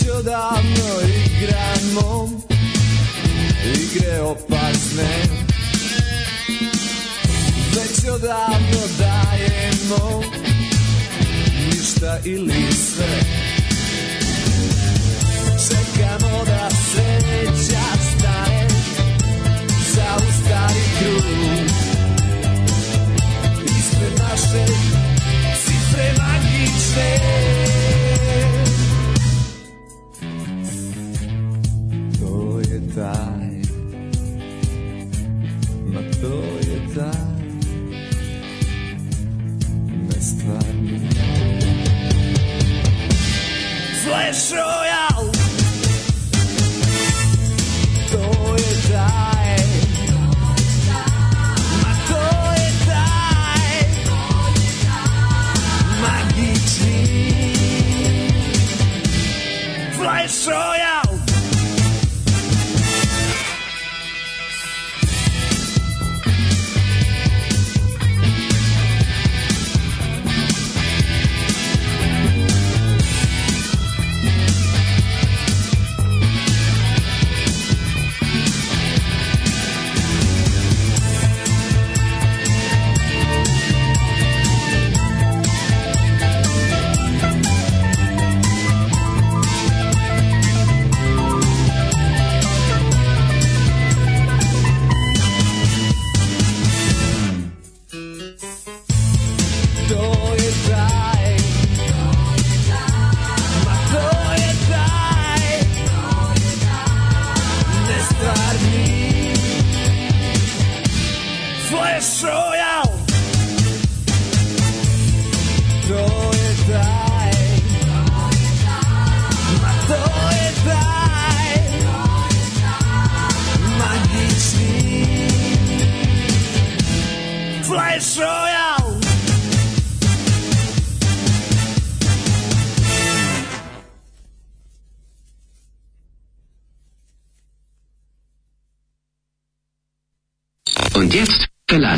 već odavno igramo igre opasne već odavno dajemo ništa ili sve čekamo da sreća stane zaustavi krug ispred naše cifre magične side.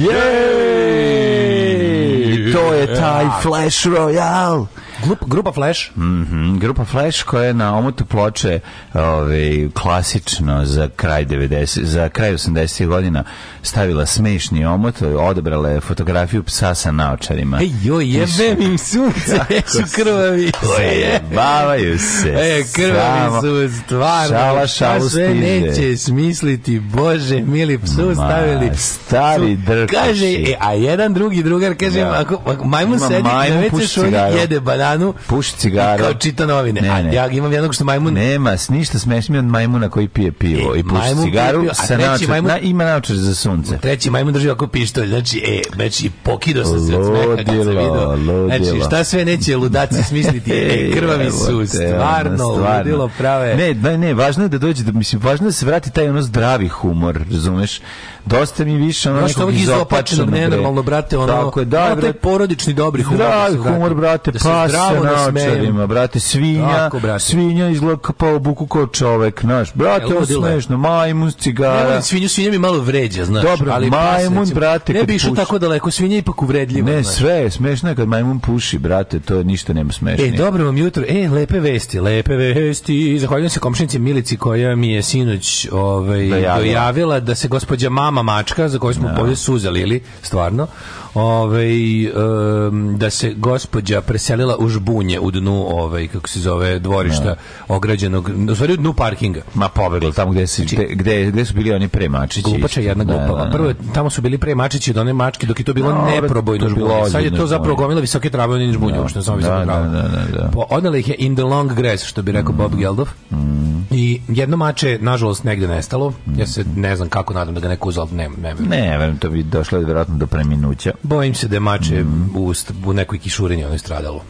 Jej! To je taj Flash Royale. Grup, grupa Flash? Mm -hmm, grupa Flash koja je na omotu ploče ove, ovaj, klasično za kraj 90, za kraj 80. godina stavila smešni omot, odebrala je fotografiju psa sa naočarima. Ej, joj, jebem im sunce, jesu krvavi. Oje, se. E, krvavi su, stvarno. Šala, pa šalu stiže. neće smisliti, bože, mili psu stavili. Stari drkaši. Kaže, e, a jedan drugi drugar, kaže, ja. Da. ako, ako majmun Ima sedi, majmun, na već jede banana hranu. Puši cigaru. Kao čita novine. Ne, ne. Ja imam jednog što majmun... Nema, ništa smešnije od majmuna koji pije pivo e, i puši cigaru. Pije, sa treći majmun... Na, ima naočar za sunce. Treći majmun drži ovako pištolj. Znači, e, znači, pokido sam se od smeha kad sam vidio. Znači, šta sve neće ludaci smisliti? E, krvavi su, stvarno, ludilo prave. Ne, ne, ne, važno je da dođe, da, mislim, važno je da se vrati taj ono zdravi humor, razumeš? dosta mi više ono nekog izopačenog normalno, brate ono tako je, da, ono porodični dobri humor da, da humor brate da pa se na brate svinja tako, brate. svinja izgleda kao pa buku kao čovek naš brate ovo smešno majmun cigara ne, svinju svinja mi malo vređa znaš dobro ali majmun pa, brate ne bi išao tako daleko svinja ipak uvredljivo ne znaš. sve je smešno kad majmun puši brate to je ništa nema smešnije. e dobro vam jutro e lepe vesti lepe vesti zahvaljujem se komšinici Milici koja mi je sinoć ovaj dojavila da se gospođa mama mačka za koju smo da. ovdje suzali ili stvarno ove, um, da se gospođa preselila u žbunje u dnu, ove, kako se zove, dvorišta no. Da. ograđenog, u stvari u dnu parkinga. Ma pobegla tamo gde, si, te, znači, gde, gde su bili oni pre mačići. Glupača jedna da, glupava. Da, Prvo, tamo su bili pre mačići od one mačke, dok je to bilo no, neprobojno to bilo Sad je to zapravo gomila visoke trave, oni žbunje, no. uopšte znam da, da, da, Po, Odnala ih je in the long grass, što bi rekao mm. Bob Geldof. Mm. I jedno mače je, nažalost, negde nestalo. Mm. Ja se mm. ne znam kako, nadam da ga neko uzal, ne, ne, ne, ne, to bi došlo vjerojatno do preminuća. Bojim se da je mače mm. u, u nekoj kišurenji ono je stradalo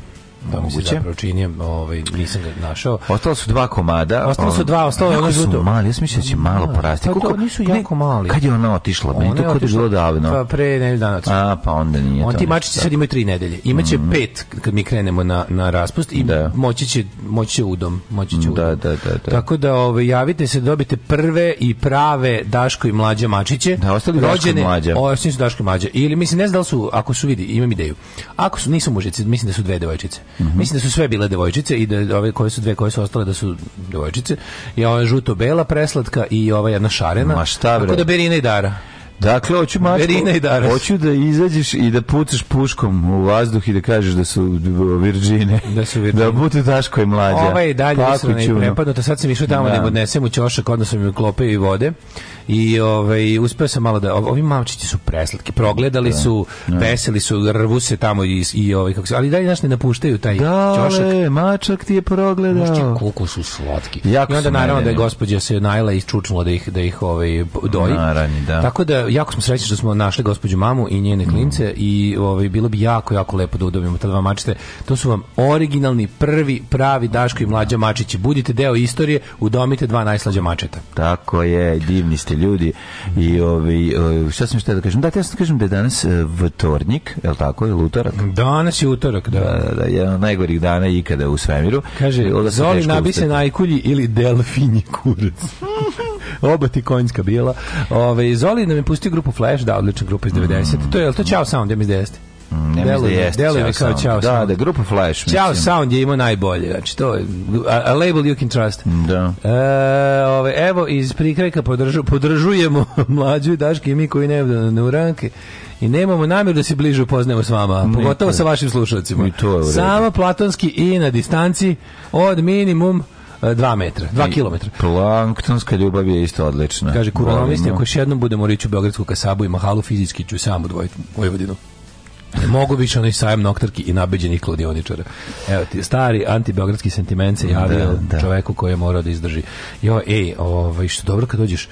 da mi se zapravo ovaj, nisam ga našao. Ostalo su dva komada. Ostalo su dva, ostalo je ono žuto. Su mali, ja sam mislio da će da, malo pa porasti. Pa, Koliko, nisu jako mali. Kad je ona otišla? Meni to kod je bilo davno. Pa pre nedelju dana. A, pa onda nije. On ti mačići sad imaju tri nedelje. Imaće mm. pet kad mi krenemo na, na raspust i da. moći će, moći će udom. Moći će da, udom. Da, da, da, da. Tako da ovaj, javite se dobite prve i prave Daško i mlađe mačiće. Da, ostali Daško i mlađe. Ostali su Daško i mlađe. Ili mislim, ne znam da su, ako su vidi, imam ideju. Ako su, nisu mužici, mislim da su dve devojčice. -hmm. Mislim da su sve bile devojčice i da ove koje su dve koje su ostale da su devojčice. I ova žuto bela preslatka i ova jedna šarena. Ma šta bre? Tako da Berina i Dara. Dakle, hoću Dara. hoću da izađeš i da pucaš puškom u vazduh i da kažeš da su Virđine. Da su Virđine. Da bude Daško i mlađa. Ova je dalje pa, ne prepadno, sad sam išao tamo da, da im odnesem u ćošak, odnosno mi klope i vode i ovaj uspeo sam malo da ovi mamčići su preslatki progledali da, su da. veseli su rvu se tamo i i ovaj kako se ali dalje nas ne napuštaju taj da, ćošak le, mačak ti je progledao Možda koliko su slatki jako i onda naravno da je gospođa se najla i čučnula da ih da ih ovaj doji naravno da. tako da jako smo srećni što smo našli gospođu mamu i njene mm. klince mm. i ovaj bilo bi jako jako lepo da udobimo ta dva mačete to su vam originalni prvi pravi Daško i mlađa mačići budite deo istorije udomite dva najslađa mačeta tako je divni ste ljudi i ovi ovaj, ovaj, šta sam šta da kažem da te ja sam da kažem da je danas e, vtornik je l' tako je utorak danas je utorak da da, da, da je najgorih dana ikada u svemiru kaže da zoli nabi se najkulji ili delfinji kurac oba ti konjska bila. Ove, ovaj, Zoli nam je pustio grupu Flash, da, odlična grupa iz 90. Mm. To je, to ciao Sound, ja mi iz 90. Mm, ne deluje, da jeste. Deluje kao Ćao Da, da, grupa Flash. Ćao Sound je imao najbolje. Znači, to je a, a label you can trust. Da. E, ove, evo, iz prikreka podržu, podržujemo mlađu i Daške i mi koji ne na uranke i nemamo namjeru da se bliže upoznajemo s vama, pogotovo sa vašim slušalcima. I to je Samo platonski i na distanci od minimum 2 e, metra, 2 km. Planktonska ljubav je isto odlična. Kaže, kuronomisti, ako još jednom budemo rići u Beogradsku kasabu i mahalu, fizički ću sam odvojiti Vojvodinu. Mogu biti onaj sajam noktarki i nabeđenih kladioničara. Evo ti, stari antibeogradski sentiment se da, javio da, da. čoveku koji je morao da izdrži. Jo, ej, ovaj, što dobro kad dođeš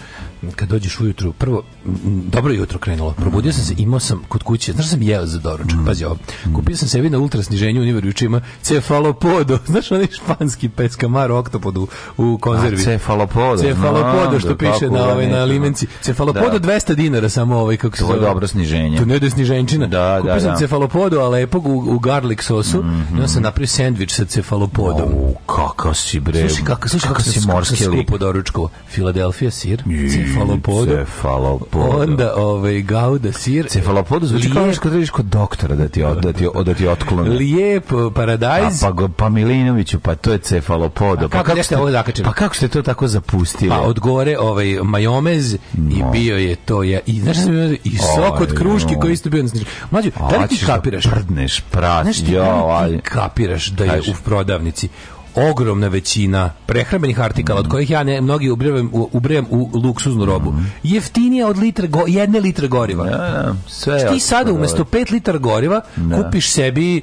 kad dođeš ujutru, prvo dobro jutro krenulo. Probudio sam se, imao sam kod kuće, znaš sam jeo za doručak, mm. pazi ovo. Kupio sam sebi na ultra sniženju univer juče ima cefalopodo, znaš onaj španski peckamar oktopod u, u konzervi. A, cefalopodo. Cefalopodo što da, piše na ovaj na limenci. Cefalopodo da. 200 da. dinara samo ovaj kako se zove. To je dobro sniženje. To ne da sniženčina. Da, da Kupio da, sam da. cefalopodo, a lepog u, u garlic sosu. Mm -hmm. I onda sam mhm. napravio sendvič sa cefalopodom. O, kakav si bre. Slušaj kako, slušaj kako, kako si morski lik. Skupo doručkovo. Filadelfija sir. Yeah cefalopodu. Cefalopodu. Onda ovaj gauda sir. Cefalopodu zvuči kao što trebaš kod doktora da ti od, da ti od, da ti otklone. Lijep uh, paradajz. A, pa pa Milinoviću, pa to je cefalopodo. Pa kako ste ovo zakačili? Pa kako ste to tako zapustili? Pa odgore ovaj majomez no. i bio je to ja i znaš sam i sok od kruške no. koji isto bio Mlađe, da li ti da kapiraš? Prdneš, prat, jo, da aj. Kapiraš da je u prodavnici ogromna većina prehrambenih artikala, mm. od kojih ja ne, mnogi ubrajam, ubrajam u luksuznu robu, mm. jeftinija od litre go, jedne litre goriva. Ja, ja, sve Ti sada umesto 5 litara goriva da. kupiš sebi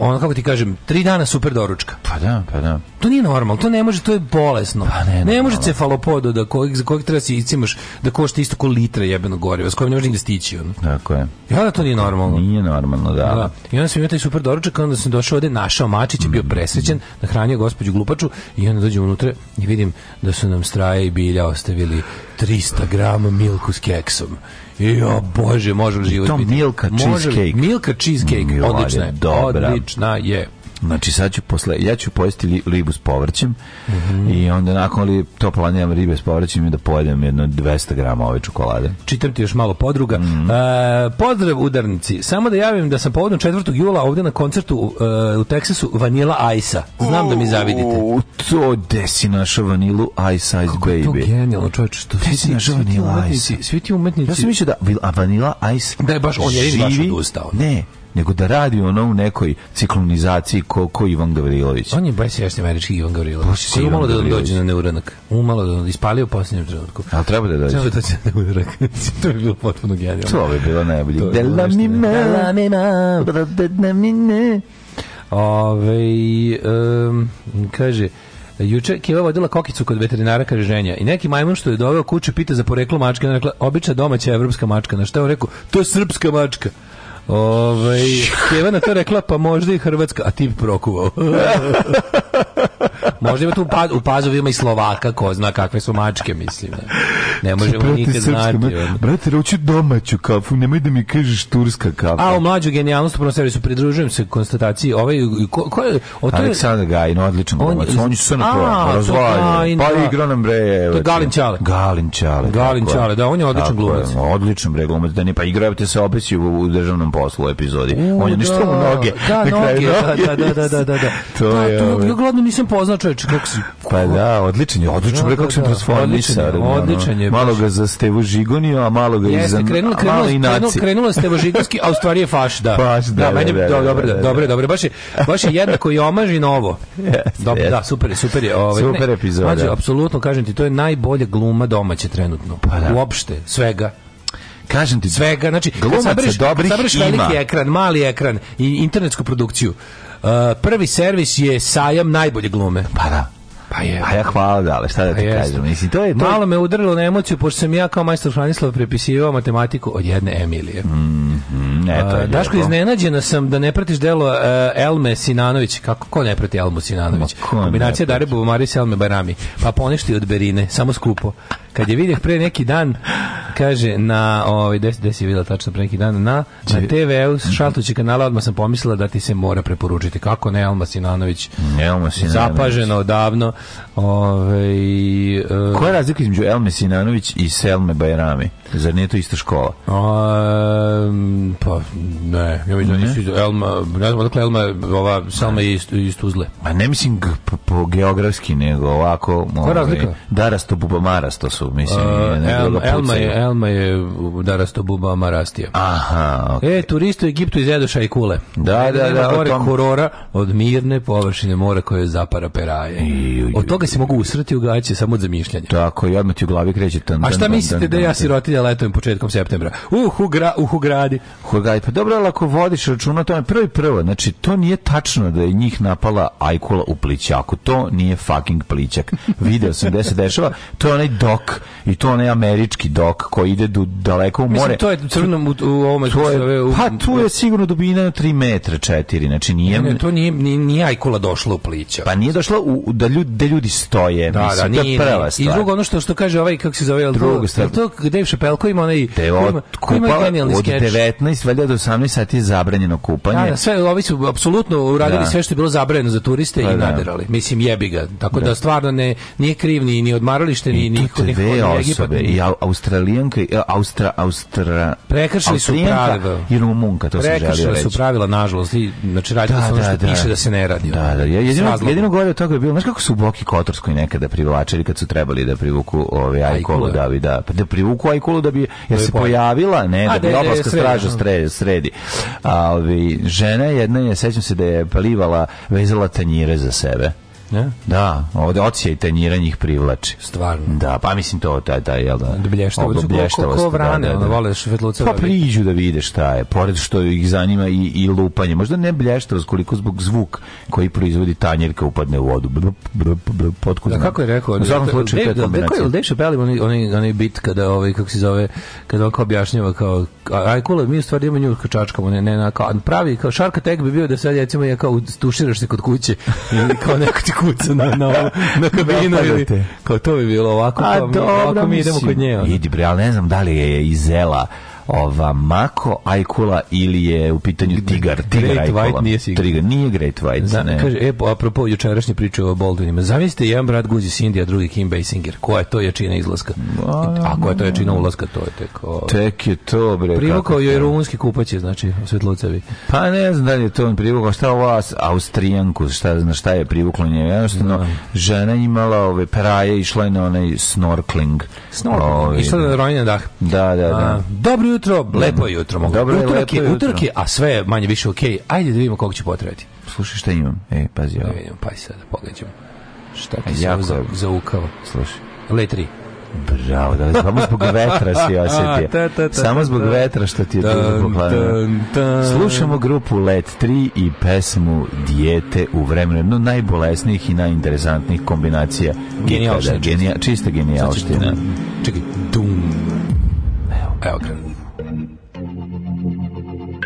ono kako ti kažem, tri dana super doručka. Pa da, pa da. To nije normalno, to ne može, to je bolesno. Pa ne, ne može cefalopodo da kojeg, za kojeg treba da se icimaš da košta isto ko litra jebenog goriva, s kojim ne može nigde stići. Ono. Tako je. Ja da to nije normalno. Nije normalno, da. da. I onda sam imao taj super doručak, onda sam došao ovde, našao Mačić, je bio mm. presrećen, nahranio gospođu Glupaču i onda dođem unutra i vidim da su nam straje i bilja ostavili 300 grama milku s keksom. Jo, bože, možemo li život Tom biti? Milka može, cheesecake. Milka cheesecake, odlična je. Dobra. Odlična je. Znači sad ću posle, ja ću pojesti ribu s povrćem mm -hmm. i onda nakon li to planiram ribe s povrćem i da pojedem jedno 200 grama ove čokolade. Čitam ti još malo podruga. Mm -hmm. uh, pozdrav udarnici, samo da javim da sam povodom 4. jula ovdje na koncertu uh, u Teksasu Vanila Ajsa. Znam da mi zavidite. U, to desi naša Vanilu Ice Ice Kako Baby. Kako je to genijalno čovječe što desi svi, naša Vanila Ice. Svi ti umetnici. Ja sam mislio da a Vanila Ice da je baš on je baš odustao. Ne, nego da radi ono u nekoj ciklonizaciji ko, ko Ivan Gavrilović. On je baš jasni američki Ivan Gavrilović. Koji umalo da dođe na neuranak. Umalo da ispalio u posljednjem trenutku. A treba da dođe. Treba da dođe na neuranak. to je bilo potpuno genijalno. To bi bilo najbolje. Dela mi ma, dela mi ma, brodedna mi ne. Ove, um, kaže, Juče Keva vodila kokicu kod veterinara kaže ženja i neki majmun što je doveo kuće pita za poreklo mačke, ona rekla obična domaća evropska mačka, na šta je on rekao to je srpska mačka. Ovaj Kevana to rekla, pa možda i Hrvatska, a ti prokuvao. Možda ima tu pa, u pazovima i Slovaka, ko zna kakve su mačke, mislim. Da. Ne možemo nikad znati. Brate, hoću domaću kafu, nemoj da mi kažeš turska kafa. A, u mlađu genijalnost u prvom servisu pridružujem se konstataciji. Ovaj, ko, ko je, o to Aleksandar Gajin, odličan on, glumac. On je sve na prvom, razvaljen. Pa, pa, pa da. igra nam bre. To je Galin Čale. Galin Čale. Galin Čale, da, on je odličan glumac. Odličan bre glumac, da ne, pa igrate se obesi u, u državnom poslu u epizodi. on je ništa da. mu da, noge. Da, noge, da, da, da, da, da. To je... Da, to, ja ovaj- gladno nisam poznao čovječe, kako si... Pa da, odličan je, odličan, da, kako da, sam da. transformisao. Odličan je, je. Malo ga za Stevo Žigonio, a malo ga i za... Krenulo, krenulo, krenulo, krenulo Stevo Žigonski, a u stvari je faš, da. Faš, da, da, da, da, dobro, da, da, dobro, dobro, baš je, baš je jednako i omaži novo. Dobro, da, super je, super je. Ovaj, super epizoda. Mađo, apsolutno, kažem ti, to je najbolja gluma domaće trenutno. Pa da. Uopšte, svega kažem ti svega znači glumaca dobrih kad sabereš veliki ekran mali ekran i internetsku produkciju Uh, prvi servis je sajam najbolje glume. Pa da. Pa je. A pa ja hvala dale, šta da ti pa kažem. Mislim, to je, to Malo me udarilo na emociju, pošto sam ja kao majstor Franislav prepisivao matematiku od jedne Emilije. Mm, mm, ne, to je uh, Daško, iznenađena sam da ne pratiš delo uh, Elme Sinanović. Kako, ko ne prati Elmu Sinanović? Kombinacija Dare Bubomaris Elme Barami. Pa poništi od Berine, samo skupo kad je vidjeh pre neki dan, kaže, na, ovaj, gde, gde je videla tačno pre neki dan, na, na TV-u s šaltući kanala, odmah sam pomislila da ti se mora preporučiti. Kako ne, Elma Sinanović? Elma Sinanović. Zapaženo odavno. Ovaj, uh, Koja je razlika između Elme Sinanović i Selme Bajrami? Zar nije to ista škola? Um, pa, ne. Ja vidim, da nisu iz Elma, ne znam odakle Elma, ova Selma je iz, iz Tuzle. Ma ne mislim po, po geografski, nego ovako... Koja je ovaj, razlika? Darasto, buba, marasto su, mislim. Uh, El, Elma, je, Elma je darasto, buba, marastija. Aha, okay. E, turisti u Egiptu izjedu šajkule. Da, da, da. da gore tom... korora od mirne površine mora koje je zapara peraje. I, od toga se mogu usrati u gaće samo od zamišljanja. Tako, i odmah ti u glavi kreće. Tan, a šta mislite da ja sirotilja letom početkom septembra. Uhu, gra, uhu gradi. Uhu gradi. Pa dobro, ali ako vodiš računa o tome, prvi prvo, znači, to nije tačno da je njih napala Ajkula u plićaku. To nije fucking plićak. Video sam gde se dešava. To je onaj dok i to onaj američki dok koji ide do, daleko u more. Mislim, to je crnom u, u ovome... To je, u, pa tu je sigurno dubina 3 metra, 4. Znači, nije... Ne, ne, to nije, nije, nije Ajkula došla u plićak. Pa nije došla u, da, ljudi, da ljudi stoje. Da, mislim, da, nije, to je prva stvar. I drugo, ono što, što kaže ovaj, kako se zove... Drugo, drugo, to Dave Pel, ko ima onaj... Te od, ima, kupa, od 19 valjda do 18 sati je zabranjeno kupanje. Da, da, sve, ovi su apsolutno uradili da. sve što je bilo zabranjeno za turiste pa da, i naderali. Mislim, jebi ga. Tako da, da stvarno ne, nije kriv ni, odmaralište, ni niko ne dve osobe, i Australijanka, e, Austra, Austra... Prekršili su pravila. I Rumunka, to sam želio reći. Prekršili su pravila, nažalost. I, znači, radi da, ono da, što da, piše da se ne radi. Da, da, jedino, jedino gore od toga je bilo, znaš kako su u Boki Kotorskoj nekada privlačili kad su trebali da privuku ove Ajkolu, Davida, da, da privuku Ajkolu Istanbulu da bi jer se pojavila, ne, da bi da, da, oblaska straža da. sredi. Ali žena jedna je, sećam se da je palivala, vezala tanjire za sebe. Ne? Da, ovde odsje i tanjiranje ih privlači. Stvarno. Da, pa mislim to taj taj jel da. Blještavo, blještavo. Ko da, da, vrane, da, pa da, da. vole švetluce. Pa priđu da vide šta je, pored što ih zanima i, i lupanje. Možda ne blještavo, koliko zbog zvuk koji proizvodi tanjirka upadne u vodu. Blup, blup, blup, potkud. Da, kako je rekao? U svakom da, slučaju to je kombinacija. Da, da, da, onaj onaj onaj bit kada ovaj kako se zove, kada on kao objašnjava kao aj kule, mi stvari imamo nju kačačkamo, ne ne na kao pravi kao šarka tek bi bio da sad recimo ja kao tuširaš se kod kuće ili kao neko ti kuca na, na, na kabinu ili... Kao to bi bilo ovako, A, pa, ovako mi idemo kod nje. Idi bre, ali ne znam da li je izela ova Mako Ajkula ili je u pitanju Tigar, Tigar Great Ajkula. White nije sigur. Tigar, nije Great White. Da, ne. Kaže, e, apropo jučerašnje priče o Baldwinima, zamislite jedan brat guzi Cindy, a drugi Kim Basinger. Koja je to jačina izlaska? A koja je to jačina ulaska? To je tek... O... Tek je to, bre. Privukao je rumunski kupaće, znači, svetlucevi. Pa ne znam da li je to on privukao. Šta vas, Austrijanku, šta, zna, šta je privuklo nje? Jednostavno, da. žena imala ove praje, išla je na onaj snorkling. Snorkling. Ove, išla na da ronjen dah. Da, da, da. A, dobro jutro, lepo jutro. Mogu. Dobro, utorak lepo je, jutro. utorak je, a sve je manje više okej. Okay. Ajde da vidimo koga će potrebati. Slušaj šta imam. E, pazi da ovo. Pa da vidimo, pazi sad, pogledajmo. Šta ti se za, zaukalo? Slušaj. Le 3. Bravo, da, samo zbog vetra si osjetio. ta, ta, ta, samo zbog vetra što ti je duže poklanio. Slušamo grupu Let 3 i pesmu Dijete u vremenu. Jedno najbolesnijih i najinteresantnijih kombinacija. Genijalština. Genija, čista genijalština. Čekaj, dum. Evo, evo krenu.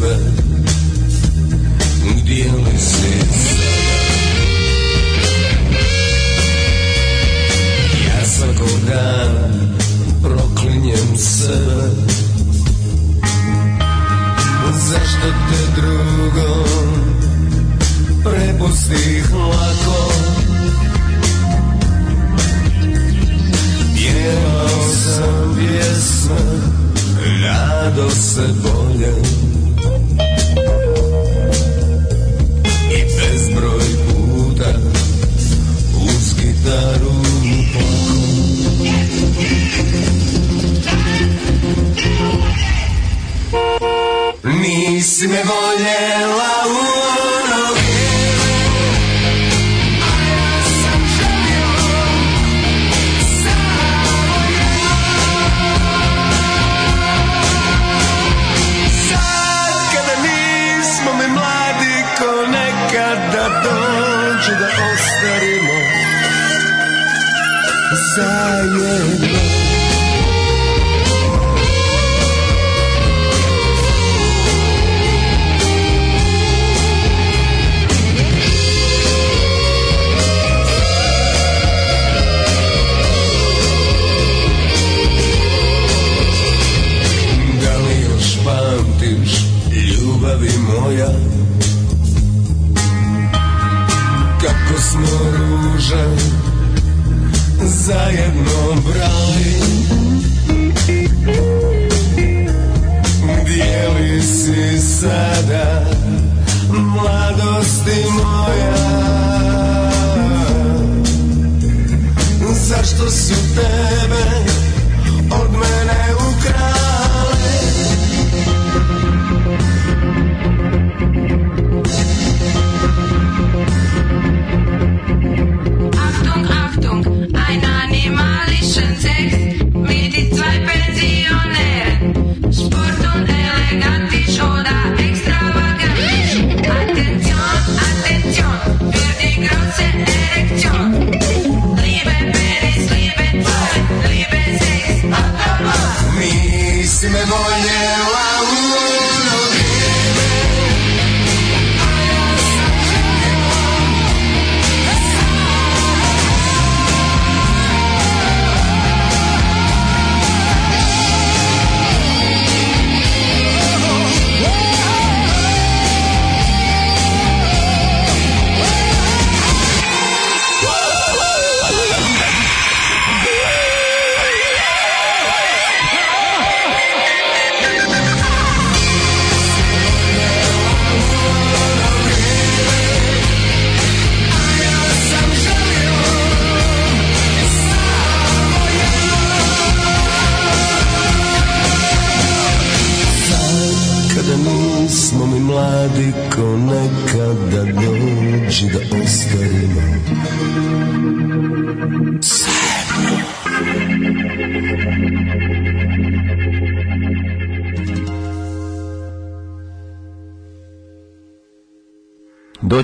tebe Gdje li si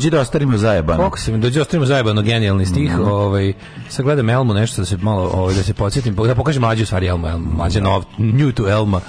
dođi da ostanemo zajebano. Koliko se dođi da ostanemo zajebano genijalni stih, mm ovaj sagledam gledam Elmu nešto da se malo ovaj da se podsetim, da pokažem mlađu stvari Elma, Elma mlađa da. nov, new to Elma.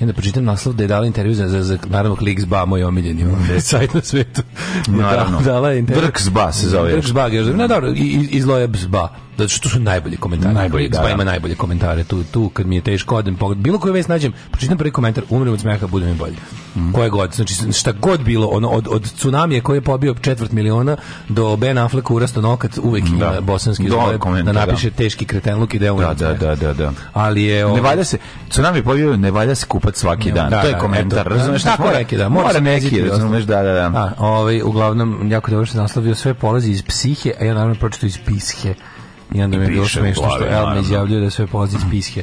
I onda pročitam naslov da je dala intervju za, za, za naravno Klik Zba, moj omiljeni mm. sajt na svetu. Da, naravno. dala je intervju. Vrk Zba se zove. Vrk Zba, još. No, dobro, i, i zlo je Zba. Zato što su najbolji komentari. Najbolji, da, da, ima najbolje komentare. Tu, tu kad mi je teško odem, bilo koju vez nađem, pročitam prvi komentar, umrem od smeha, budem im bolji mm. koje god. Znači, šta god bilo, ono, od, od tsunamije koji je pobio četvrt miliona do Ben Affleck urasto nokat, uvek da. ima bosanski zove da, da napiše da. teški kreten luk i deo da, da, da, da, da. Ali je... Ovo... Ne valja se, tsunami je pobio, ne valja se kupat svaki ne, dan. Da, to je da, komentar, razumeš? Tako mora, da. Mora, neki, razumeš, da, da, da. A, ovaj, uglavnom, jako dobro što naslovio, sve polazi iz psihe, a ja naravno pročito iz pishe. I onda mi je bilo smešno što Elma izjavljuje da sve polazi iz piske.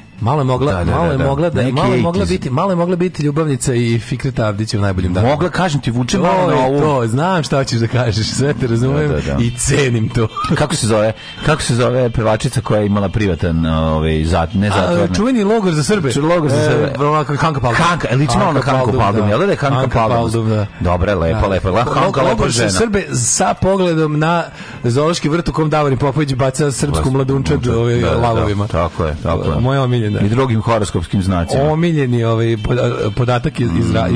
Malo mogla, da, da, da, malo je da, mogla, da, malo mogla biti, malo je mogla biti ljubavnica i Fikret Avdić u najboljem danu. Mogla kažem ti vuče malo na ovu. To, znam šta hoćeš da kažeš, sve te razumem da, da, i cenim to. kako se zove? Kako se zove pevačica koja je imala privatan ovaj zat, ne zatvorni. Čuveni logor za Srbe. Čuveni logor za e, Srbe. E, Kanka Paldum. Kanka, liči malo na Kanku Paldum, jel da je Kanka Paldum? Dobra, lepa, lepa, lepa. Kanka lepa žena. Srbe sa pogledom na zoološki vrt u kom Davorin Popović baca srpsku mladunčad ovim lavovima. Tako je, tako je. Moja omiljena Da. i drugim horoskopskim znacima. Omiljeni ovaj podatak iz, iz, iz, da.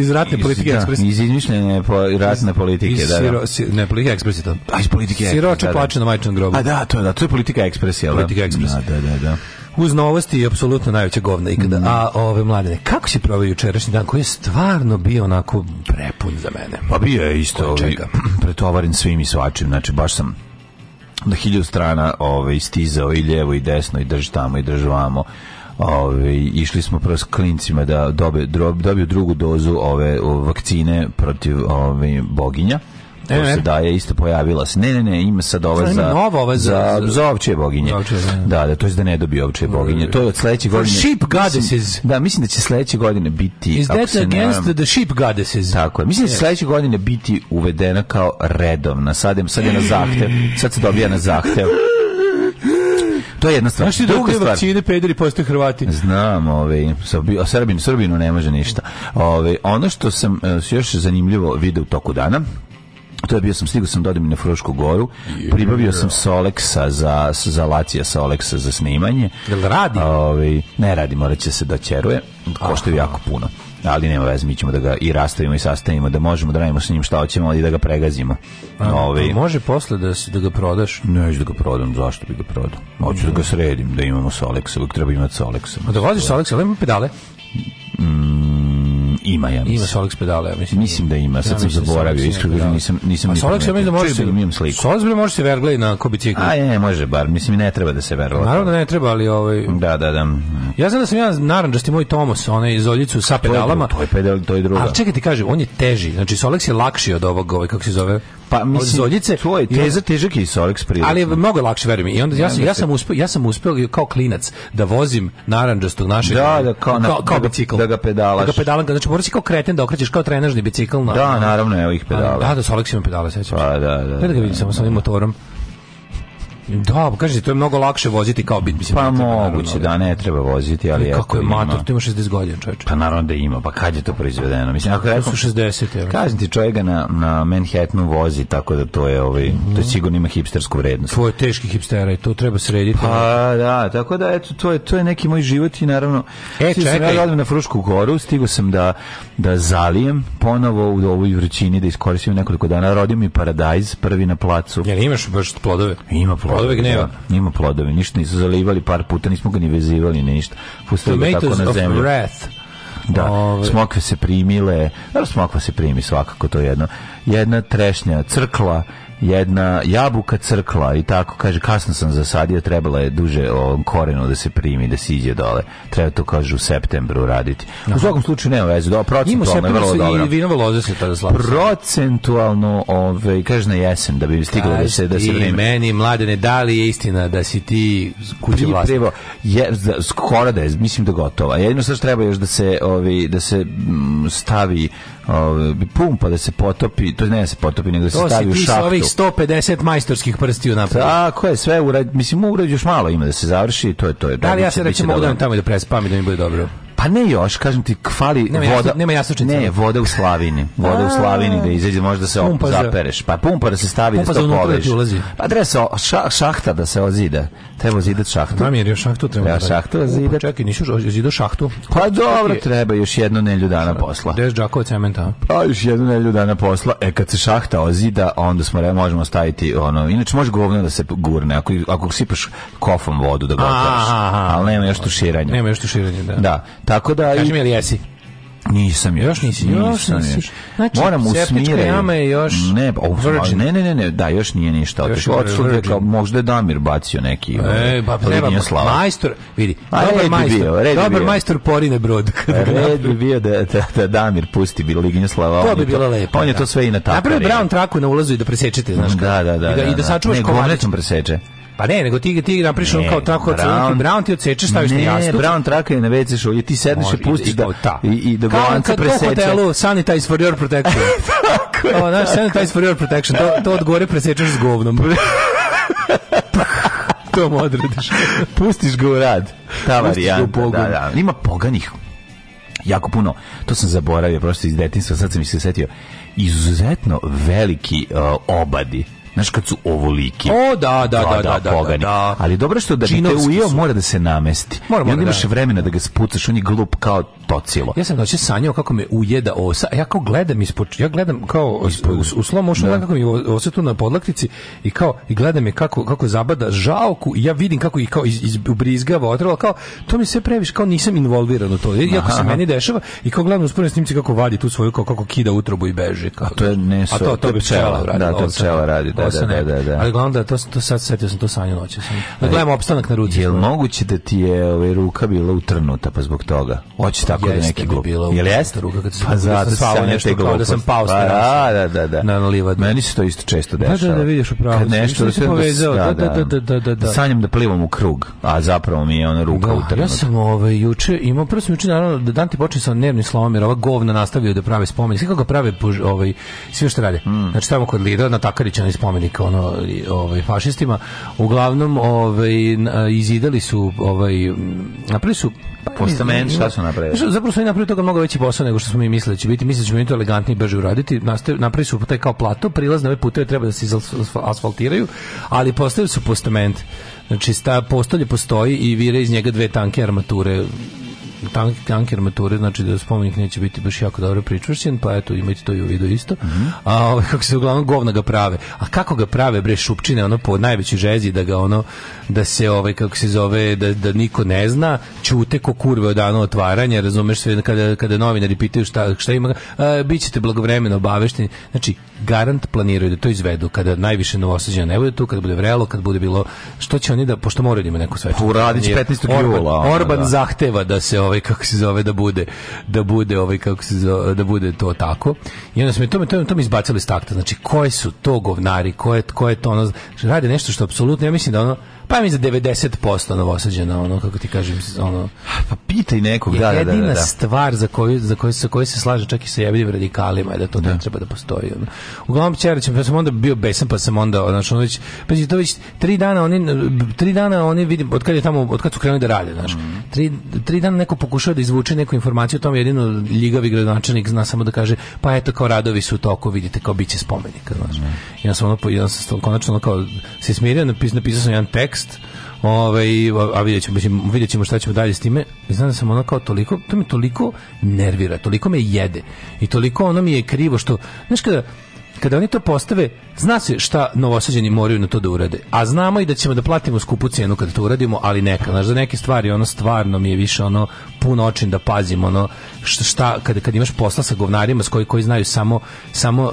iz ratne politike da, ekspresa. Iz izmišljene po, ratne politike, iz, da, da. Siro, ne, politike ekspresa to. iz politike. Siroče da, plače na majčnom grobu. A da, to je, da, to je politika ekspresija. Politika ekspresa. Da, da, da. da uz novosti je apsolutno najveća govna ikada. Mm. A ove mladine, kako si proveo jučerašnji dan koji je stvarno bio onako prepun za mene? Pa bio je isto ovaj, pretovaren svim i svačim, znači baš sam na da hiljadu strana ovaj, stizao i ljevo i desno i drži tamo i drži vamo. Ove, ovaj, išli smo prvo s klincima da dobe, dobiju drugu dozu ove vakcine protiv ove ovaj, boginja To ne, se daje, isto pojavila se. Ne, ne, ne, ima sad ova za... Nova ova za... Za, za ovčije boginje. Ovčije, da, da, to je da ne dobije ovčije da, boginje. To je od sledeće godine... Sheep goddesses. Da, mislim da će sledeće godine biti... Is that against ne, the sheep goddesses? Tako je. Mislim yes. da će sledeće godine biti uvedena kao redovna. Sad je, sad je na zahtev. Sad se dobija na zahtev. To je jedna stvar. Znaš ti da druge vakcine, pederi postoje Hrvati. Znam, ove, ovaj, Srbin, Srbinu ne može ništa. Ove, ovaj, ono što sam eh, još zanimljivo video u toku dana, to je bio sam stigao sam dodim da na Frušku goru pribavio sam Soleksa za za Lacija Soleksa za snimanje jel radi Ovi, ovaj, ne radi morat će se da ćeruje koštaju jako puno ali nema veze, mi ćemo da ga i rastavimo i sastavimo, da možemo da radimo s njim šta hoćemo i da ga pregazimo. A, Ovi, ovaj, može posle da, si, da ga prodaš? Neću da ga prodam, zašto bi ga prodao? Hoću mm. da ga sredim, da imamo Soleksa, uvijek treba imati Soleksa. A da voziš Soleksa, ali ima pedale? Mm ima, ja mislim. Ima Solex pedale, ja mislim. Mislim da ima, sad ja sam da zaboravio, iskreno nisam, nisam A ni Solex, ja mislim da može imam sliku. Solex može se verglej na kobiciklu. A je, može bar, mislim i ne treba da se verglej. Naravno da ne treba, ali ovaj... Da, da, da. Ja znam da sam ja naranđasti da moj Tomos, onaj iz oljicu sa pedalama. To je, pedal, to je druga. A čekaj ti kaže, on je teži, znači Solex je lakši od ovog, ovaj, kako se zove? pa mislim zoljice to je teza težak i Sorex prilično. Ali je mnogo lakše verujem i onda ja sam ja sam uspeo ja sam uspeo kao klinac da vozim narandžastog našeg da, da, kao, na, kao, kao da, bicikl da ga pedalaš. Da ga pedalam, znači moraš kao kreten da okrećeš kao trenažni bicikl na. Da, naravno, evo ih pedala. Da, da, Solex ima pedale sećam Pa da, da. Da, da ga vidim samo sa da. ovim motorom. Da, pa kaže to je mnogo lakše voziti kao bit mislim. Pa moguće da. da ne treba voziti, ali kako je mator, ti ima 60 godina, čoveče. Pa naravno da ima, pa kad je to proizvedeno? Mislim ako rekao, su 60, evo. Kažem ti čovjeka na na Manhattanu vozi, tako da to je ovaj to je mhm. sigurno ima hipstersku vrednost. Tvoj teški hipstera i to treba srediti. Pa da, tako da eto to je to je neki moj život i naravno e, čekaj. Ja na Frušku goru, stigao sam da da zalijem ponovo u ovoj vrućini da iskoristim nekoliko dana. rodim mi paradajz prvi na placu. Jel imaš baš plodove? Ima plodove plodove gneva. Da. Ima plodove, ništa nisu zalivali par puta, nismo ga ni vezivali, ni ništa. Pustili ga tako na zemlju. wrath. Da, Ove. Ovaj. smokve se primile, da smokva se primi svakako, to je jedno. Jedna trešnja crkla jedna jabuka crkla i tako kaže kasno sam zasadio trebala je duže ovom korenu da se primi da siđe dole treba to kaže u septembru raditi u svakom slučaju nema veze do procentualno je vrlo dobro i vinova loza se tada slava procentualno ove ovaj, kaže na jesen da bi stiglo da se da se vreme meni mladene da dali je istina da si ti kući vlasnik je skoro da je mislim da gotova jedino sad treba još da se ovi ovaj, da se m, mm, stavi ove, pumpa da se potopi, to ne da se potopi, nego da se to stavi u šahtu. To ovih 150 majstorskih prstiju napravio. Tako je, sve urad, mislim, urad još malo ima da se završi, to je to. Je, da, ali ja se recimo udam tamo i da prespam i da mi bude dobro. Pa ne još, kažem ti, fali nema voda. Jasno, nema jasnočnice. Ne, voda u slavini. Voda u slavini da izađe, može da se pumpa zapereš. Pa pumpa da se stavi, da pumpa da se to poveš. Pa treba se ša, šahta da se ozida. Treba zidat šahtu. Da, jer još šahtu treba. Treba da šahtu zidat. Čekaj, nisi zido šahtu. Pa dobro, treba još jednu nelju dana posla. Gde je džakova cementa. Pa još jednu nelju dana posla. E, kad se šahta ozida, onda smo re, možemo staviti ono. Inače, može govno da se gurne. Ako, ako sipaš kofom vodu da gotovaš. Ali nema još tuširanja. Nema još tuširanja, da. Da Tako da... Kaži mi, ali jesi? Nisam još. Još nisi, još nisam nisi. Još. Znači, Moram usmiraj. jama je još ne, pa, o, ne, ne, ne, ne, da, još nije ništa. Još otišao je kao, možda je Damir bacio neki. E, ba, ovaj, pa treba, slava. majstor, vidi, A, dobar majstor, bio, dobar bio. majstor porine brod. Red bi bio da, da, da Damir pusti bi Liginju slava. To bi bilo lepo. On je da. to sve i na tako. Napravi brown traku na ulazu i da presečete, znaš. Da, da, da. I da, da, da, da sačuvaš kovačić. Ne, govnetom preseče. Pa ne, nego ti ti napriš on kao tako od Brown, Brown ti odsečeš, staviš na jastuč. Ne, Brown traka je na WC šolji, i ti sedneš i pustiš da-, da i i da govance preseče. Kao kad hotelu sanitize for your protection. Tako je. O, naš sanitize for your protection, to, to od gore presečeš s govnom. to mu odrediš. Pustiš ga u rad. Ta varijanta, da, da. Ima poganih jako puno, to sam zaboravio prosto iz detinjstva, sad sam mi se setio, izuzetno veliki uh, obadi Znaš kad su ovoliki. O, da, da, da, da, da, da, da. da. Ali dobro što da bi te ujeo, su. mora da se namesti. Mora, mora, I onda imaš da. vremena da ga spucaš, on je glup kao tocilo. Ja sam noće sanjao kako me ujeda osa, ja kao gledam ispoč... ja gledam kao ispod, u, u slow motion, da. kako mi osa tu na podlaktici i kao, i gledam je kako, kako zabada žalku i ja vidim kako i kao iz, iz, ubrizgava otrava, kao, to mi sve previše, kao nisam involviran u to, iako se meni dešava i kao gledam usporen snimci kako vadi tu svoju, kao, kako kida utrobu i beže. Kao, a to je ne, a to, to, to, to, bi da da, pčela, radi, da, to pčela radi, posao da, da, da, Ali uglavnom da to, to sad setio sam to sanju noće. Da gledam opstanak na ruci. Jel moguće da ti je ovaj, ruka bila utrnuta pa zbog toga? Hoće tako da neki glup. Jel jeste? Ruka kad pa zato sam nešto kao da sam pao pa, da, da, da. Na livadu. Meni se to isto često dešava. Da, da, da vidiš upravo. Kad nešto se povezao. Da, da, da, da, da. Sanjam da plivam u krug, a zapravo mi je ona ruka utrnuta. Ja sam ovaj juče imao prvo sam juče naravno da dan ti počne sa nervnim slomom jer ova govna nastavio da prave spomenik. Kako ga prave ovaj sve što rade. Znači tamo kod Lida, na Takarića na spomenika ono ovaj fašistima. Uglavnom ovaj izidali su ovaj napravili su pa Postament, šta su napravili? Zapravo su oni napravili toga mnogo veći posao nego što smo mi mislili da će biti. Mislim da ćemo mi to elegantnije brže uraditi. Napravili su taj kao plato, prilaz na ove puteve treba da se asfaltiraju, ali postavili su postament. Znači, sta postolje postoji i vire iz njega dve tanke armature tank, tanke armature, znači da spomenik neće biti baš jako dobro pričvršćen, pa eto, imajte to i u vidu isto. Mm -hmm. A ovaj, kako se uglavnom govna ga prave. A kako ga prave, bre, šupčine, ono po najvećoj žezi, da ga ono, da se ovaj, kako se zove, da, da niko ne zna, ćute ko kurve od dana otvaranja, razumeš sve, kada, kada novinari pitaju šta, šta ima, a, bit ćete blagovremeno obavešteni. Znači, garant planiraju da to izvedu kada najviše novosađena ne bude tu, kada bude vrelo, kada bude bilo što će oni da pošto moraju da ima neko sveče. Uradić 15. jula. Orban, Orban da. zahteva da se ovaj kako se zove da bude da bude ovaj kako se zove, da bude to tako. I onda smo to tome, tome mi izbacili iz Znači koji su to govnari, ko je, ko je to ono radi nešto što apsolutno ja mislim da ono pa mi za 90% novosađena, ono, kako ti kažem, ono... Pa pitaj nekog, da, da, da, je da, jedina da, da, da. stvar za koju, za koju, se koji se slaže čak i sa jebljivim radikalima je da to da. ne treba da postoji. Ono. Uglavnom, ćeraćem, pa sam onda bio besan, pa sam onda, znači, ono već, pa to već tri dana oni, tri dana oni vidim, od kad je tamo, od kad su krenuli da rade, znaš, mm. tri, tri dana neko pokušao da izvuče neku informaciju o tom, jedino ljigavi gradonačelnik zna samo da kaže, pa eto, kao radovi su u toku, vidite, kao biće spomenika, znaš. Mm. Ja sam ono, ja sam konačno kao se smirio, napisao, napisao sam jedan tekst, tekst. Ovaj, a vidjet ćemo, vidjet ćemo šta ćemo dalje s time. Znam da sam ono kao toliko, to me toliko nervira, toliko me jede. I toliko ono mi je krivo što, znaš kada, kada oni to postave, zna se šta novosađeni moraju na to da urade. A znamo i da ćemo da platimo skupu cijenu kada to uradimo, ali neka. Znaš, za neke stvari ono stvarno mi je više ono pun očin da pazim ono šta kad kad imaš posla sa govnarima s koji koji znaju samo samo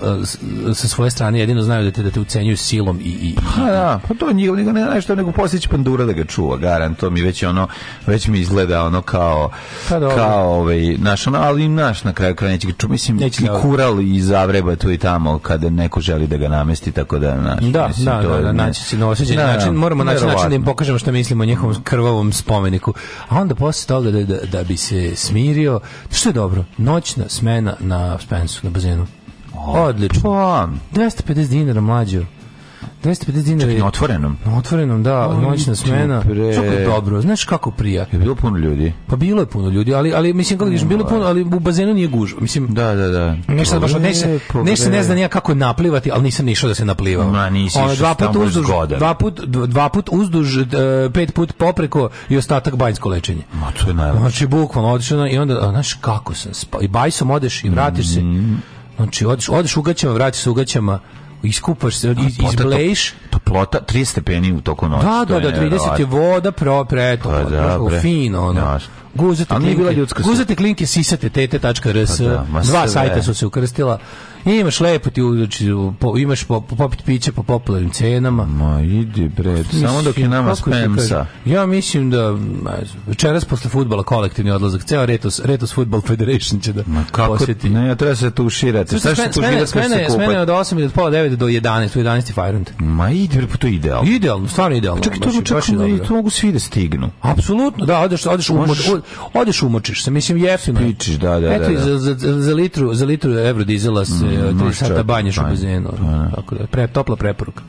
e, sa svoje strane jedino znaju da te da te ucenjuju silom i i pa da pa to njega nego ne znaš što nego posjeći pandura da ga čuva garant to mi već ono već mi izgleda ono kao pa da, kao ovaj naš ono, ali naš na kraju kraja neće ga čuva mislim neće i kural i zavreba tu i tamo kada neko želi da ga namesti tako da naš da mislim, da, to da, da, naći se na da, način moramo naći način da im pokažemo šta mislimo o njihovom krvavom spomeniku a onda posle toga da, da, da da bi se smirio. Što je dobro? Noćna smena na Spensu, na bazenu. Odlično. 250 pa, dinara mlađo. 250 dinara. Čak i otvorenom. Na otvorenom, da, o, noćna smena. Pre... Čak dobro, znaš kako prija. Je bilo puno ljudi. Pa bilo je puno ljudi, ali ali mislim kako da kažeš, bilo puno, ovaj. ali u bazenu nije gužva. Mislim Da, da, da. Nešto da baš ne se ne znam ja kako naplivati, ali nisam išao da se naplivao. Ma nisi. Ono, dva put uzduž, dva put e, dva put uzduž, pet put popreko i ostatak banjsko lečenje. Ma to je najlepše. Znači bukvalno otišao i onda znaš kako sam spao. I bajsom odeš i vratiš se. Mm. Znači, odeš, odeš ugaćama, vratiš se ugaćama, iskupaš se, iz, izbleješ. Toplota 30 stepeni u toku noći. Da, da, da, 30 je voda pro, preto, pa, da, pre, fino, ono. Naš. Guzate Ali klinke, bila guzate klinke sisate tete.rs. Pa da, Dva sajta su se ukrstila. I imaš lepo ti uđi, znači, po, imaš po, popit piće po popularnim cenama. Ma idi bre, samo dok je nama da spemsa. Ja mislim da večeras posle fudbala kolektivni odlazak, ceo Retos, Retos Football Federation će da Ma kako, posjeti. Ne, ja treba se tuširati. Šta što tuširati se kupati? Smene od 8 do pola 9 do 11, u 11 je Ma idi bre, pa to je idealno. Idealno, stvarno idealno. Pa čekaj, to, čekaj, to mogu svi da stignu. Apsolutno, da, odeš, odeš u, god, odeš umočiš se, mislim jeftino. Pičiš, da, da, Eto, da, da. Za, za, za, litru, za litru dizela se mm, 3 sata banješ u bazenu. Tako da, pre, topla preporuka.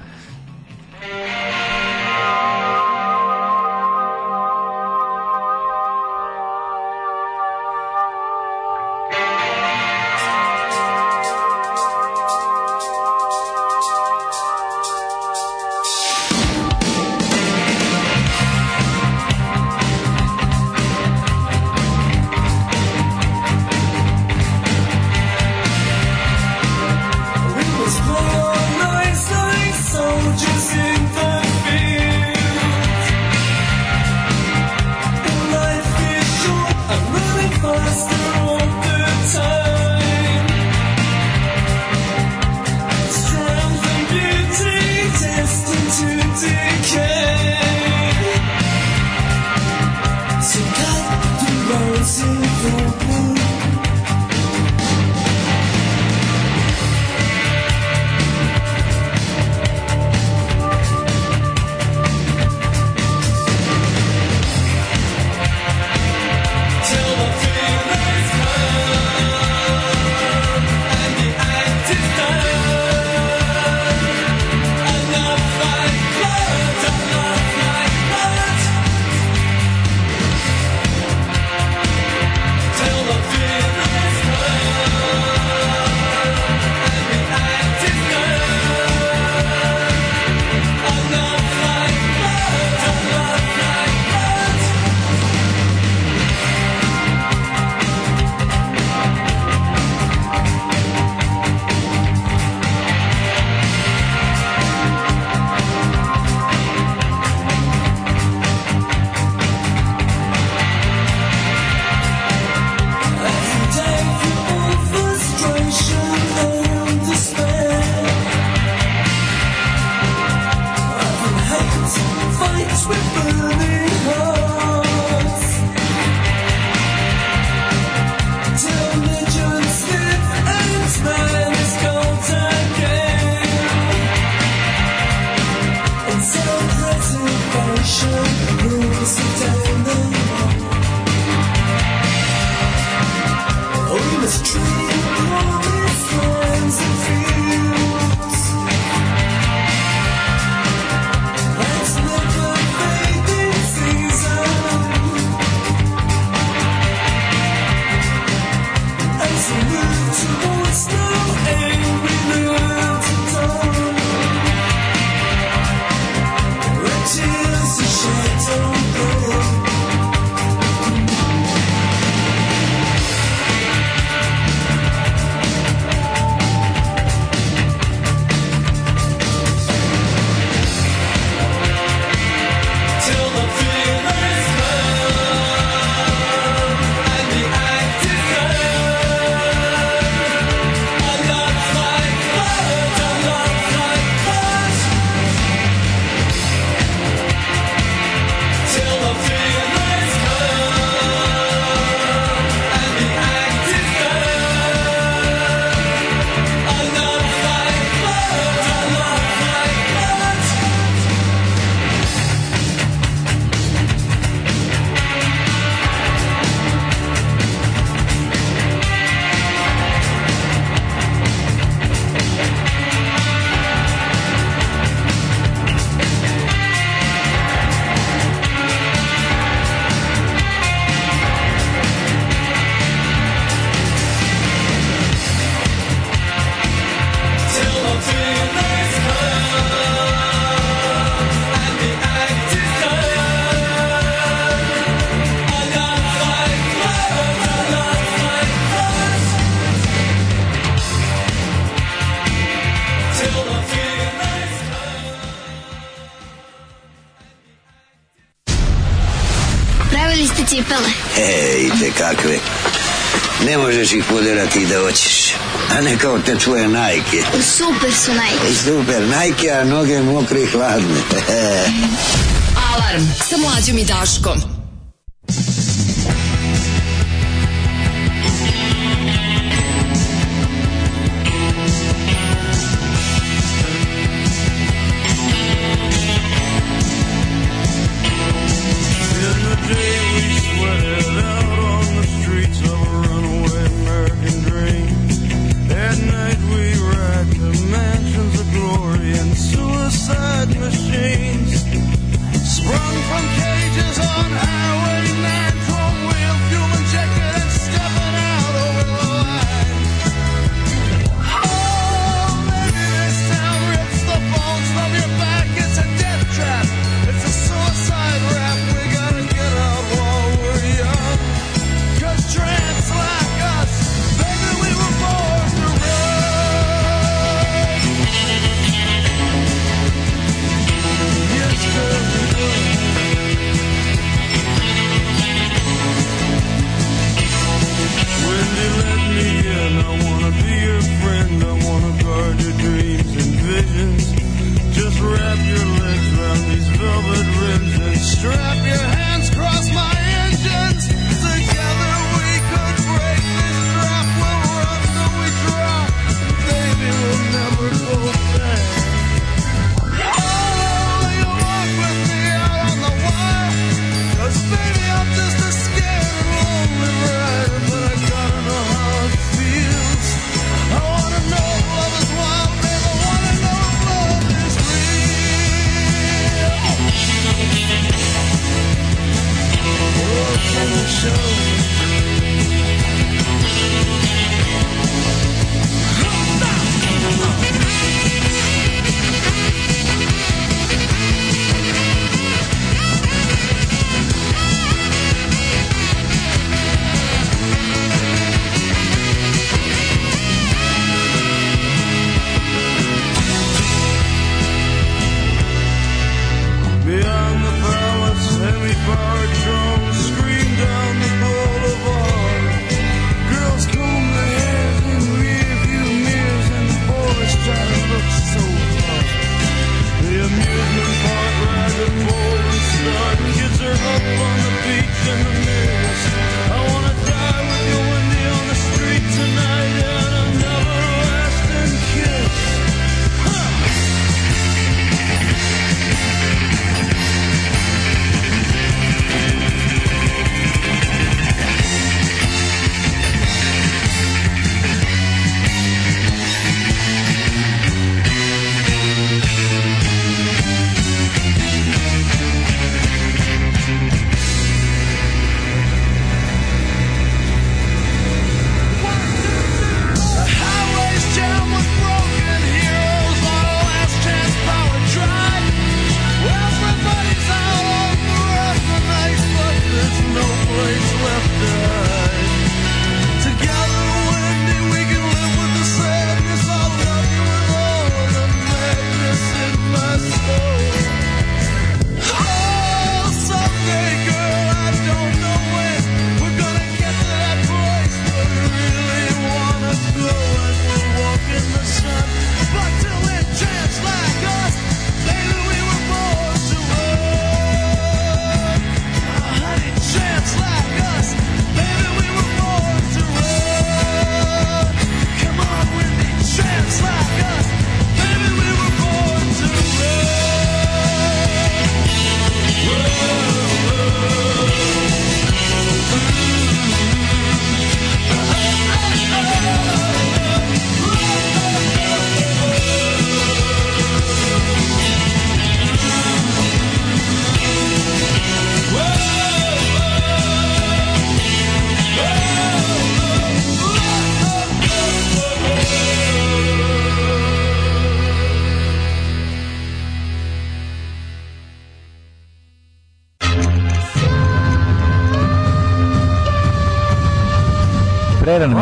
Super su najke. Super, najke, a noge mokre i hladne. Alarm sa mlađom i Daškom.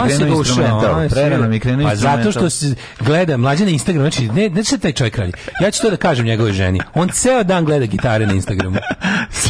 mi se duša. Ono, Prerano mi krenuo Pa zato što se gleda mlađe na Instagram, znači ne, ne se taj čovjek radi. Ja ću to da kažem njegovoj ženi. On ceo dan gleda gitare na Instagramu.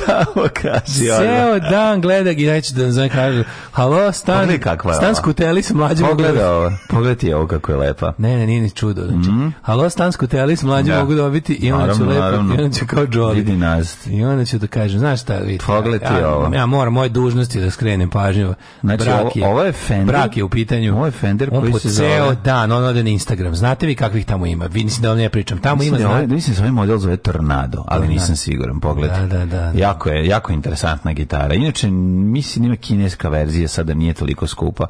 Samo kaži odmah. Ceo dan gleda i reći da nam kaže, halo, stan, Pogledaj kakva je stan ova. skuteli s mlađim Pogleda da- ovo, pogledaj ti ovo kako je lepa. Ne, ne, nije ni čudo. Znači, mm. halo, stan skuteli s mlađim Da. mogu da dobiti i ona će Naravno, lepo, naravno. i onda će kao Vidi Jolly. I ona će da kaže, znaš šta, vidi. Pogledaj ja, ovo. Ja, ja moram, moje dužnosti da skrenem pažnju. Znači, brak je, ovo- je Fender. Brak je u pitanju. Ovo je Fender koji se zove- ceo dan, on ode na Instagram. Znate vi kakvih tamo ima? Vi mislim da vam ne pričam. Tamo Mislim, ima, da ovaj, mislim da se ovaj model zove Tornado, ali nisam siguran, Pogledaj. Da, da, da, da. Jako je, jako interesantna gitara. Inače, mislim da ima kineska verzija, sada nije toliko skupa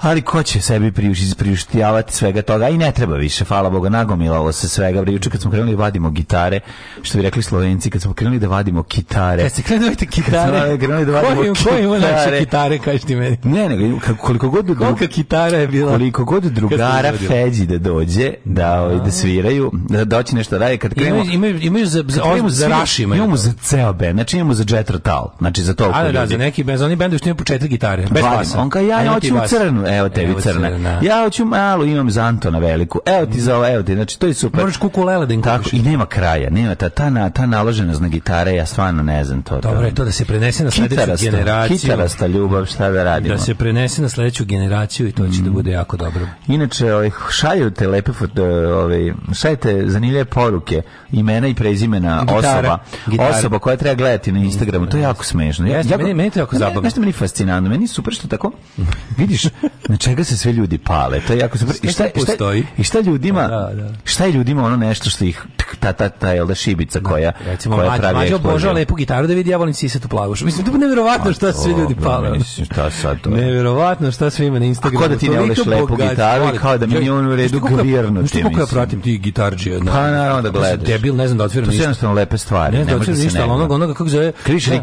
ali ko će sebi priuštijavati svega toga i ne treba više, hvala Boga, nagomilalo se svega. Juče kad smo krenuli da vadimo gitare, što bi rekli slovenci, kad smo krenuli da vadimo kitare. Kad se krenuli da kitare, kad smo krenuli da vadimo koji, kitare. Ko ima naše kitare, kaži ti meni? Ne, nego, koliko god, dru... kitara je bila? Koliko god drugara Feđi da dođe, da, ovaj, da sviraju, da doći nešto radi, kad krenemo... Imaju, imaju, za, za, imamo za raši, imaju. Imamo za ceo band, znači imamo za Jet Tal znači za toliko ljudi. Da, da, za neki band, za oni bendovi što imaju po četiri gitare, bez basa. On kao ja, ja hoću u crnu, imam, evo tebi evo crna. Da. crna. Ja hoću malo, imam za Antona veliku. Evo ti za ovo, evo ti. Znači, to je super. Moraš kukulele da im Tako, I nema kraja, nema ta, ta, na, ta naloženost na gitare, ja stvarno ne znam to. Dobro je to da se prenese na sledeću kitarasta, generaciju. Kitarasta ljubav, šta da radimo. Da se prenese na sledeću generaciju i to će da mm. da bude jako dobro. Inače, ovaj, šalju te lepe ovaj, šaljete zanimljive poruke imena i prezimena Gitara, osoba. Gitara. Osoba koja treba gledati na Instagramu. To je jako smešno. Ja, meni, meni to jako zabavno. Nešto meni fascinantno. Meni super što tako, vidiš, na čega se sve ljudi pale? To je jako super. I šta, šta, postoji? I šta ljudima? Da, da. Šta je ljudima ono nešto što ih ta ta ta je da šibica da, koja recimo koja pravi. Mađo božao lepu gitaru da vidi ja volim sisatu plavušu. Mislim da je neverovatno pa šta sve ljudi pale. Mislim šta sad to? Neverovatno šta sve ima na Instagramu. Kako da ti ne voliš lepu gitaru i kao da mi nije u redu gvirno ti. Što kako ja pratim ti gitardžije na. Pa naravno da gledaš. Debil ne znam da otvorim. To su jednostavno lepe stvari. Ne, ne, ne, ne, ne, ne, ne, ne, ne, ne, ne,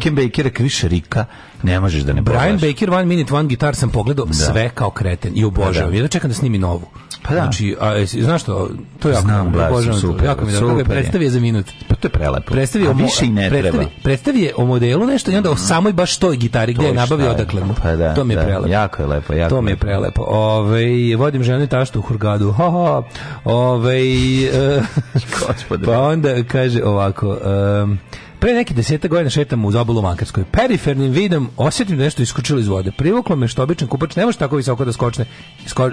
ne, ne, ne, ne, ne, Ne možeš da ne pogledaš. Brian Baker One Minute One Guitar sam pogledao da. sve kao kreten i obožavam. Da, da. Ja čekam da snimi novu. Pa da. Znači, a, znaš što, to je jako Znam, bla, obožavam. Super, jako mi da super, predstavi je za minut. Pa to je prelepo. Predstavi a o, više i ne predstavi, treba. Predstavi je o modelu nešto i onda o samoj baš toj gitari to gde je nabavio odakle. Pa da, to mi je da, prelepo. Jako je lepo, jako. To mi je prelepo. Ove, vodim ženu i taštu u Hurgadu. Ha, ha. Ove, e, pa onda kaže ovako, um, Pre neki deseta godina šetam u zabalu Mankarskoj. Perifernim vidom osjetim da nešto iskučilo iz vode. Privuklo me što običan kupač ne može tako visoko da skočne,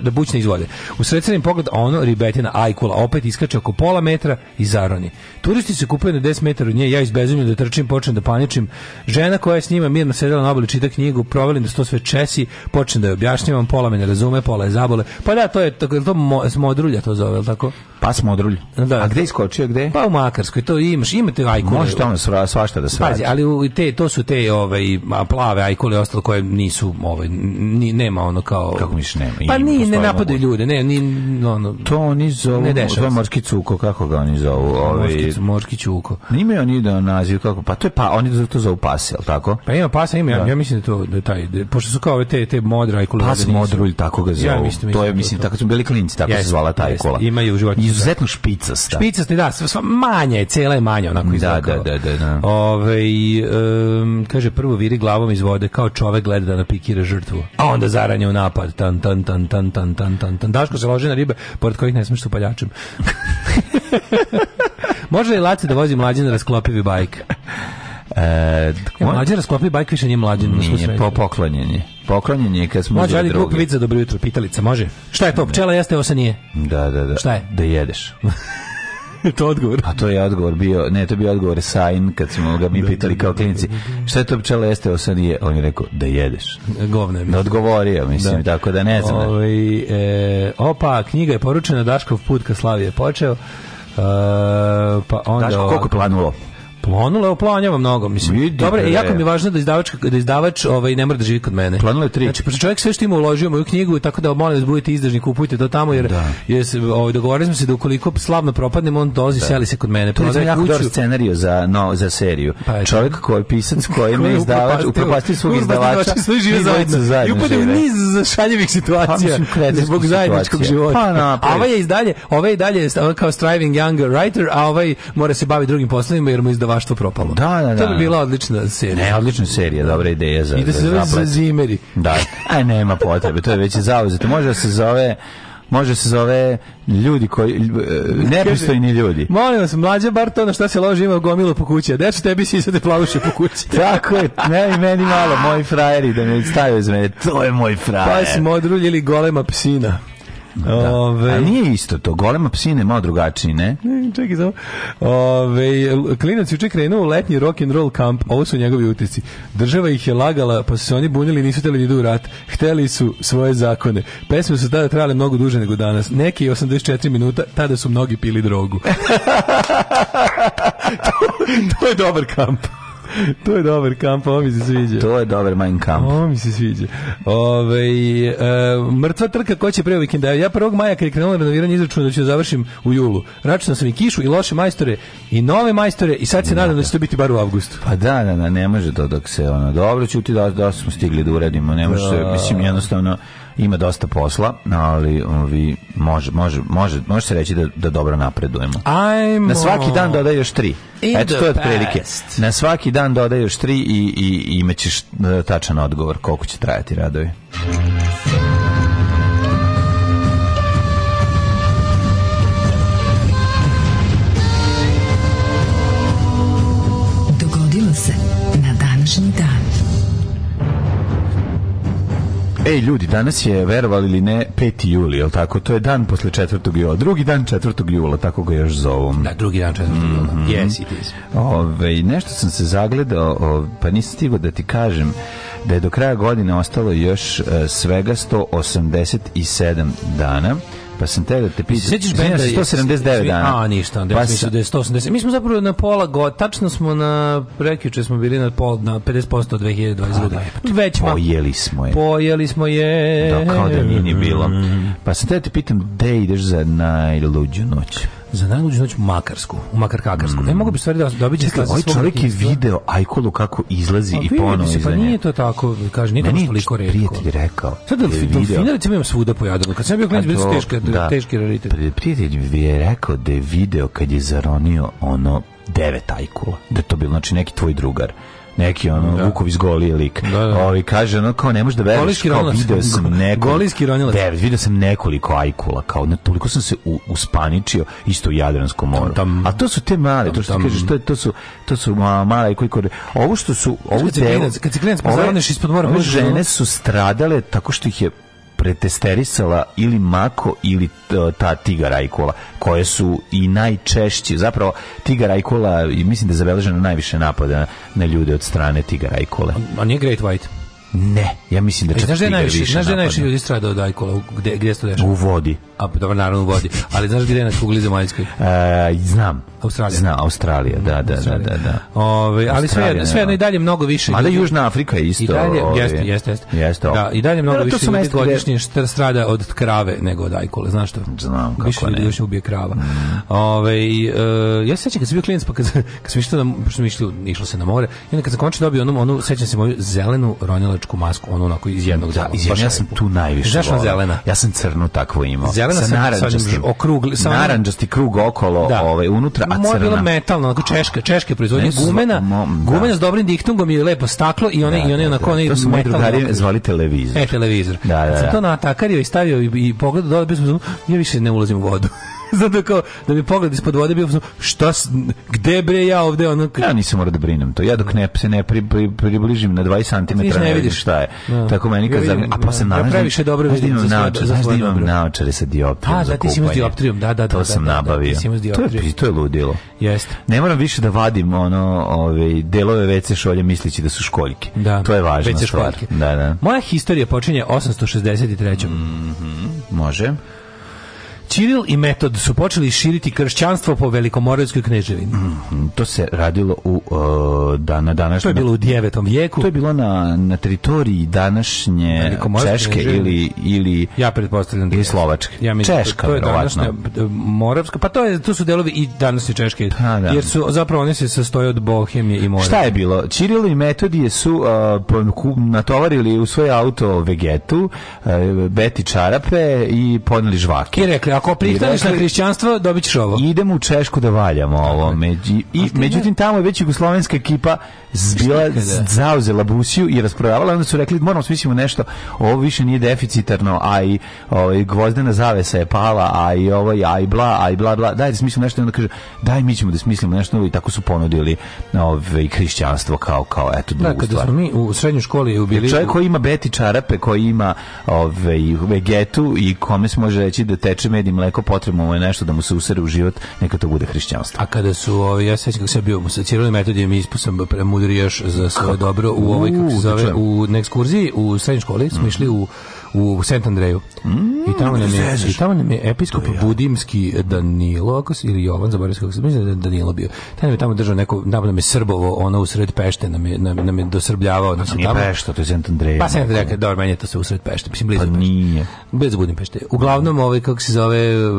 da bučne iz vode. U sredstvenim pogled ono ribetina ajkula opet iskače oko pola metra i zaroni. Turisti se kupaju na 10 metara od nje, ja izbezumljeno da trčim, počnem da paničim. Žena koja je s njima mirno sedela na obali čita knjigu, provalim da se sve česi, počnem da je objašnjavam, pola me ne razume, pola je zabole. Pa da, to je to, to mo, to zove, tako? Pa smodrulj. Da, A gde iskočio, gde? Pa u Makarskoj, to imaš, imate ajkule. Može tamo da svašta da se svađa. Pazi, ali te, to su te ovaj, plave ajkule ostalo koje nisu, ovaj, ni, nema ono kao... Kako miš nema? Pa ni, ne napadaju ljude, ne, ni, ono, To oni zovu, ne dešava. morski cuko, kako ga oni zovu? Ovaj, morski, morski cuko. Imaju oni da naziv kako, pa to je pa, oni to zovu pase, jel tako? Pa ima pasa, ima, ja, da. ja mislim da to, da je taj, da, pošto su kao ove te, te modre ajkule. Pas da modrulj, tako ga zovu. Ja, mislim, mislim, to je, mislim, to, da to. tako su bili klinci, tako yes, se zvala ta ajkula. Imaju imaju životinje. Izuzetno špicasta. Špicasta, da, sva, manja je, cela je manja, onako izgleda. Da, da, da, da, Da. Ove, ovaj, um, kaže, prvo viri glavom iz vode, kao čovek gleda da napikira žrtvu, a onda zaranje u napad. Tan, tan, tan, tan, tan, tan, tan, tan. Daško se loži na ribe, pored kojih ne smeš s upaljačem. Može li Laci da vozi mlađe na da rasklopivi bajk? E, ja, mlađe rasklopi bajk više nije mlađen. Nije, po poklonjenje. Poklonjenje kad smo uzeli drugi. Može, ali dobro jutro, pitalica, može? Šta je to? Da. Pčela jeste, ovo se nije. Da, da, da. Šta je? Da jedeš. to odgovor. A pa to je odgovor bio, ne, to je bio odgovor Sain kad smo ga mi da, da, pitali da, kao klinici. Šta je to pčela jeste, osa nije? On je rekao da jedeš. Govno je. Odgovorio, mislim, da. tako da ne znam. Ove, ovaj, e, opa, knjiga je poručena Daškov put ka Slavi je počeo. E, pa onda Daško koliko planulo? Planula je, planjava mnogo, mislim. Vidi, Dobro, jako mi je važno da izdavač, da izdavač ovaj, ne mora da živi kod mene. Planula je tri. Znači, pošto čovjek sve što ima uložio u moju knjigu, tako da molim da budete izdažni, kupujte to tamo, jer da. je, ovaj, dogovorili smo se da ukoliko slavno propadnemo, on dozi, da. seli se kod mene. To je jako dobar scenariju za, no, za seriju. Pa, čovjek koji je pisac, koji je izdavač, upropastio svog izdavača. Sve žive zajedno. I upade u niz šaljivih pa, situacija. Zbog zajedničkog života. Pa, a ovaj je i dalje, ovaj je dalje kao striving young writer, a ovaj mora se baviti drugim poslovima jer mu izdavač budalaštvo propalo. Da, da, da. To bi da. bila odlična serija. Ne, odlična serija, dobra ideja za I da se zove za zimeri. Da. Aj nema potrebe, to je već zauzeto. Može da se zove može da se zove ljudi koji nepristojni ljudi. Molim vas, mlađa bar to na šta se loži ima gomilo po kući, a decu tebi si sad plavuše po kući. Tako je, ne i meni malo, moji frajeri da me stavio iz mene, to je moj frajer. Pa smo odruljili golema psina. Da. Ove... A nije isto to, golema psine malo drugačiji, ne? ne čekaj samo. Ove, klinac juče krenuo u letnji rock and roll kamp, ovo su njegovi utisci. Država ih je lagala, pa su se oni bunili, nisu hteli da idu u rat. Hteli su svoje zakone. Pesme su tada trajale mnogo duže nego danas. Neki 84 minuta, tada su mnogi pili drogu. to, to je dobar kamp. to je dobar kamp, ovo mi se sviđa. To je dobar Mein kamp. Ovo mi se sviđa. Ove, e, mrtva trka, ko će pre vikenda? Ja 1. maja kad je krenulo renoviranje izračuna da ću da završim u julu. Računao sam i kišu i loše majstore i nove majstore i sad se da, nadam da, da će to biti bar u avgustu. Pa da, da, da, ne može to dok se ono, dobro ću ti da, da smo stigli da uredimo, ne može se, mislim jednostavno ima dosta posla, ali ovi, može, može, može, može se reći da, da dobro napredujemo. Ajmo. Na svaki dan dodaj još tri. In Eto, to je otprilike. Na svaki dan dodaj još tri i, i, i imaćeš e, tačan odgovor koliko će trajati radovi. Ej, ljudi, danas je, verovali ili ne, 5. juli, je tako? To je dan posle 4. jula. Drugi dan 4. jula, tako ga još zovu. Da, drugi dan 4. Mm -hmm. jula. Mhm. Yes, it is. Ove, nešto sam se zagledao, pa nisam stigao da ti kažem da je do kraja godine ostalo još e, svega 187 dana pa sam te da te pitam. Sećaš benda 179 dana. A ništa, onda pa mislim da je 180. Mi smo zapravo na pola god, tačno smo na prekjuče smo bili na pol na 50% od 2022. Da, Već pa- pojeli smo je. Pojeli smo je. Da kao da nije ni bilo. Pa sam te da te pitam, gde ideš za najluđu noć? za najluđu noć Makarsku, u Makarkakarsku. Mm. Ne mogu bi stvari da dobiđe Čekaj, ovaj čovjek je video Ajkolu kako izlazi A, pa i ponovo izlazi. Pa nije to tako, kaže, nije to toliko retko. Prijatelj rekao. Sad delfina recimo imam svuda po Jadranu. Kad sam bio klinac, bilo teški, da, teški raritet. Prijatelj mi je rekao da je video kad je zaronio ono devet ajkula. Da to bilo, znači, neki tvoj drugar neki ono da. Vukov iz Golije lik. Da, da. Ovi kaže ono kao ne može da veruješ kao video sam nekoliko Golijski ronjelac. Da, video sam nekoliko ajkula kao na toliko sam se u, uspaničio isto u Jadranskom moru. Tam, tam, A to su te male, tam, to što ti kažeš, to, je, to su to su ma, male koji kod ovo što su ovo kad se kad se klinac ispod mora, ove da žene su stradale tako što ih je pretesterisala ili Mako ili e, ta Tiga Rajkola, koje su i najčešće, zapravo Tiga Rajkola, mislim da je zabeleženo najviše napada na ljude od strane Tiga Rajkole. A nije Great White? Ne, ja mislim da e, čak znaš najviše, više znaš da najviše ljudi strada od ajkola, gde, gde se to dešava? U vodi. A, pa dobro, naravno u vodi, ali znaš gde je na kugli zemaljskoj? E, znam. Australija. Zna, Australija, da, da, da, da, da. Ove, ali sve, sve jedno i dalje mnogo više. Mada Južna Afrika je isto. I dalje, ove, ovaj, jeste, jeste, jeste. jeste da, I dalje mnogo da, više ljudi godišnje gde... strada od krave nego od ajkole, znaš to? Znam, kako više ne. Više ljudi ubije krava. Mm. Ove, e, ja se sećam kad sam bio klinac, pa kad, kad sam išao, na, išlo se na more, i onda kad sam končno dobio onu, onu sećam se moju zelenu ronjela navijačku masku, onu onako iz jednog da, iz ja sam tu najviše. Znaš zelena? Ja sam crnu takvu imao. Zelena sa narandžastim. Okrugli, sa narandžasti krug okolo, da. ovaj unutra, a crna. bila metalna, onako češka, češke proizvodnje, gumena, mo, da. gumena s dobrim diktungom i lepo staklo i one da, i one da, onako da. one. To su moji drugari zvali televizor. E televizor. Da, da, da. Sam to natakario i stavio i, i pogledao dole, ja više ne ulazim u vodu. Zato kao, da bi pogled ispod vode bio, šta, gde bre ja ovde, ono... Kad... Ja nisam morao da brinem to. Ja dok ne, se ne pri, pri, približim na 20 cm, ne, ne vidiš šta je. No. Da. Tako meni kad... Ja a posle se da. nalažem... Ja previše dobro da vidim za naočare, znaš da imam naočare sa dioptrijom a, da, ti si imao dioptrijom, da, da, da. To sam nabavio. to, je, to je ludilo. Jeste. Ne moram više da vadim ono, ove, ovaj, delove WC šolje misleći da su školjke. Da. To je važna školjke Da, da. Moja istorija počinje 863. Mm Može. Čiril i Metod su počeli širiti kršćanstvo po Velikomoravskoj kneževini. Mm, to se radilo u uh, da, na današnje... To je bilo u 9. vijeku. To je bilo na, na teritoriji današnje Češke ili, ili... Ja pretpostavljam da je. Slovačke. Ja mislim, Češka, to je današnja Moravska. Pa to, je, to su delovi i današnje Češke. Ha, pa, da. Jer su, zapravo oni se sastoje od Bohemije i Morave. Šta je bilo? Čirilo i Metodije su uh, natovarili u svoj auto Vegetu, uh, Beti Čarape i poneli žvake. I rekli, ako pristaneš na hrišćanstvo, dobićeš ovo. Idemo u Češku da valjamo ovo. Među, i, međutim, tamo je već jugoslovenska ekipa zbila, zauzela busiju i rasprodavala, onda su rekli, moramo smislimo nešto, ovo više nije deficitarno, a i ovaj, gvozdena zavesa je pala, a i ovo, ovaj, a i bla, a i bla, bla, daj da smislimo nešto, onda kaže, daj mi ćemo da smislimo nešto i tako su ponudili ovaj, hrišćanstvo kao, kao, eto, drugu da, kada stvar. smo mi u srednjoj školi ubili... Čovjek koji ima beti čarape, koji ima ovaj, vegetu i kome se može reći da teče med jedi mleko, potrebno mu je nešto da mu se usere u život, neka to bude hrišćanstvo. A kada su, ovi, ja sećam kako se bio sa Cirilom metodijem ispusam premudri još za svoje dobro u, ovoj, ovaj, kako se zove, u, na ekskurziji u srednjoj školi smo mhm. išli u u Sent Andreju. Mm, I tamo nam je, i tamo nam je episkop je Budimski Danilo, ako se, ili Jovan, zaboravio kako se, mislim da je Danilo bio. Taj nam je tamo držao neko, nam nam je srbovo, ono u sred Pešte, nam je, nam, nam je dosrbljavao. Nam znači, nije tamo, Pešta, to je Sent Andreja. Pa Sent Andreja, dobro, meni je to se u sred Pešte, mislim, pa blizu pa nije. Bez Budimpešte. Uglavnom, ovaj, kako se zove, uh,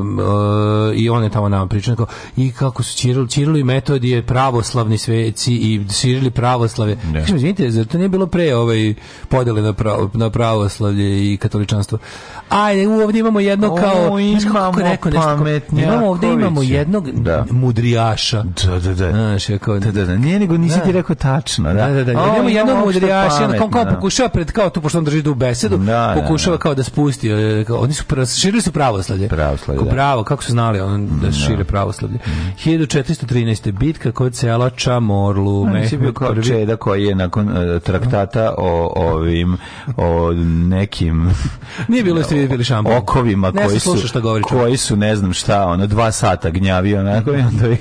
i on je tamo nam pričao, i kako su Čirili, Čirili metod je pravoslavni sveci i širili pravoslavlje. Ne. Da. Kažem, izvinite, zar to nije bilo pre ovaj podele na, pravo, na pravoslavlje i katoličanstvo. Ajde, ovdje imamo jedno kao... O, imamo neko, Imamo, ovdje imamo da. jednog da. mudrijaša. Da, da, da. Znaš, kao, da, da, da. Nije nego nisi da. ti rekao tačno. Da, da, da. da. O, imamo jednog mudrijaša, on kao, kao pokušava pred, kao tu, pošto on drži tu besedu, da, da, da. pokušava kao da spusti. E, kao, oni su, širili su pravoslavlje. Pravoslavlje, Bravo, kako su znali on da šire pravoslavlje. 1413. Mhm. bitka kod sela Čamorlu. On je bio kao čeda koji je nakon e, traktata o ovim o nekim Nije bilo ste bili šampan. Okovima koji su šta govori čovjek. koji su ne znam šta, ono 2 sata gnjavio onako i onda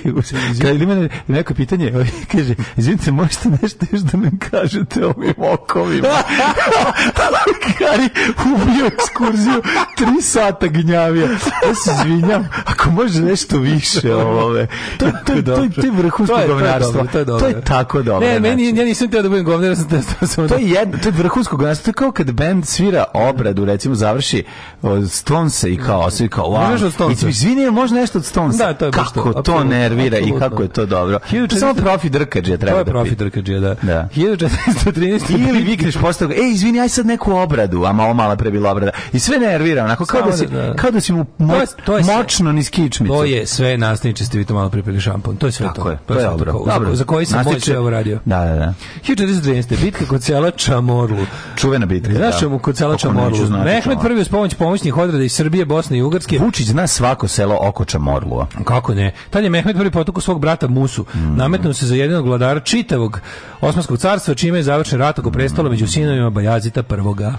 kad ima neko pitanje, ovaj, kaže, izvinite, možete nešto još da nam kažete o ovim okovima? Kari ubio ekskurziju, 3 sata gnjavio. Ja se izvinjam, ako može nešto više ovome. Ovaj. To, to, to, to, to vrhunsko govnarstvo. To je, dobro, to je tako dobro. Ne, meni, znači. ja nisam teo da budem govnar, sam teo da sam... To je, jedno, to je vrhunsko govnarstvo, kao kad bend svira da. ob, obradu recimo završi od Stonese i kao osvi kao wow. Da I izvini, može nešto od Stonesa. Da, to je kako to, to nervira i kako je to dobro. To samo profi drkađe treba. To je da profi drkađe, da. da. 1413 ili vikneš posle toga, ej izvini, aj sad neku obradu, a malo mala prebila obrada. I sve nervira, onako kao da si da, kao da si mu moćno niz kičmicu. To je sve nastavniče ste vi to malo pripili šampon. To je sve to. To je dobro. Za koji se moj sve radio? Da, da, da. 1413 bitka kod sela Čamorlu. Čuvena bitka. Znaš mu kod Čamorlu Morlu znate. Mehmed prvi uz pomoć pomoćnih odrada iz Srbije, Bosne i Ugarske. Vučić zna svako selo Okoča Morlua. Kako ne? Tad je Mehmed prvi potoku svog brata Musu. Mm. Nametnuo se za jedinog vladara čitavog Osmanskog carstva, čime je završen rat oko prestalo među sinovima Bajazita prvoga.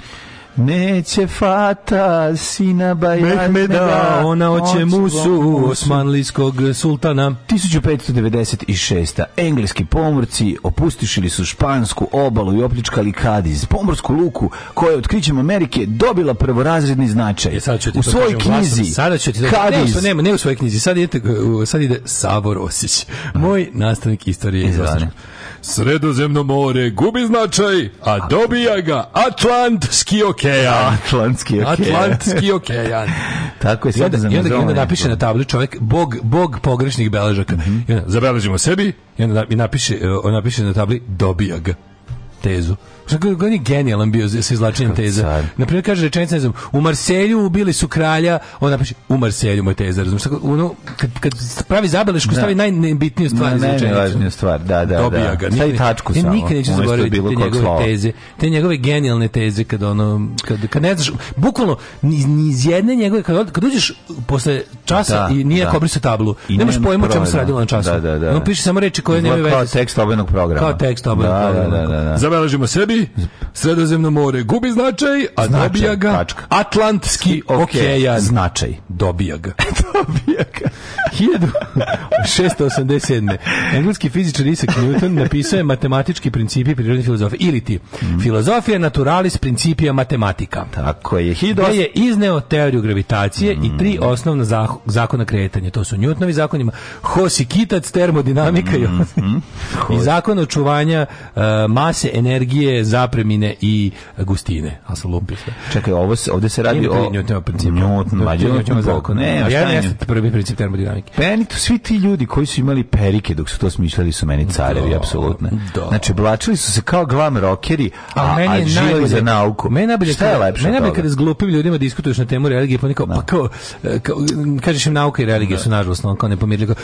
Neće fata sina Mehmeda, da ona oće musu osmanlijskog sultana. 1596. Engleski pomorci opustišili su špansku obalu i opličkali Kadiz, pomorsku luku koja je otkrićem Amerike dobila prvorazredni značaj. Ja, e, u svojoj knjizi, sada ću ti da... Kadiz. Ne, ne, ne u svojoj knjizi, sad, idete, sad ide Savor Osić, moj nastavnik istorije iz Sredozemno more gubi značaj, a dobija ga Atlantski okean okean. Atlantski okean. Atlantski okean. Tako je. I onda, i onda, i onda napiše na tabli čovjek bog, bog pogrešnih beležaka. Mm -hmm. I onda, zabeležimo sebi i onda napiše, e, on napiše na tabli dobija ga tezu. On je genijalan bio sa izlačenjem teza. Na primjer kaže rečenica, ne znam, u Marselju ubili su kralja, on napiše u Marselju moj teza, razumiješ? Ono, kad, kad pravi zabelešku, da. stavi najbitniju stvar iz rečenice. stvar, da, da, Dobija da. Stavi tačku e, samo. Nikad neću zaboraviti te njegove slova. teze, te njegove genijalne teze kad ono, kad, kad ne znaš, bukvalno ni, ni jedne njegove, kad, kad uđeš posle časa da, i nije da. kobrisa tablu, I nemaš pojma čemu se radilo na času. Da, da, da. On piše samo reči koje nemaju veze. Kao tekst obenog programa. Kao tekst obenog da, da, programa. da, da, da zabeležimo sebi, Sredozemno more gubi značaj, a značaj, dobija ga tačka. Atlantski okean. Okay, značaj. Dobija ga. dobija ga. 1687. Engleski fizičar Isaac Newton napisao je matematički principi prirodne filozofije ili ti mm. filozofija naturalis principija matematika. Tako je. Hidos... je izneo teoriju gravitacije mm. i tri mhm. osnovna zakona kretanja. To su Newtonovi zakonima Hosi Kitac, termodinamika mm. i, mhm. i zakon očuvanja uh, mase, energije, zapremine i gustine. A se lupi Čekaj, ovo se, ovde se radi o... Newtonov princip. Newton, ne, ja jeste prvi princip termodinamike. Meni pa to svi ti ljudi koji su imali perike dok su to smišljali su meni carevi, da, apsolutno. Da. Znači, oblačili su se kao glam rockeri, a, meni a živali za nauku. Meni najbolje Šta je lepše Meni najbolje kada s glupim ljudima diskutuješ na temu religije, pa kao, da. pa e, kao, kažeš im nauka i religija su nažalost, on kao nepomirljivo.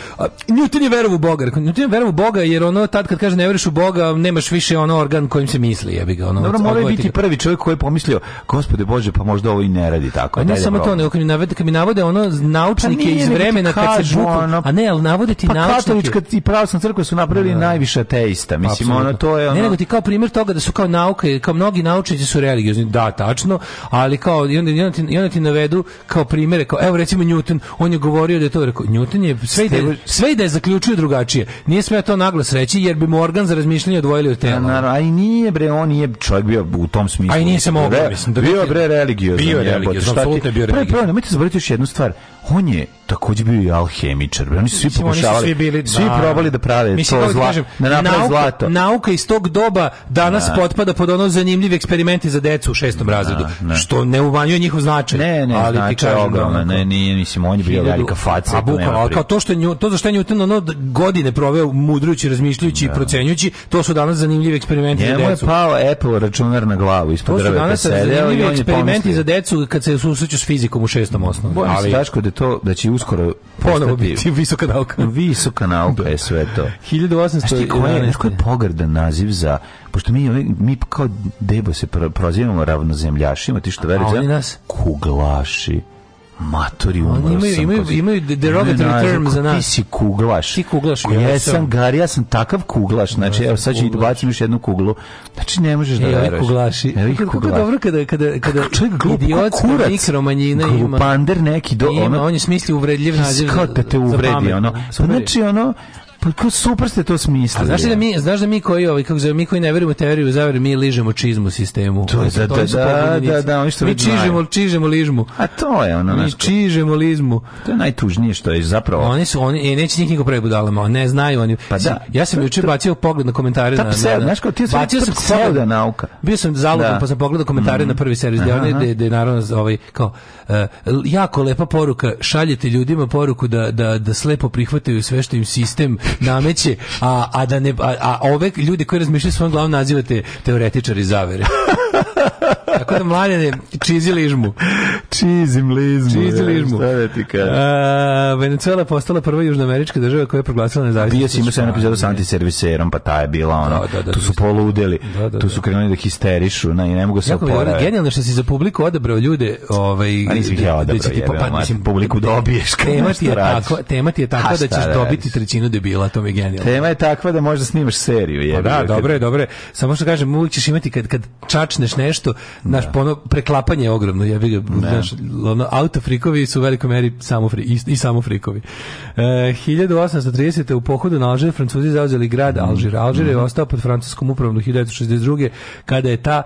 Newton je verovu Boga. Newton je verovu Boga jer ono tad kad kaže ne veruješ u Boga, nemaš više ono organ kojim se misli, ja bih ga ono. Dobro, mora biti prvi čovjek koji je pomislio, gospode Bože, pa možda ovo i ne radi tako. A pa ne da samo to, nego kad mi navode, kad mi navode ono pa naučnike pa nije, iz vremena kad kažu, se buku, ono, a ne, al navode ti pa naučnike. Pa katolička i pravoslavna crkva su napravili no. Da. najviše ateista, mislim Absolutno. ono to je ono. Ne, nego ti kao primjer toga da su kao nauke, kao mnogi naučnici su religiozni, da, tačno, ali kao i onda, i onda, ti, i onda ti navedu kao primjere, kao evo recimo Newton, on je govorio da je to rekao, Newton je sve da je, sve da je zaključio drugačije. Nije smeo to naglas reći jer bi Morgan za razmišljanje odvojili od da, tema nije bre, on nije čovjek bio u tom smislu. A i nije se mogao, mislim. Da bio bre religiozan. Bio je religiozan, apsolutno bio religiozan. Prvo, nemojte zaboraviti još jednu stvar on je takođe bio i alhemičar. Oni su svi Mislim, pokušavali, svi, bili, svi da, probali da prave Mislim, to da zla, kažem, da naprave nauka, zlato. Nauka iz tog doba danas da. potpada pod ono zanimljivi eksperimenti za decu u šestom da, razredu, da. što ne umanjuje njihov značaj. Ne, ne, ali znači, ti kažem, ogromna, ne, nije, mislim, on je bio velika faca. A pa bukvalno, ali kao to, što nju, to za što je Newton ono godine proveo mudrujući, razmišljujući da. i procenjujući, to su danas zanimljivi eksperimenti Njemu za decu. Njemu je pao Apple računar na glavu ispod drve. To su danas zanimljivi eksperimenti za decu kad se susreću s fizikom u šestom osnovu. Ali, da to da će uskoro ponovo biti visoka nauka. visoka nauka je sve to. 1800. Da. Znaš koji je, je pogrdan naziv za pošto mi mi kao debo se prozivamo ravnozemljašima, ti što veruješ? Kuglaši matori umro Oni imaju, sam. Imaju, kod... imaju derogatory ne, term za nas. Ti si kuglaš. Ti kuglaš. Ja, ja sam gar, ja sam takav kuglaš. Znači, evo sad ću i dobacim još jednu kuglu. Znači, ne možeš da veruješ. Evo kuglaši. Evo kuglaši. Kako dobro kada, kada, kada čovjek glup, idiotska kurac, mikromanjina ima. Glupander neki. Do, ima, ono, on je smislio uvredljiv naziv. Kao da te uvredi, ono. Znači, ono, Pa kako super ste to smislili. Znaš da mi, znaš da mi koji ovaj kako zovemo, mi koji ne verujemo teoriju zavere, mi ližemo čizmu sistemu. To je da da da, da, da, oni što mi čižemo, čižemo ližmu. A to je ono Mi čižemo ližmu. To je najtužnije što je zapravo. Oni su oni i e, neće njih niko budalama, ne znaju oni. Pa da. Ja sam juče bacio pogled na komentare na. Pse, znaš kao ti sam bacio sam na nauka. Bio sam zaludan pa sam pogledao komentare mhm. na prvi servis da oni da naravno ovaj kao e, jako lepa poruka, šaljete ljudima poruku da da da slepo prihvataju sve što im sistem nameće, a, a, da ne, a, a ove ljude koji razmišljaju svojom glavom nazivate teoretičari zavere. Tako da mladene, čizi ližmu. Čizim ližmu. Čizi ližmu. Šta da ti kažem? Venezuela je postala prva južnoamerička država koja je proglasila nezavisnost. Bio si imao sam epizodu sa antiserviserom, pa ta je bila ono. Da, da, da, tu su da, da. poludeli, da, tu su krenuli da histerišu, na, i ne mogu se oporati. Genijalno što si za publiku odabrao ljude, ovaj, A nisi ih ja odabrao, da će ti, pa, mislim, publiku dobiješ. Tema ti je tako, tema ti je tako da ćeš dobiti trećinu debila, to mi je genijalno. Tema je takva da možda snimaš seriju. Pa je, da, dobro je, dobro je. Samo što kažem, uvijek ćeš imati kad, kad čačneš nešto, naš da. ono preklapanje je ogromno, ja ga, naš ono frikovi su u velikoj meri samo fri, i, i samo frikovi. E, 1830. u pohodu na Alžir Francuzi zauzeli grad mhm. Alžir. Alžir je mhm. ostao pod francuskom upravom do 1962. kada je ta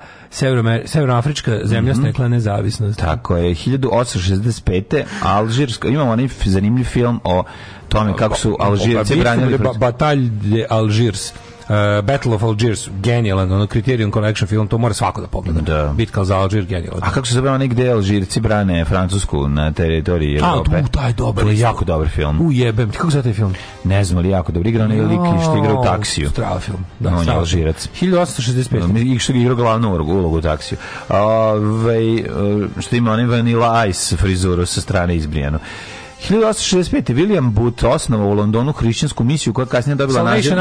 severnoafrička zemlja mhm. stekla nezavisnost. Tako je, 1865. Alžirska, imamo onaj zanimljiv film o tome kako su Alžirci pa branili... Da Batalje Alžirs. Uh, Battle of Algiers, genijalan, ono Criterion Collection film, to mora svako da pogleda. Da. Bitka za Alžir, genijalan. A kako se zove onaj gde Alžirci brane Francusku na teritoriji Evrope? A, tu, taj dobar. To je jako dobar film. U jebem, ti kako zove taj film? Ne znam, ali jako dobar. Igra onaj lik što igra u taksiju. Strava film. Da, on je Alžirac. 1865. I što igra glavnu ulogu u taksiju. Ove, ovaj, eh, što ima onaj Vanilla Ice frizuru sa strane izbrijeno. 1865. William Booth osnovao u Londonu hrišćansku misiju koja kasnije dobila naziv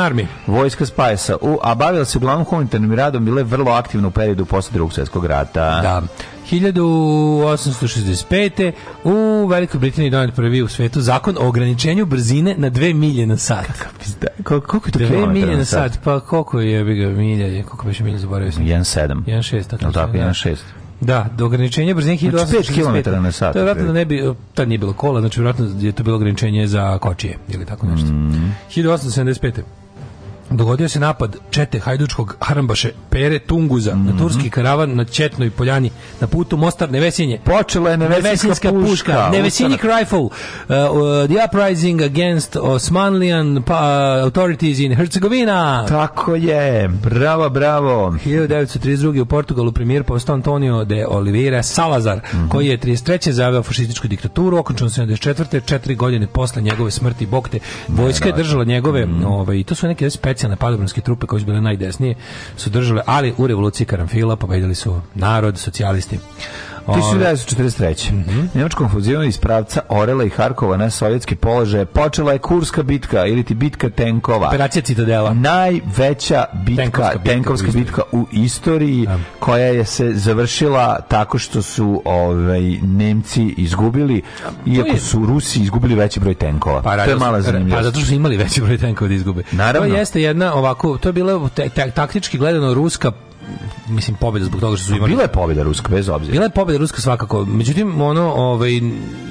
Vojska Spajsa. U, a bavila se uglavnom humanitarnim radom, bila je vrlo aktivna u periodu posle drugog svjetskog rata. Da. 1865. u Velikoj Britaniji donet prvi u svetu zakon o ograničenju brzine na dve milje na sat. Kako, koliko je to dve milje na sat? Pa koliko je, bi ga milja, koliko bi milja, zaboravio sam. 1,7. 1,6. Tako, tako 1,6. Da, do ograničenja brzine 1865. Znači 5 km na sat. To je vratno da ne bi, tad nije bilo kola, znači vratno je to bilo ograničenje za kočije ili tako nešto. Mm -hmm. 1875 dogodio se napad čete hajdučkog harambaše Pere Tunguza mm -hmm. na mhm. turski karavan na Četnoj poljani na putu Mostar Nevesinje. Počela je Nevesinska, puška. puška Nevesinjik rifle. Uh, uh, the uprising against Osmanlian pa, uh, authorities in Hercegovina. Tako je. Bravo, bravo. 1932. u Portugalu premijer postao Antonio de Oliveira Salazar, mm -hmm. koji je 33. zaveo fašističku diktaturu, okončan 74. četiri godine posle njegove smrti Bokte. Vojska je da, da. držala njegove, mm -hmm. ovaj, to su neke specijalne specijalne padobranske trupe koje su bile najdesnije su držale, ali u revoluciji Karamfila pobedili su narod, socijalisti. 1943. Mm -hmm. Nemačkom fuzijom iz pravca Orela i Harkova na sovjetski položaje počela je Kurska bitka ili ti bitka tenkova. Operacija Citadela. Najveća bitka, tenkovska, tenkovska bitka, u istoriji ja. Da. koja je se završila tako što su ovaj Nemci izgubili iako su Rusi izgubili veći broj tenkova. Pa, to je mala zanimljivost. Pa zato što su imali veći broj tenkova da izgube. Naravno. To jeste jedna ovako, to je bila te, te, taktički gledano ruska mislim pobeda zbog toga što su imali. Bila je pobeda ruska bez obzira. Bila je pobeda ruska svakako. Međutim ono ovaj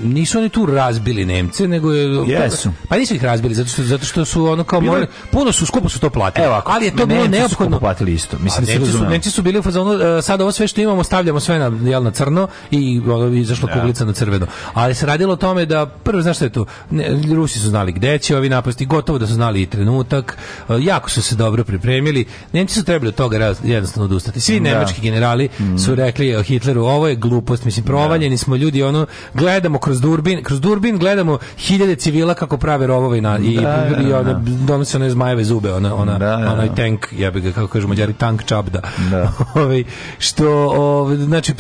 nisu oni tu razbili Nemce, nego je yes. pa nisu ih razbili zato što zato što su ono kao morali, puno su skupo su to platili. Evo, ako, ali je to bilo neophodno. platili isto. Mislim da su, Nemci su bili u fazonu uh, sad ovo sve što imamo stavljamo sve na jel na crno i ono izašla da. ja. kuglica na crveno. Ali se radilo o tome da prvo znaš šta je to, Ne, Rusi su znali gde će ovi napasti, gotovo da su znali i trenutak. Uh, jako su se dobro pripremili. Nemci su trebali od toga raz, jednostavno odustati. Svi da. nemački generali su mm. rekli e, Hitleru ovo je glupost, mislim provaljeni da. smo ljudi, ono gledamo kroz Durbin, kroz Durbin gledamo hiljade civila kako prave rovove i i, da, i ona donosi one zmajeve zube, ona ona onaj tank, ja bih ga kako kažu mađari tank čabda. Ovaj što ove, ovaj, znači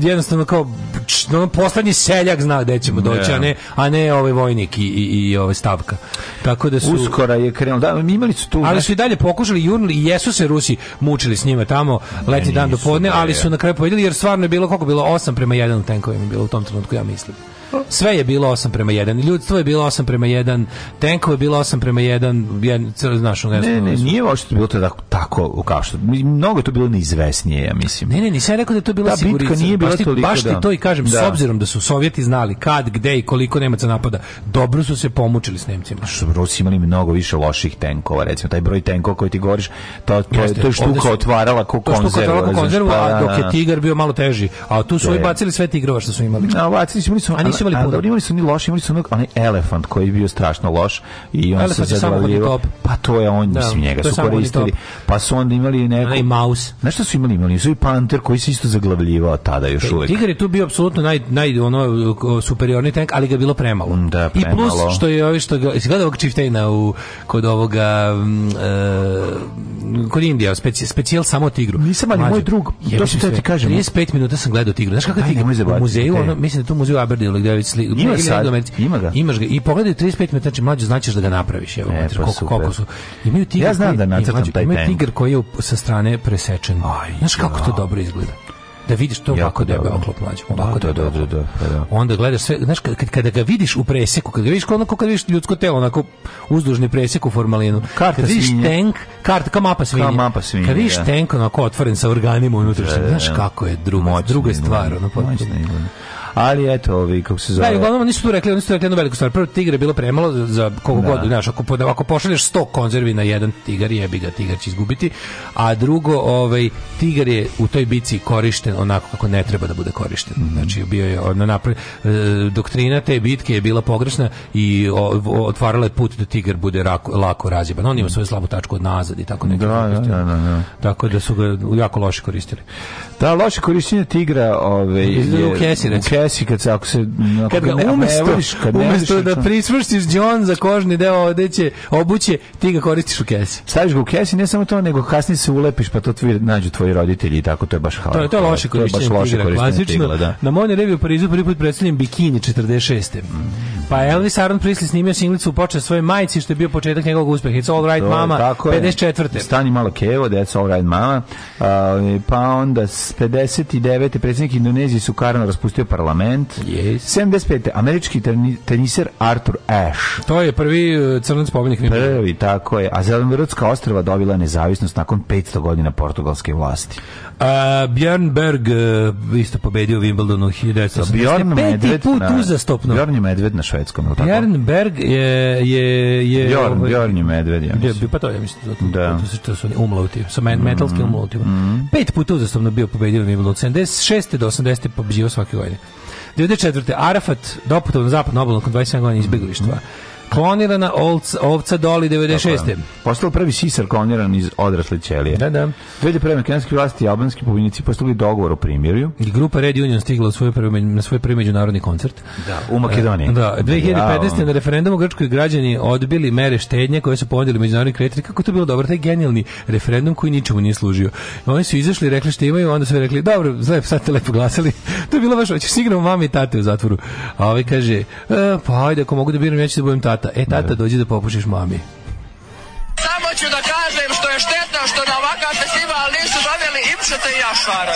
jednostavno kao ono poslednji seljak zna gde ćemo doći, a ne a ne ovaj vojnik i i, i ovaj stavka. Tako da su uskora je krenulo. Da, imali su tu. Ali su i dalje pokušali jurnuli i jesu se Rusi mučili s njima tamo tamo letnji dan do podne, ali su na kraju pobedili jer stvarno je bilo koliko bilo 8 prema 1 u tenkovima bilo u tom trenutku ja mislim. Sve je bilo 8 prema 1. Ljudstvo je bilo 8 prema 1. Tenkova je bilo 8 prema 1. Jedan, znaš, ne, ne, ne, nije što je bilo to tako, tako kao što. Mnogo je to bilo neizvesnije, ja mislim. Ne, ne, nisam rekao da je to bila sigurica. Nije bila baš ti, baš ti da. to i kažem, da. s obzirom da su Sovjeti znali kad, gde i koliko Nemaca napada, dobro su se pomučili s Nemcima. Što Rusi imali mnogo više loših tenkova, recimo, taj broj tenkova koji ti govoriš, to, to, Jeste, to je štuka otvarala ko konzervu. konzervu, a pa dok je da, da. Tigar bio malo teži. A tu su i bacili sve tigrova što su imali. A bacili su, imali su, nisu imali puno. Imali su ni loš, imali su onog, onaj elefant koji je bio strašno loš i on elefant se zaglavljivao. Pa to je on, da, mislim, njega su koristili. Pa su onda imali neko... Onaj maus. Znaš što su imali? Imali su i panter koji se isto zaglavljivao tada još e, uvijek. Tigar je tu bio apsolutno naj, naj ono, superiorni tank, ali ga je bilo premalo. Mm, da, premalo. I plus što je ovi što ga... Jesi gledao ovog Čiftejna u, kod ovoga... Mm, e, kod Indija, speci, specijal samo Tigru. Nisam, ali Mađu, moj drug, to što ti kažem. 35 minuta sam gledao Tigru. Znaš kakav Tigru? U muzeju, ono, mislim da tu to muzej u Miljković sli... Ima, sad, ima ga. Imaš ga. I pogledaj 35 metara, znači mlađe značiš da ga napraviš, evo, e, pa koliko, koliko su. Imaju tigar. Ja znam da nacrtam taj Imaju tigar koji je sa strane presečen. Aj, Znaš kako to dobro izgleda da vidiš to kako da je oklop mlađe. Ovako da, da, da, da, Onda gledaš sve, znaš, kad, kada ga vidiš u preseku, kada ga vidiš onako kada vidiš ljudsko telo, onako uzdužni presek u formalinu. Karta kada vidiš tank, karta, kao mapa svinje. Kao mapa svinje, Kada vidiš tank onako otvoren sa organima unutra, znaš kako je druga, druga stvar. Ono, ali eto, ovi, kako se da, zove... Da, uglavnom nisu tu rekli, oni su rekli jednu veliku stvar. Prvo, tigra je bilo premalo za, za koliko da. god, znaš, ako, ako pošalješ 100 konzervi na jedan tigar, jebi ga, tigar će izgubiti, a drugo, ovaj, tigar je u toj bici korišten onako kako ne treba da bude korišten. Mm Znači, bio je, na napre, doktrina te bitke je bila pogrešna i otvarala je put da tigar bude rako, lako razjeban. On ima mhm. svoju slabu tačku od nazad i tako nekako. Da, da, da, da, Tako da su ga jako loše koristili. Da, loše korišćenje tigra ove, ovaj, je, u kesi, recimo desi kad se ako se ako kad ga ne, umesto, voliš, kad ne umesto da prisvrstiš John za kožni deo odeće, obuće, ti ga koristiš u kesi. Staviš ga u kesi, ne samo to, nego kasnije se ulepiš, pa to tvi, nađu tvoji roditelji i tako to je baš hala To je to loše korišćenje tigra, loše korišćenje da. Na moje revi u Parizu prvi put predstavljen bikini 46. Mm. Pa Elvis Aaron Presley snimio singlicu u počast svoje majici što je bio početak njegovog uspeha. It's all right to, mama 54. Stani malo kevo, that's da all right mama. Uh, pa onda 59. predsjednik Indonezije Sukarno raspustio parlament parlament. Yes. 75. Američki teniser Arthur Ashe. To je prvi e, crnac pobednik. Prvi, tako je. A Zelenorodska ostrava dobila nezavisnost nakon 500 godina portugalske vlasti. A, Bjorn Berg uh, isto pobedio Wimbledonu 1985. Peti put na, uzastopno. Björn je medved na švedskom, je li tako? Björn Berg je... je, je Björn, ovaj, Björn je medved, ja mislim. Je, pa to je, mislim. Zato, da. Zato što su umlauti, sa men, mm, metalskim mm-hmm. umlautima. Mm. Pet puta uzastopno bio pobedio Wimbledonu. 76. do 80. pobeđivo svake godine. 94. Arafat, doputovno zapadno obalno, kod 27 godina izbjeglištva. Mm klonirana ovca, ovca Doli 96. Postao prvi sisar kloniran iz odrasle ćelije. Da, da. Dvede prve makedonske vlasti i albanski pobunjenici postavili dogovor o primirju. I grupa Red Union stigla svoj prvi, na svoj prvi međunarodni koncert. Da, u Makedoniji. E, da, 2015. Da, ja, da. na referendumu Grčkoj građani odbili mere štednje koje su ponudili međunarodni kretari. Kako to bilo dobro? Taj genijalni referendum koji ničemu nije služio. Oni su izašli rekli što imaju, onda su rekli, dobro, zlep, sad te lepo glasali. to je bilo baš, hoćeš sigurno da mami i tate u zatvoru. A ovaj kaže, e, pa ajde, ako mogu da biram, ja ću da budem tate tata. E, tata, da, da. dođi da popušiš mami. Samo ću da kažem što je štetno što na ovakav festival nisu doveli Imšeta i Jašara.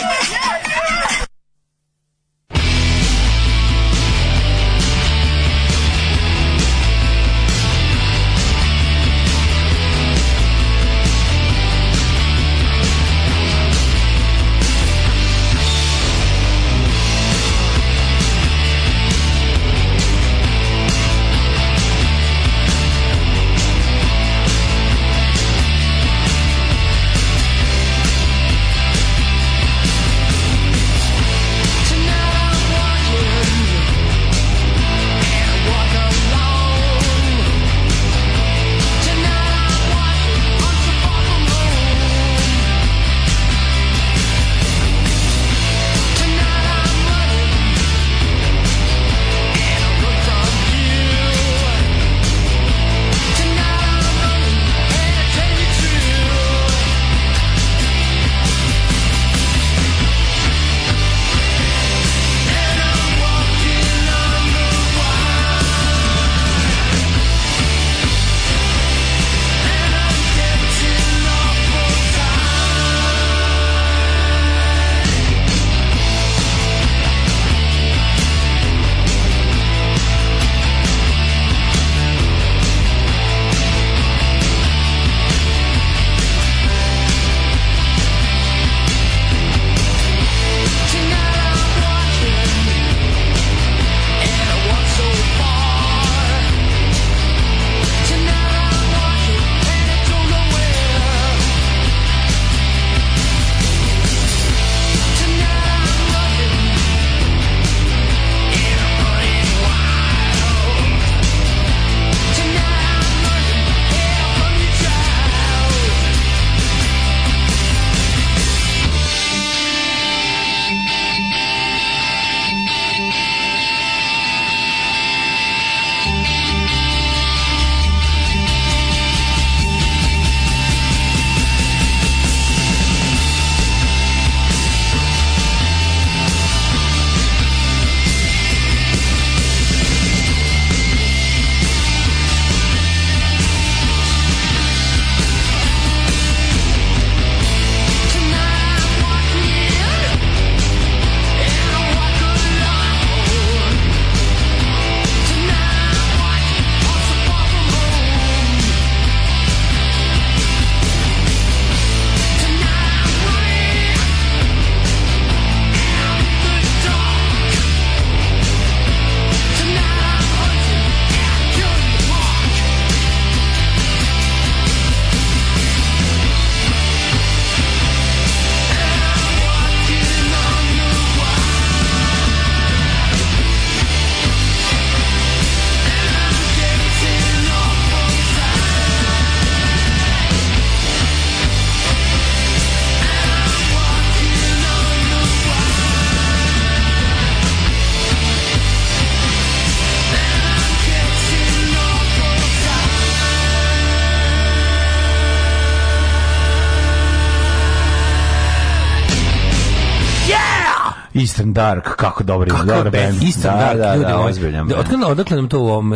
Dark, kako dobro je, dobar band. Eastern da, Dark, da, da ljudi, da, ozbiljan. Da, odakle nam to u ovom,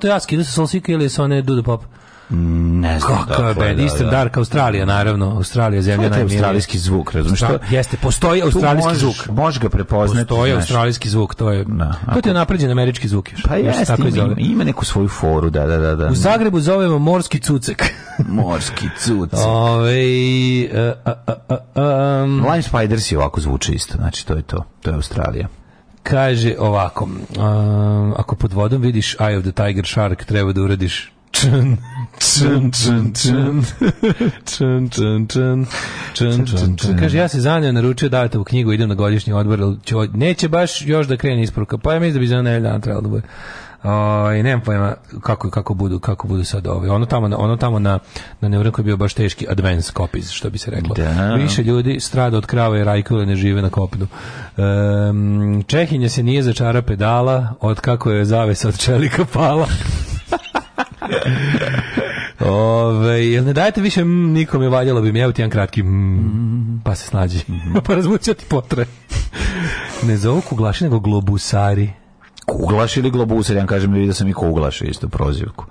to ja skidam sa Soul Seeker ili sa one Dudu Pop? ne znam kako dakle, je band Eastern da, da. Dark Australija naravno Australija zemlja to je australijski zvuk razumiješ što jeste postoji australijski možeš, zvuk možeš ga prepoznati postoji znaš. australijski zvuk to je na, ako... to ti je napređen američki zvuk još pa jeste tako ima, ima neku svoju foru da da da da u Zagrebu zovemo morski cucek morski cucek ovaj um, Lime Spiders je ovako zvuči isto znači to je to to je Australija kaže ovako um, ako pod vodom vidiš Eye of the Tiger Shark treba da uradiš čn, čn, čn, čn, čn, čn, čn, čn, čn, čn. Kaže, ja se zanja naručio davete u knjigu, idem na godišnji odbor, neće baš još da krene isporuka, pa ja mislim da bi za nedelj dana trebalo da bude. O, i nemam pojma kako kako budu kako budu sad ovi. Ono tamo ono tamo na na Nevrku je bio baš teški advance copies što bi se reklo. Da. Više ljudi strada od krava i rajkule ne žive na kopnu. Um, Čehinja se nije začara pedala od kako je zavesa od čelika pala. Ove, jel ne dajete više mm, je valjalo bi mi, evo ti jedan kratki mm, pa se snađi, mm-hmm. pa ti potre. ne zovu kuglaši, nego globusari. Kuglaš ili globusari, ja vam kažem da vidio sam i kuglaša isto prozivku.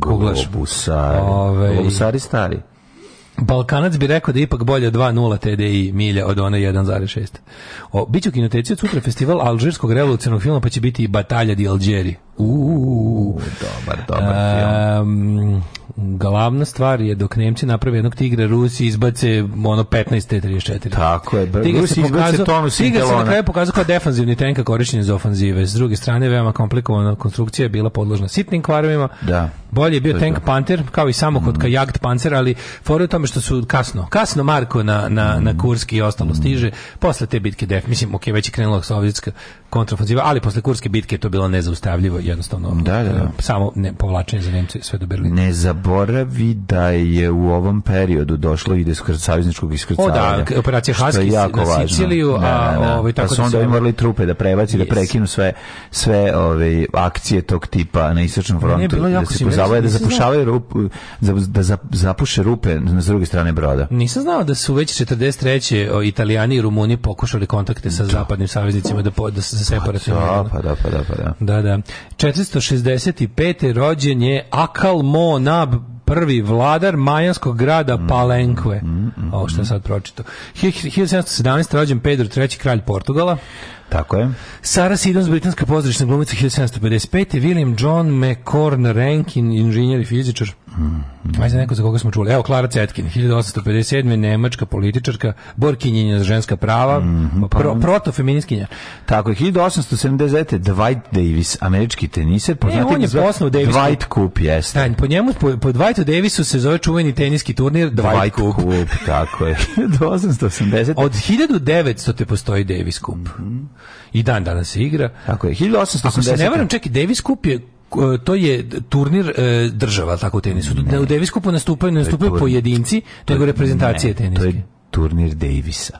Kuglaš. Globusari. Ovaj. Globusari stari. Balkanac bi rekao da je ipak bolje 2.0 TDI milja od one 1.6. O, biće u kinoteci od sutra festival alžirskog revolucionog filma, pa će biti i Batalja di Alđeri. Uuu, dobar, dobar film. Um, glavna stvar je dok Nemci naprave jednog tigra, Rusi izbace ono 15 T-34. Tako je. Tigar Rusi se pokazao, tonus Tigar se na kraju pokazao kao defanzivni tenka korišćenje za ofanzive. S druge strane, veoma komplikovana konstrukcija je bila podložna sitnim kvarovima. Da. Bolje je bio tank to. Panter, kao i samo kod mm. Jagd Panzer, ali fora tome što su kasno, kasno Marko na, na, mm. na mhm. Kurski i ostalo mhm. stiže. Posle te bitke, def, mislim, ok, već je krenula Sovjetska kontraofenziva, ali posle kurske bitke je to bilo nezaustavljivo jednostavno da, da, da. E, samo ne, povlačenje za Nemce sve do Berlina. Ne zaboravi da je u ovom periodu došlo i do savezničkog iskrcavanja. O da, operacija Haski na Siciliju, da, a da, ovaj, pa tako pa su da onda da morali trupe da prebaci, da yes. da prekinu sve sve ove ovaj, akcije tog tipa na istočnom frontu, ne, ne da se pozavaju, da zapušavaju rupu, da zapuše rupe na druge strane broda. Nisam znao da su već 43. Italijani i Rumuni pokušali kontakte sa zapadnim saveznicima da, po, da Pa separativno. Da, pa da, pa da, pa da. Da, da. 465. rođen je Akalmonab prvi vladar majanskog grada mm, Palenque. Mm, mm, mm, Ovo što mm. sad pročito. 1717. rođen Pedro III. kralj Portugala. Tako je. Sara Sidons, britanska pozdravična glumica 1755. William John McCorn Rankin, inženjer i fizičar. Mm. Ajde neko za koga smo čuli. Evo Klara Cetkin, 1857. nemačka političarka, borkinjenja za ženska prava, mm -hmm. pro, pa- protofeministkinja. Tako je, 1879. Dwight Davis, američki teniser, poznati e, on je posnao Davis Dwight Cup, jeste. Da, po njemu, po, po Dwightu Davisu se zove čuveni teniski turnir Dwight, Dwight Cup. Cup. tako je. 1880. Od 1900. te postoji Davis Cup. Mm -hmm. I dan danas se igra. Tako je, 1880. Ako se ne varam, čekaj, Davis Cup je E, to je turnir e, država tako u tenisu. Ne. U Davis kupu nastupaju, ne nastupaju pojedinci, to, nego reprezentacije ne, teniske. To je turnir Davisa.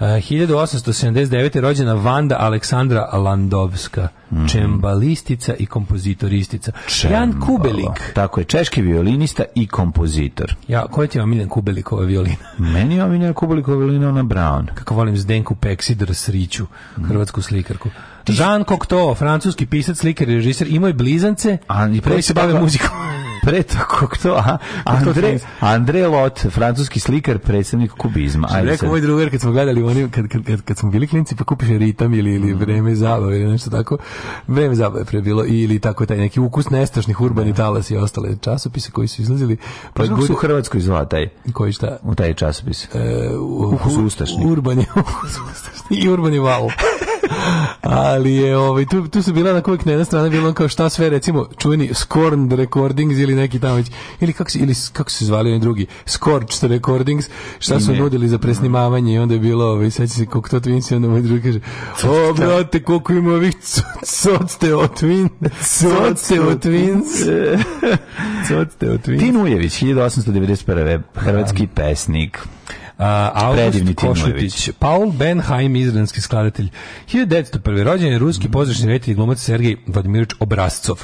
E, 1879. je rođena Vanda Aleksandra Landovska, mm -hmm. čembalistica i kompozitoristica. Čembalo. Jan Kubelik. Tako je, češki violinista i kompozitor. Ja, koja ti je omiljen Kubelikova violina? Meni je omiljen Kubelikova violina ona Brown. Kako volim Zdenku Peksidr Sriću, mhm. hrvatsku slikarku. Jean Cocteau, francuski pisac, slikar i režiser, imao je blizance, a pre se bave muzikom. pre to to, aha, Andre, Andre Lot, francuski slikar, predstavnik kubizma. Znači, Ajde rekao moj drugar kad smo gledali oni kad kad kad, kad smo bili klinci pa kupiš ritam ili ili mm. vreme zabave ili nešto tako. Vreme zabave pre bilo ili tako taj neki ukus nestašnih urbani ne. Da. talas i ostale časopise koji su izlazili. Pa kako su u Hrvatskoj zva taj? Koji šta? U taj časopis. E, u, ukus ustašni. Urbani, ukus ustašni i urbani val. ali je, ovaj, tu, tu su bila na kojeg na strana bilo kao šta sve, recimo, čuveni Scorn Recordings ili neki tamo, ili kako se, ili kako se zvali oni drugi, Scorched Recordings, šta su nudili za presnimavanje i onda je bilo, ovaj, sad se kako to Twinsi, onda moj drugi kaže, o, da. brate, koliko ima ovih socte od Twin, socte od Twins, socte od Twins. Tin Ujević, 1891. Hrvatski pesnik uh, August Košutić, Paul Benheim, izranski skladatelj. 1901. rođen je ruski pozdrašni reditelj glumac Sergej Vladimirovič Obrazcov.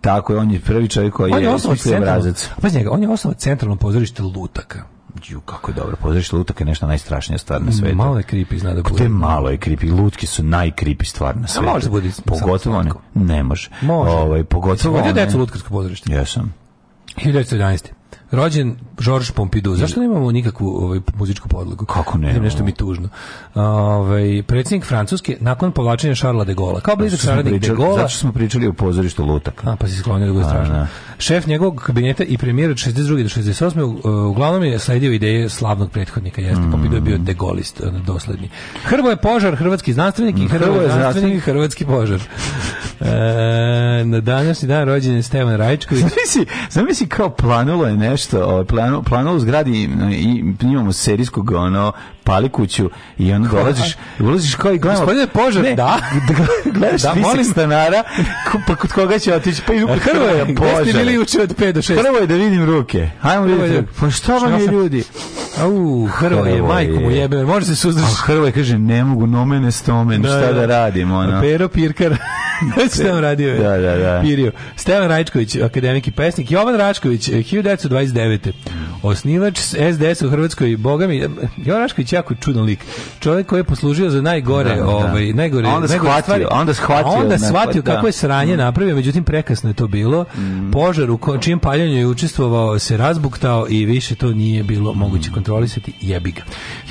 Tako je, on je prvi čovjek koji on je, je obrazac. Pa njega, on je osnovan centralno pozorište Lutaka. Ju, kako je dobro. Pozorište lutaka je nešto najstrašnija stvar na svetu. Malo je creepy, zna da pa bude. Gde malo je creepy, Lutke su najkripi stvar na svetu. A može da bude Pogotovo one, ne može. Može. Ovaj, pogotovo Jesi vodio decu lutkarsko pozorište? Jesam. 1911 rođen Georges Pompidou. Zašto nemamo nikakvu ovaj, muzičku podlogu? Kako ne? Znam nešto mi tužno. Ovaj, predsednik Francuske, nakon povlačenja Charlesa de Gola. Kao blizak saradnik de Gola. Zato smo pričali o pozorištu Lutak. A, pa se sklonio da bude strašno. Da. Šef njegovog kabineta i premijer od 62. do 68. E, uglavnom je sledio ideje slavnog prethodnika. Jeste, mm. Pompidou je bio de Golist, dosledni. Hrvoje požar, hrvatski znanstvenik i mm, Hrvo je znanstvenik, hrvatski požar. e, na današnji dan rođen je Stevan Rajčković. Zamisli, zamisli kao planulo je nešto nešto, ovaj, plan, u zgradi i imamo serijskog ono pali kuću i onda dolaziš, ulaziš kao i gledamo. Gospodine požar, ne, da. Gledaš da, molim. stanara, pa kod koga će otići, pa i prvo je požar. Jeste bili juče od 5 do 6? Prvo je da vidim ruke. Hajmo vidjeti da- ruke. Pa šta vam je ljudi? Au, je, majku mu jebe, može se suzdržati. A je kaže, ne mogu, mene stomen, da, šta da, da radim, ono. Pero Pirkar. Stevan radio je. Da, da, da. Pirio. Stevan Rajčković, akademik i pesnik. Jovan Račković, eh, 1929. Osnivač SDS u Hrvatskoj, boga mi, eh, Jovan Račković Mićunović jako čudan lik. Čovjek koji je poslužio za najgore, da, da. ovaj, najgore, onda najgore shvatio, stvari. Onda shvatio, onda shvatio pa da. kako je sranje mm. napravio, međutim prekasno je to bilo. Mm. Požar u čijem paljenju je učestvovao se razbuktao i više to nije bilo moguće mm. kontrolisati. Jebi ga.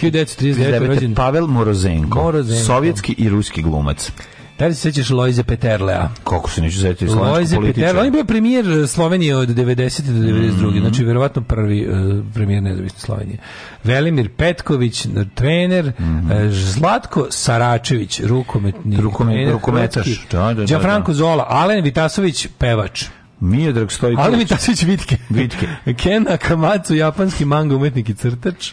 1939. Pavel Morozenko, Morozenko, sovjetski i ruski glumac. Da li se sećaš Lojze Peterlea? Kako se neću sećati Lojze Peterlea, on je bio premijer e, Slovenije od 90. do 92. Mm -hmm. Znači, verovatno prvi uh, premijer nezavisne Slovenije. Velimir Petković, trener, mm -hmm. Zlatko Saračević, rukometni Rukome, trener, rukometaš. Da, da, da, da, Đafranko Zola, Alen Vitasović, pevač. Miodrag Stojković. Alen Vitasović Vitke. Vitke. Ken Akamatsu, japanski manga umetnik i crtač.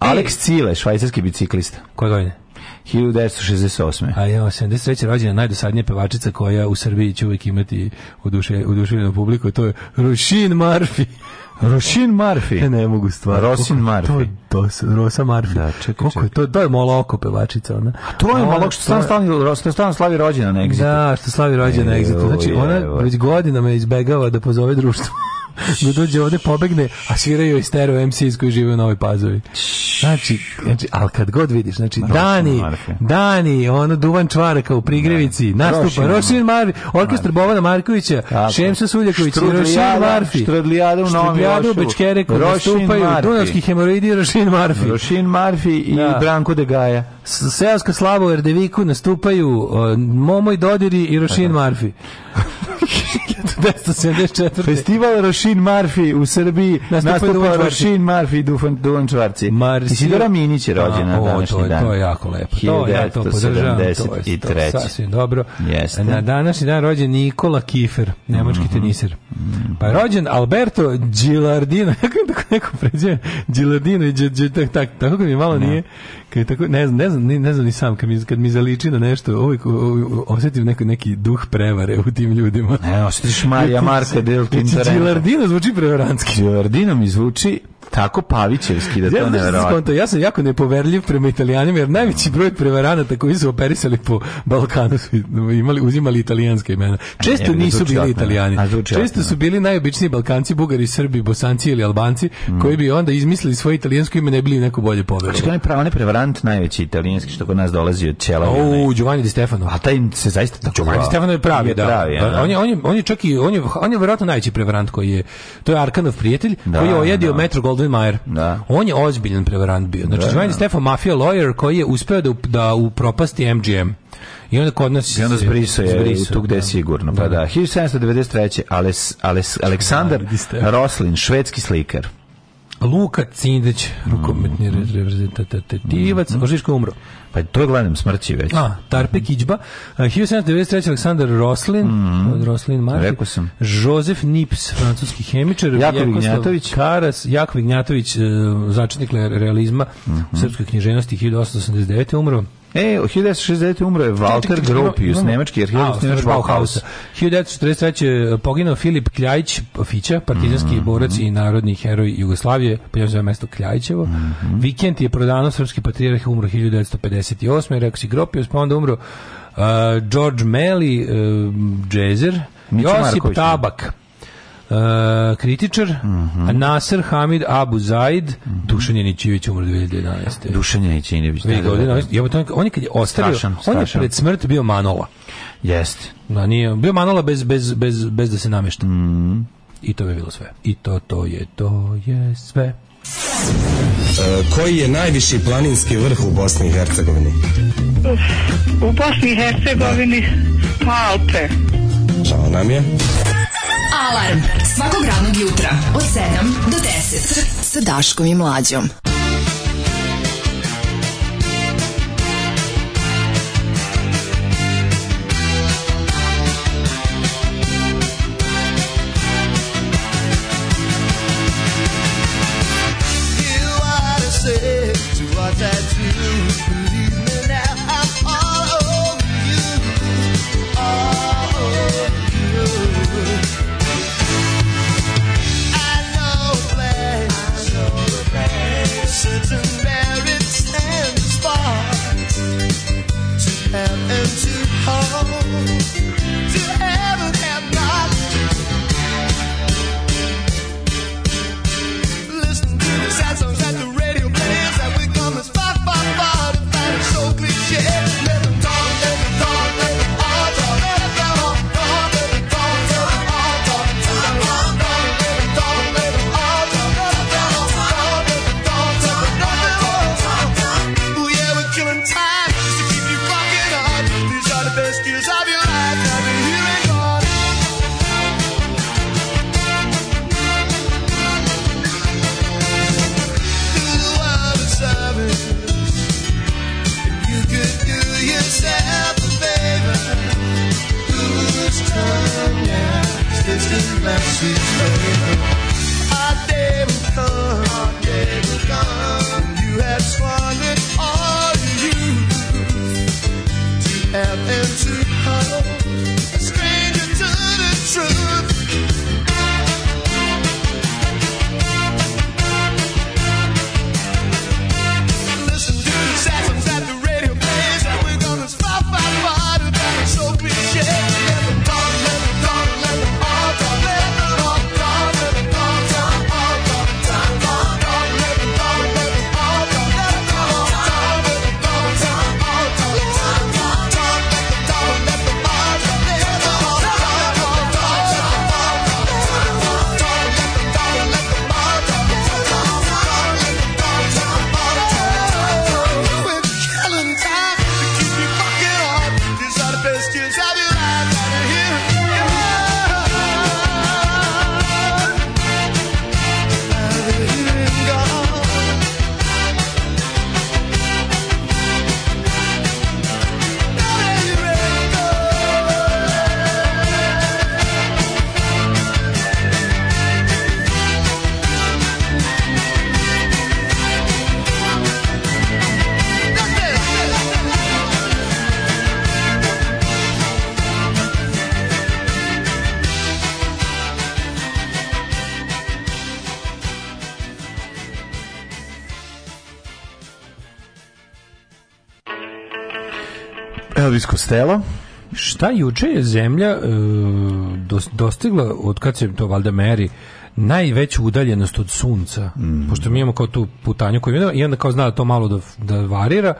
Alex Cile, švajcarski biciklista. Koje godine? 1968. A je 73. rođena najdosadnija pevačica koja u Srbiji će uvek imati uduše, uduševljenu publiku, to je Rošin Marfi. Rošin Marfi. Ne, ne mogu stvar. Rosin Marfi. To je dos, Rosa Marfi. Da, čekaj, Koliko čekaj. Je to, to je malo oko pevačica ona. A to je molo što stan stan što stan slavi rođendan na Exitu. Da, što slavi rođendan na Exitu. Znači ona već godinama izbegava da pozove društvo. da dođe ovde, pobegne, a sviraju i stereo MC iz koji žive u Novoj Pazovi. Znači, znači, ali kad god vidiš, znači, Rošin Dani, Marke. Dani, ono Duvan Čvaraka u Prigrevici, da. nastupa, Rošin Marfi, orkestar Bovana Markovića, Tako. Šemsa Suljaković, Rošin Marfi, Štradlijada u Novom Jošu, Bečkereku, nastupaju, Dunavski hemoroidi, Rošin Marfi. Rošin Marfi i da. Branko Degaja. Seoska slava u Erdeviku nastupaju Momoj Dodiri i Rošin Marfi. 1974. Festival Rošin Shin Murphy u Srbiji nastupa Shin Murphy i Dufan Duvan Čvarci. Isidora Minić je rođena na današnji dan. To je jako lepo. To, ja to podržavam. To je sasvim dobro. Jeste. Na današnji dan rođen Nikola Kifer, nemački mm -hmm. teniser. Mhm. Pa je rođen Alberto Gilardino, kako je tako neko pređe? Gilardino i Gilardino, tako, tako mi malo da. nije. Kad tako, ne znam, ne znam, ne, ne znam ni sam, kad mi, kad mi zaliči na nešto, uvijek ovaj, ovaj, osjetim neki, neki duh prevare u tim ljudima. Ne, osjetiš Marija Marka Del Pintarena. Čilardino zvuči prevarantski. Čilardino mi zvuči Tako Pavićevski da to da ne Ja sam jako nepoverljiv prema Italijanima jer najveći broj prevaranata koji su operisali po Balkanu su imali uzimali italijanska imena. Često nisu bili Italijani. Često su bili najobičniji Balkanci, Bugari, Srbi, Bosanci ili Albanci mm. koji bi onda izmislili svoje italijansko ime ne bili neko bolje poverili. Čekaj, pravi prevarant najveći italijanski što kod nas dolazi od Čela. O, Giovanni Di Stefano. A taj se zaista tako Giovanni Di Stefano je pravi, da. Pa, da. On je on je on je čak i on je on je verovatno najveći prevarant koji je. To je Arkanov prijatelj da, koji je ojedio metro Oldwin Mayer. Da. On je ozbiljan prevarant bio. Znači, da, Giovanni da. Stefan Mafia Lawyer koji je uspeo da, da upropasti MGM. I onda kod nas... I onda zbriso je zbriso, tu gde da. je sigurno. Pa da, 1793. Da. Ales, Ales, Aleksandar Roslin, švedski slikar. Luka Cindić, rukometni mm -hmm. reprezentativac, mm -hmm. Ožiško umro. Pa to gledam smrći već. A, Tarpe mm -hmm. Kiđba, uh, 1793. Aleksandar Roslin, mm -hmm. Roslin Marti, Rekao sam. Žozef Nips, francuski hemičar, Jakov Ignjatović, Karas, Jakov Ignjatović, uh, začetnik realizma mm -hmm. u srpskoj književnosti 1889. umro. E, u 1969. umro je Walter Gropius, nemački arheolog Nemački Bauhausa. 1943. poginuo Filip Kljajić Fića, partizanski mm -hmm. borac i narodni heroj Jugoslavije, je mesto Kljajićevo. Mm -hmm. Vikend je prodano srpski patrijarh umro 1958. Rekao si Gropius, pa onda umro uh, George Meli, uh, e, Džezer, Josip Marković, Tabak. Uh, kritičar, mm -hmm. Nasr Hamid Abu Zaid, mm -hmm. Dušan Janićević umro 2011. Dušan Janićević. Da, godina, da, da. da, da. On je kad je ostavio, strašan, strašan. on je pred smrt bio Manola. Jeste. Da, nije, bio Manola bez, bez, bez, bez da se namješta. Mm -hmm. I to je bilo sve. I to, to je, to je sve. E, koji je najviši planinski vrh u Bosni i Hercegovini? U Bosni i Hercegovini da. Alpe. Žao nam je. Alarm svakog radnog jutra od 7 do 10 sa Daškom i Mlađom. Elvis Costello. Šta juče je zemlja uh, dostigla, od kad se to valjda meri, najveću udaljenost od sunca. Mm. Pošto mi imamo kao tu putanju koju imamo i onda kao zna da to malo da, da varira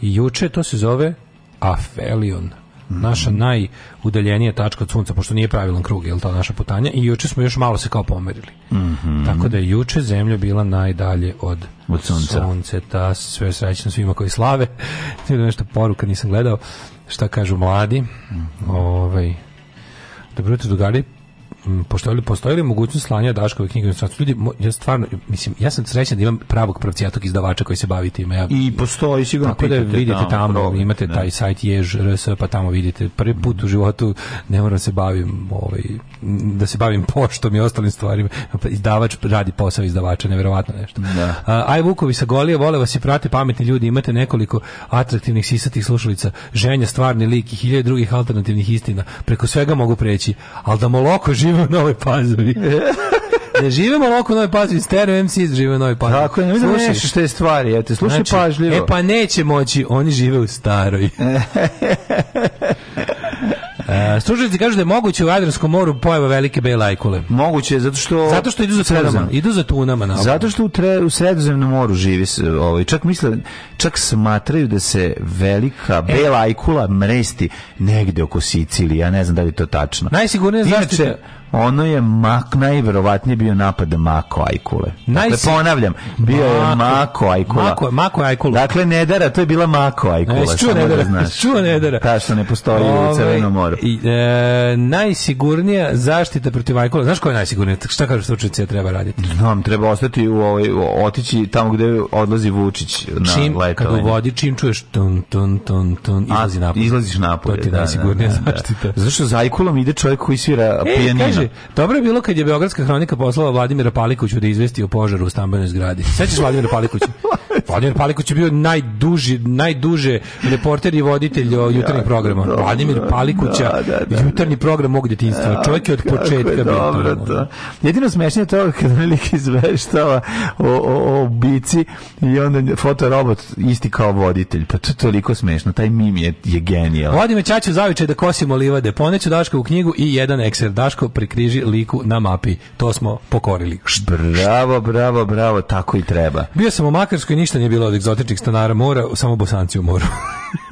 i juče to se zove Afelion naša najudaljenija tačka od sunca, pošto nije pravilan krug, je ta naša putanja, i juče smo još malo se kao pomerili. Mm -hmm. Tako da je juče zemlja bila najdalje od, od sunca. sunce, ta sve srećno svima koji slave. Ti da nešto poruka nisam gledao, šta kažu mladi. Mm -hmm. Ovaj, Dobro jutro, drugari. Mm, postoji li, mogućnost slanja Daškove knjige ljudi ja stvarno mislim ja sam srećan da imam pravog pravcijatog izdavača koji se bavi time ja, i postoji sigurno tako da vidite da, tamo, tamo imate ne. taj sajt rs pa tamo vidite prvi mm. put u životu ne moram da se bavim ovaj da se bavim poštom i ostalim stvarima pa, izdavač radi posao izdavača neverovatno nešto da. A, aj Vukovi sa Golije vole vas i prate pametni ljudi imate nekoliko atraktivnih sisatih slušalica ženja stvarni lik i hiljadu drugih alternativnih istina preko svega mogu preći al da moloko žive živimo u Novoj Pazovi. E. ne živimo oko u Novoj Pazovi, stereo MC žive u Novoj Pazovi. Tako ne vidim nešto što je stvari, ja te slušaj znači, pažljivo. E pa neće moći, oni žive u staroj. E. Uh, e, stručnjaci kažu da je moguće u Jadranskom moru pojava velike bele ajkule. Moguće zato što zato što idu za tunama, idu za tunama na. Zato što u, tre, u Sredozemnom moru živi se ovaj čak misle čak smatraju da se velika e. bela ajkula mresti negde oko Sicilije, ja ne znam da li je to tačno. Najsigurnije zaštita ono je mak najverovatnije bio napad Mako Ajkule. Dakle, ponavljam, bio je Mako Ajkula. Mako, Mako Ajkula. Dakle, Nedara, to je bila Mako Ajkula. Ne, čuo da Nedara, da znaš. čuo Nedara. Ta što ne postoji Ove, u ovaj, Crvenom moru. I, e, najsigurnija zaštita protiv Ajkula. Znaš koja je najsigurnija? Šta kažu stručnici da treba raditi? Znam, treba ostati u ovoj, otići tamo gde odlazi Vučić na čim, letovanje. Čim, kad uvodi, čim čuješ ton, ton, ton, ton, izlazi napolje. Izlaziš napolje, to ti da, da, najsigurnija da, da, zaštita. Da. Zašto za Ajkulom ide čovjek koji svira e, pijanino? Kaže, dobro je bilo kad je Beogradska hronika poslala Vladimira Palikuću da izvesti o požaru u stambenoj zgradi. Sećaš Vladimira Palikuća? Vladimir Palikuć je bio najduži, najduže reporter i voditelj o jutarnjeg programa. Vladimir da, Palikuća, da, da, jutarnji program mog Da, Čovjek je od početka je dobro bio to. Jedino smešnije to kad velik izveštava o, o, o bici i onda fotorobot isti kao voditelj. Pa to je toliko smešno. Taj mim je, je genijal. Vodi me Čaču zaviče da kosimo livade. Poneću Daško u knjigu i jedan ekser. Daško prikriži liku na mapi. To smo pokorili. Bravo, bravo, bravo. Tako i treba. Bio sam u Makarskoj ništa ništa nije bilo od egzotičnih stanara mora, samo bosanci u moru.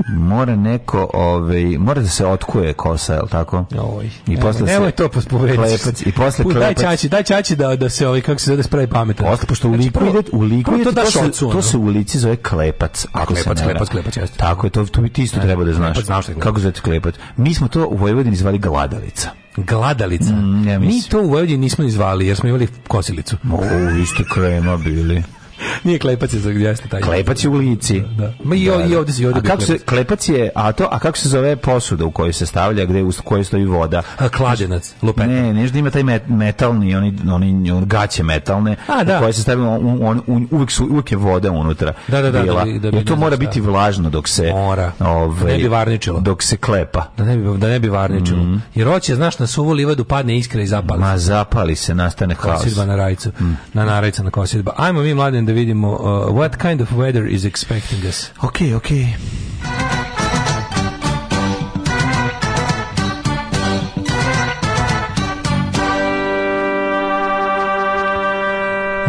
mora neko, ovaj, mora da se otkuje kosa, je li tako? Oj. I posle nemoj, se... to klepac, I posle Put, klepac. Daj čači, daj čači da, da se, ovaj, kako se zove, da spravi pametan. Posle, pošto u znači, liku ide, u liku ide, to, to, se, ocu, to se u lici zove klepac. Ako klepac, se klepac, klepac, jeste. Tako je, to, to bi ti isto treba da znaš. znaš kako zove klepac? Mi smo to u Vojvodini zvali gladalica. Gladalica. Mm, mi to u Vojvodini nismo izvali, jer smo imali kosilicu. O, vi ste krema bili. Nije klepac je za jasno taj. Klepac je u lici. Da. da. Ma i, da, da. i ovde se ovde. A kako se klepac je, a to, a kako se zove posuda u kojoj se stavlja, gde u kojoj stoji voda? A kladenac, lupeta. Ne, ne, ne, ima taj met, metalni, oni oni on gaće metalne, a, da. u koje se stavlja on, on, on, uvek su uvek je voda unutra. Da, da, da, da bila. da, bi, da bi, to mora biti vlažno dok se mora. Da ovaj, ne bi varničilo. Dok se klepa. Da ne bi da ne bi varničilo. Mm -hmm. Jer hoće, znaš, na suvu livadu padne iskra i zapali. Ma zapali se, nastane haos. Kosidba na rajcu. Mm. Na narajca na kosidba. Ajmo mi mladen da vidimo uh, what kind of weather is expecting us. Ok, ok.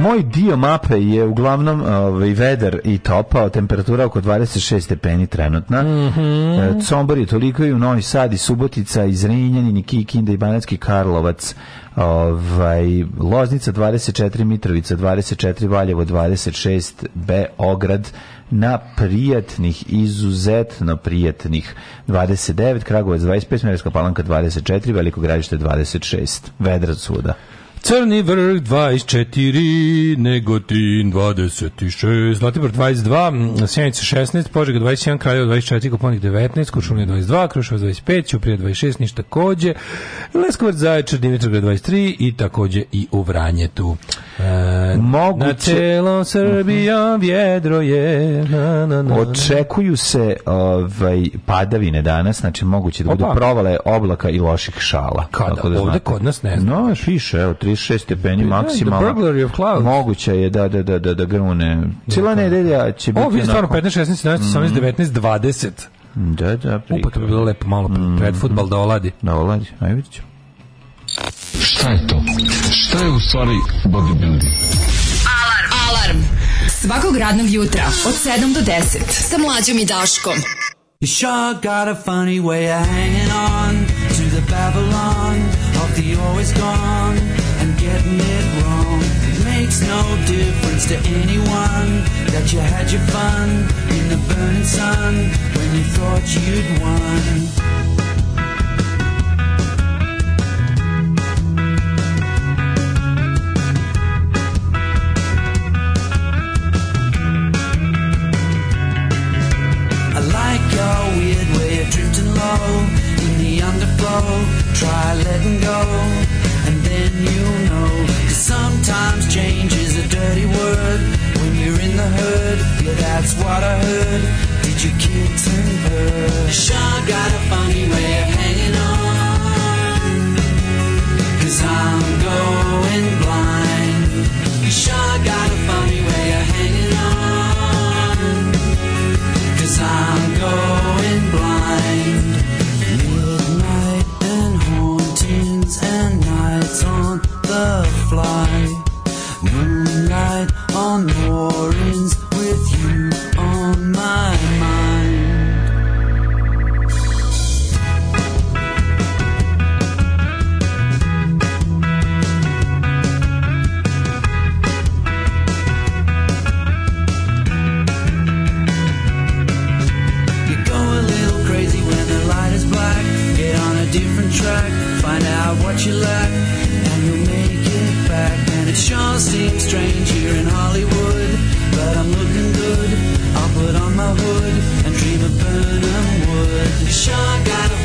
moj dio mape je uglavnom ovaj, veder i topao, temperatura oko 26 stepeni trenutna. Mm -hmm. E, Combor je toliko i u Novi Sad i Subotica, i Zrenjanin, i Kikinda, i Banatski Karlovac, ovaj, Loznica 24, Mitrovica 24, Valjevo 26, Beograd na prijatnih, izuzetno prijatnih 29, Kragovac 25, Merska palanka 24, Veliko gradište 26. Vedra svuda. Crni vrh 24, Negotin 26, Zlatibor 22, Sjenica 16, Požega 21, Kraljevo 24, Koponik 19, Kuršumlje 22, Kruševac 25, Ćuprija 26, Niš takođe, Leskovac Zaječar, Dimitrovgrad 23 i takođe i u Vranjetu. E, Moguće... Na celom Srbijom mhm. vjedro je... Na, na, na. Očekuju se ovaj, padavine danas, znači moguće da budu provale oblaka i loših šala. Kada? Da Ovde znate. kod nas ne znam. No, više, evo, 30 6 stepeni da, da, maksimalno. The Moguće je da da da da da grune. Cela da, nedelja će biti. Ovo je stvarno 15, 16, 17, 18, 19, 20. Da, da, prikaz. Upa, to bi bilo lepo malo mhm. pred futbal da oladi. Da oladi, aj vidit ću. Šta je to? Šta je u stvari bodybuilding? Alarm! Alarm! Svakog radnog jutra od 7 do 10 sa mlađom i Daškom. You sure got a funny way of hanging on to the Babylon of the always gone makes no difference to anyone that you had your fun in the burning sun when you thought you'd won. I like your weird way of drifting low in the underflow. Try letting go, and then you sometimes change is a dirty word when you're in the hood. Yeah, that's what I heard. Did you kids and bird? Sean got a funny way of hanging on. Cause I'm all seem strange here in Hollywood, but I'm looking good. I'll put on my hood and dream of Burnham Wood. Sean got a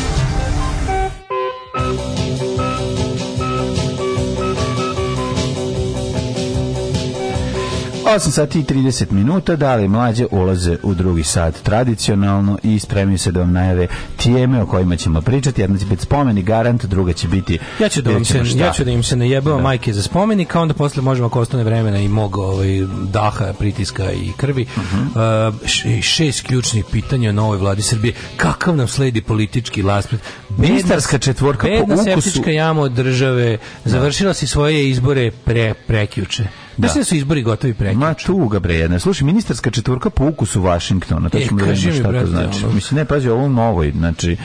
8 sati i 30 minuta, da dale mlađe ulaze u drugi sat tradicionalno i spremni se da vam najave tijeme o kojima ćemo pričati. Jedna će biti spomeni garant, druga će biti... Ja ću da, im se, ja ću da im se najebava da. majke za spomenik, a onda posle možemo ako ostane vremena i mog ovaj, daha, pritiska i krvi. Mhm. Uh -huh. uh, šest ključnih pitanja na novoj vladi Srbije. Kakav nam sledi politički laspet? Ministarska četvorka bedna po ukusu... septička jama od države završila si svoje izbore pre, prekjuče. Da. Mislim da su izbori gotovi prekjuče. Ma tuga bre jedna. Slušaj, ministarska četvorka po ukusu Vašingtona. To e, ćemo da vidimo šta brate, to znači. Ono. Mislim, ne, pazi, ovo novoj, znači,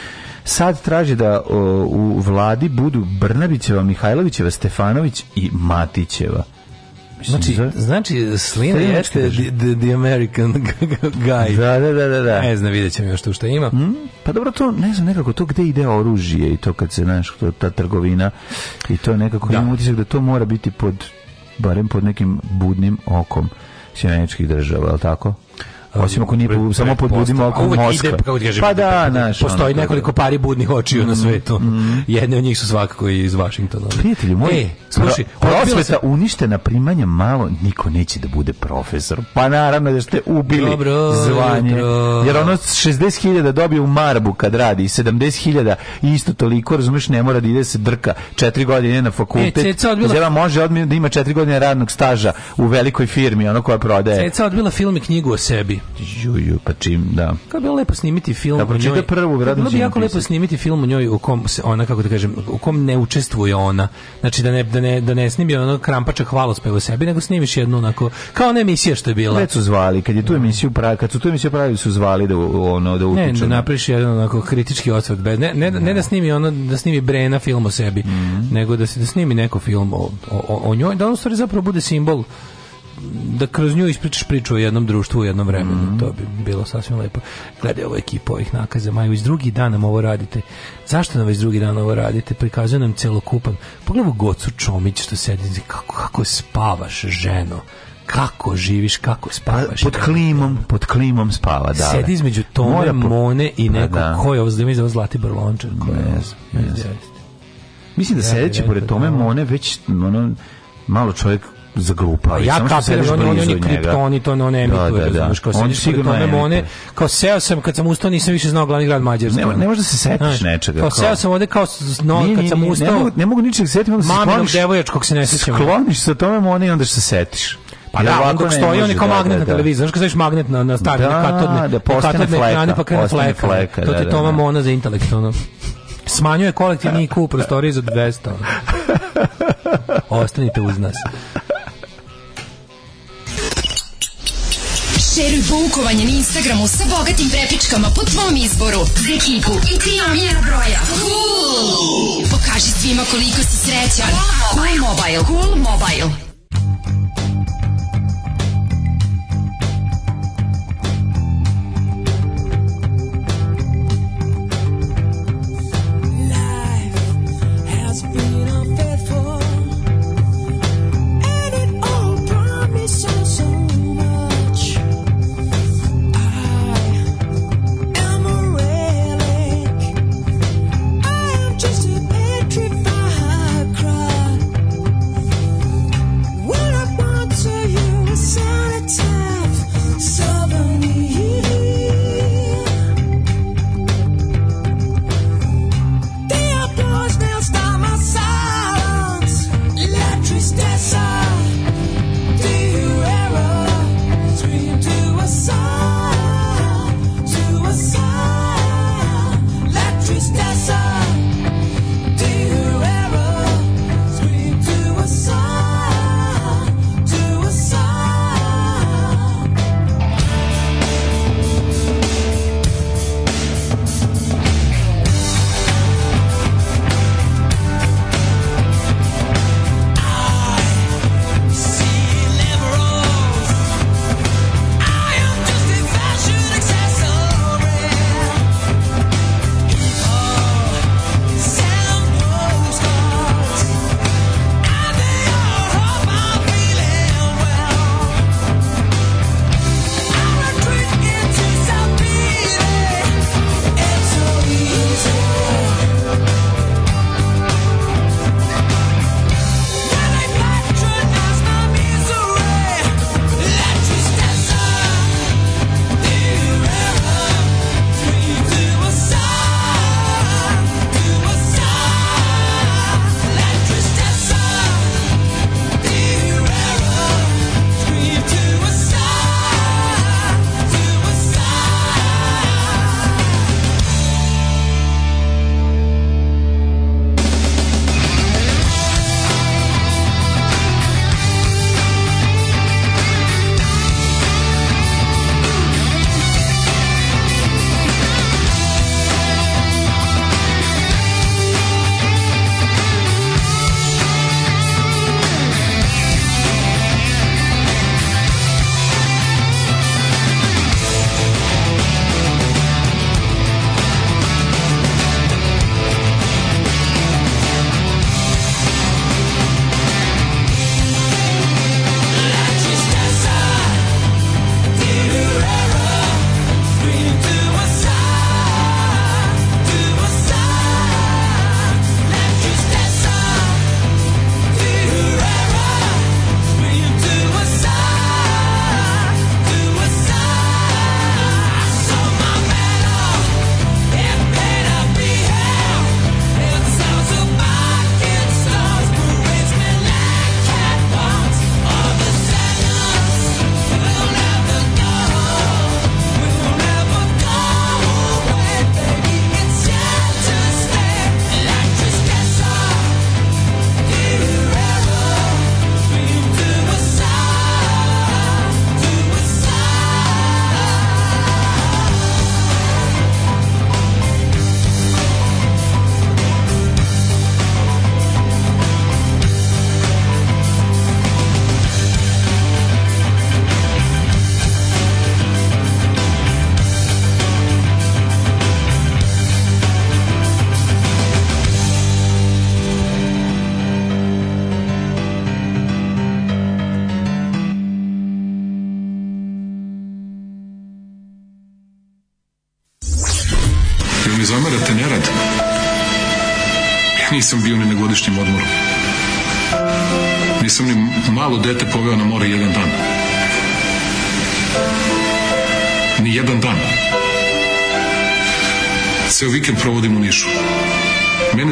sad traži da o, u vladi budu Brnabićeva, Mihajlovićeva, Stefanović i Matićeva. Mislim, znači, znači Slina jeste the, the, American guy. Da, da, da, da, da. Ne znam, vidjet ćemo još to što ima. Mm, pa dobro, to ne znam nekako, to gde ide oružje i to kad se, znaš, ta trgovina i to nekako da. imam utisak da to mora biti pod barem pod nekim budnim okom Sjedinjeničkih država, je li tako? Osim ako nije samo podbudimo budim oko mozga. Da pa da, da, da naš, postoji ono, nekoliko pari budnih očiju mm, na mm-hmm. svetu. Mm. Jedne od njih su svakako iz Vašingtona. Prijatelji moji, e, slušaj, prosveta se... uništena primanja malo, niko neće da bude profesor. Pa naravno da ste ubili dobro, zvanje. Dobro. Jer ono 60.000 dobije u Marbu kad radi, 70.000 isto toliko, razumeš, ne mora da ide se drka četiri godine na fakultet. E, ceca odbila... Zeva može odmira da ima četiri godine radnog staža u velikoj firmi, ono koja prodaje. Ceca odbila film i knjigu o sebi. Juju, pa čim, da. Kao bi lepo snimiti film o njoj. Prvu, bilo bi jako lepo snimiti film o njoj u kom se ona, kako da kažem, u kom ne učestvuje ona. Znači da ne, da ne, da ne snimi ono krampača hvalospeva sebi, nego snimiš jednu onako, kao ona emisija što je bila. Već su zvali, kad je tu da. emisiju pravi, kad su tu emisiju pravili su zvali da ono, da utiču. Ne, da napriš jedan onako kritički osvrt, bez, ne, ne, ne, ne da, da snimi ono, da snimi Brena film o sebi, mm -hmm. nego da se da snimi neko film o, o, o njoj, da ono stvari zapravo bude simbol da kroz nju ispričaš priču o jednom društvu u jednom vremenu. Mm -hmm. To bi bilo sasvim lepo. Gledaj ovo ekipa ovih nakaza, maju iz drugi dan nam ovo radite. Zašto nam iz drugi dan ovo radite? Prikazuje nam celokupan. Pogledaj Gocu Čomić što sedi, znači, kako, kako spavaš ženo kako živiš, kako spavaš. Pod klimom, pod klimom spava, da. Sedi da. između Tome, Mora po... Mone i da, nekog da. ko je ovo zlimi da za Zlati Brlončar. Yes, yes. Mislim da sedeći pored Tome Mone već ono, malo čovjek za zaglupao. Ja kapiram, on, oni, on je kriptoni, to ono ne da, da, da, da. kao on sigurno one, kao seo sam, kad sam ustao, nisam više znao glavni grad Mađarske. Ne, ne možeš da se setiš nečega. Kao, kao seo sam ovde, kao no, kad sam ustao. Ne mogu, ne mogu ničeg setiti, mogu da se skloniš. devojačkog se ne sećam. Skloniš se tome, oni onda se setiš. Pa da, on dok stoji, on je kao da, magnet na televizor. Znaš kad staviš magnet na, na stari, da, na katodne, da pa postane fleka, pa krene fleka. To ti Toma Mona za intelekt, ono. Smanjuje kolektivni IQ u prostoriji za 200. Ostanite uz nas. šeruj poukovanje na Instagramu sa bogatim prepičkama po tvom izboru. Za ekipu i tri omljena broja. Cool! Pokaži svima koliko si srećan. Cool Mobile. Cool Mobile. Cool mobile.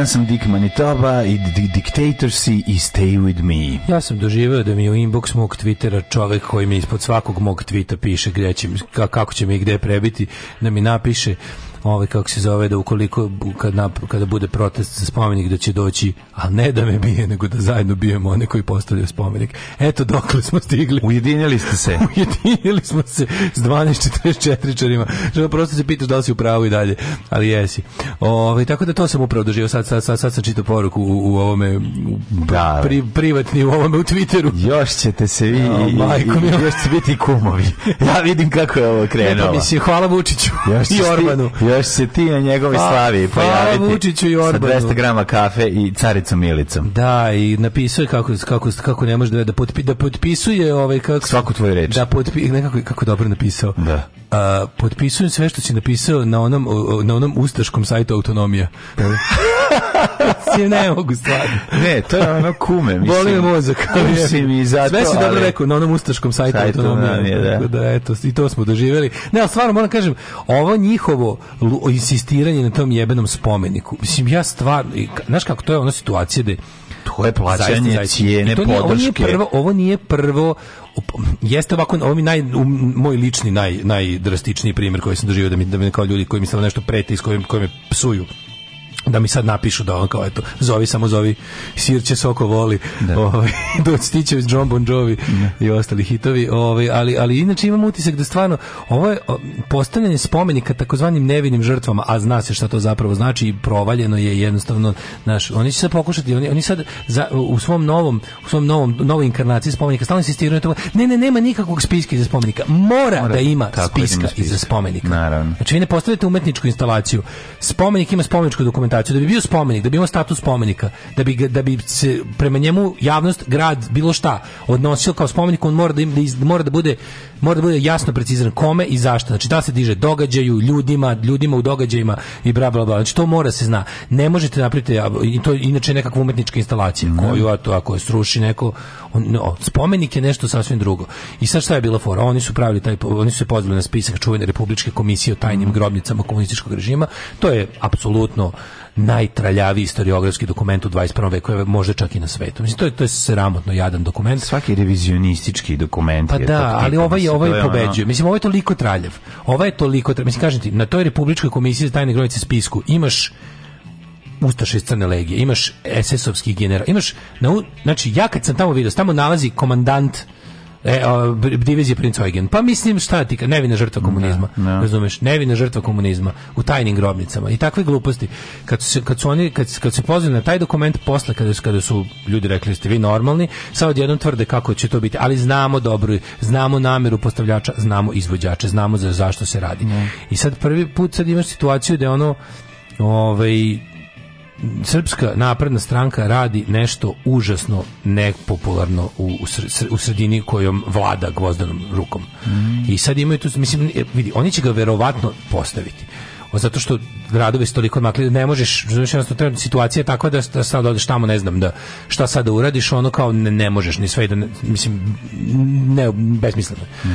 Gledan sam Dick Manitoba i Dictatorsi i Stay With Me. Ja sam doživio da mi u inbox mog Twittera čovek koji mi ispod svakog mog tvita piše gde će, kako će mi i gde prebiti, da mi napiše ovaj kako se zove da ukoliko kad nap, kada bude protest za spomenik da će doći, ali ne da me bije, nego da zajedno bijemo one koji postavljaju spomenik. Eto dokle smo stigli. Ujedinili ste se. Ujedinili smo se s 1244 čarima. Što prosto se pitaš da li si u pravu i dalje, ali jesi. Ovaj tako da to sam upravo doživio sad sad sad, sad sam čitao poruku u, u ovome u, da, pri, privatni u ovome u Twitteru. Još ćete se vi no, i, majko, i, još će biti kumovi. Ja vidim kako je ovo krenulo. Mislim hvala Vučiću još i Orbanu. Sti, Još se ti na njegovoj pa, slavi pa, pojaviti. Vučiću i Orbanu. Sa 200 grama kafe i caricom Milicom. Da, i napisuje kako, kako, kako ne može da, da, potpi, da potpisuje ovaj, kako, svaku tvoju reč. Da potpi, nekako, kako dobro napisao. Da. A, potpisujem sve što si napisao na onom, na onom ustaškom sajtu Autonomija. Da si ne mogu stvarno. Ne, to je ono kume, mislim. Boli me mozak. Mislim i zato, Sve si dobro ali... rekao na onom ustaškom sajtu Sajt autonomije. Da, da. da. eto, i to smo doživjeli. Ne, ali stvarno moram da kažem, ovo njihovo insistiranje na tom jebenom spomeniku, mislim, ja stvarno, znaš kako, to je ona situacija da to je plaćanje zaista, cijene to nije, podrške. Ovo nije prvo, ovo nije prvo jeste ovako, ovo mi naj, um, moj lični naj, najdrastičniji primjer koji sam doživio da mi, da mi kao ljudi koji mi samo nešto prete i s kojim, koji me psuju da mi sad napišu da on kao eto zovi samo zovi sirće soko voli da. ovaj doći John Bon Jovi da. i ostali hitovi ovaj ali ali inače imam utisak da stvarno ovo je postavljanje spomenika takozvanim nevinim žrtvama a zna se šta to zapravo znači i provaljeno je jednostavno naš oni će se pokušati oni oni sad za, u svom novom u svom novom novoj inkarnaciji spomenika stalno insistiraju na to ne ne nema nikakvog spiska iza spomenika mora, mora da, da ima spiska, da ima spiska iza spomenika naravno znači vi ne postavljate umetničku instalaciju spomenik ima spomeničku dokumentaciju dokumentaciju, da bi bio spomenik, da bi imao status spomenika, da bi, da bi se prema njemu javnost, grad, bilo šta odnosio kao spomenik, on mora da, im, da iz, mora da bude mora da bude jasno precizan kome i zašto. Znači da se diže događaju, ljudima, ljudima u događajima i bla bla bla. Znači to mora se zna. Ne možete napraviti i to je inače nekakva umetnička instalacija koju ato, ako je sruši neko on, no, spomenik je nešto sasvim drugo. I sad šta je bila fora? Oni su pravili taj oni su se pozvali na spisak čuvene republičke komisije o tajnim grobnicama komunističkog režima. To je apsolutno najtraljaviji historiografski dokument u 21. veku, možda čak i na svetu. Mislim, to je, to je sramotno jadan dokument. Svaki revizionistički dokument pa je da, ali ovaj, je, ovaj pobeđuje. Mislim, ovaj je toliko traljav. Ovaj je toliko traljav. Mislim, kažem ti, na toj Republičkoj komisiji za tajne grojice spisku imaš Ustaše iz Crne legije, imaš SS-ovskih generala, imaš, na, znači, ja kad sam tamo vidio, tamo nalazi komandant E, o, je Princ Eugen. Pa mislim šta ti, nevina žrtva komunizma. Ne, ne. Razumeš, nevina žrtva komunizma u tajnim grobnicama i takve gluposti. Kad se, kad su oni kad, kad se pozvali na taj dokument posle kada su, kada su ljudi rekli ste vi normalni, sad odjednom tvrde kako će to biti, ali znamo dobro, znamo nameru postavljača, znamo izvođača, znamo za zašto se radi. Ne. I sad prvi put sad imaš situaciju da ono ovaj Srpska napredna stranka radi nešto užasno nepopularno u, u sredini kojom vlada gvozdanom rukom. Mm. I sad imaju tu, mislim, vidi, oni će ga verovatno postaviti zato što gradovi su toliko makli, ne možeš znači jednostavno situacija je takva da, da sad odeš tamo ne znam da šta sad da uradiš ono kao ne, ne možeš ni sve da ne, mislim ne besmisleno mm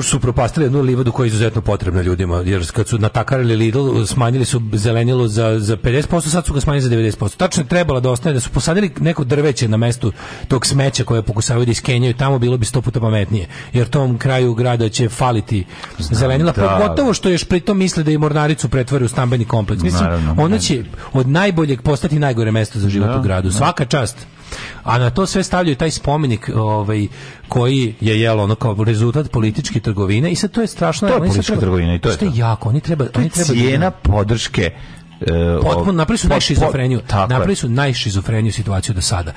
su propastili jednu livadu koja je izuzetno potrebna ljudima, jer kad su natakarili Lidl, smanjili su zelenilo za, za 50%, sad su ga smanjili za 90%. Tačno je trebalo da ostane, da su posadili neko drveće na mestu tog smeća koje pokušavaju da iskenjaju, tamo bilo bi sto puta pametnije, jer tom kraju grada će faliti Znam, zelenila, da. pogotovo što još pritom misle da i Mornaricu pretvore u stambeni kompleks. Mislim, Naravno, ona će od najboljeg postati najgore mesto za život da, u gradu. Da. Svaka čast a na to sve stavljaju taj spomenik ovaj koji je jelo ono kao rezultat političke trgovine i sad to je strašno to je politička trgovina i to je to. jako oni treba to oni treba cijena da- podrške e, potpuno napravili su najšizofreniju napravili su najšizofreniju situaciju do sada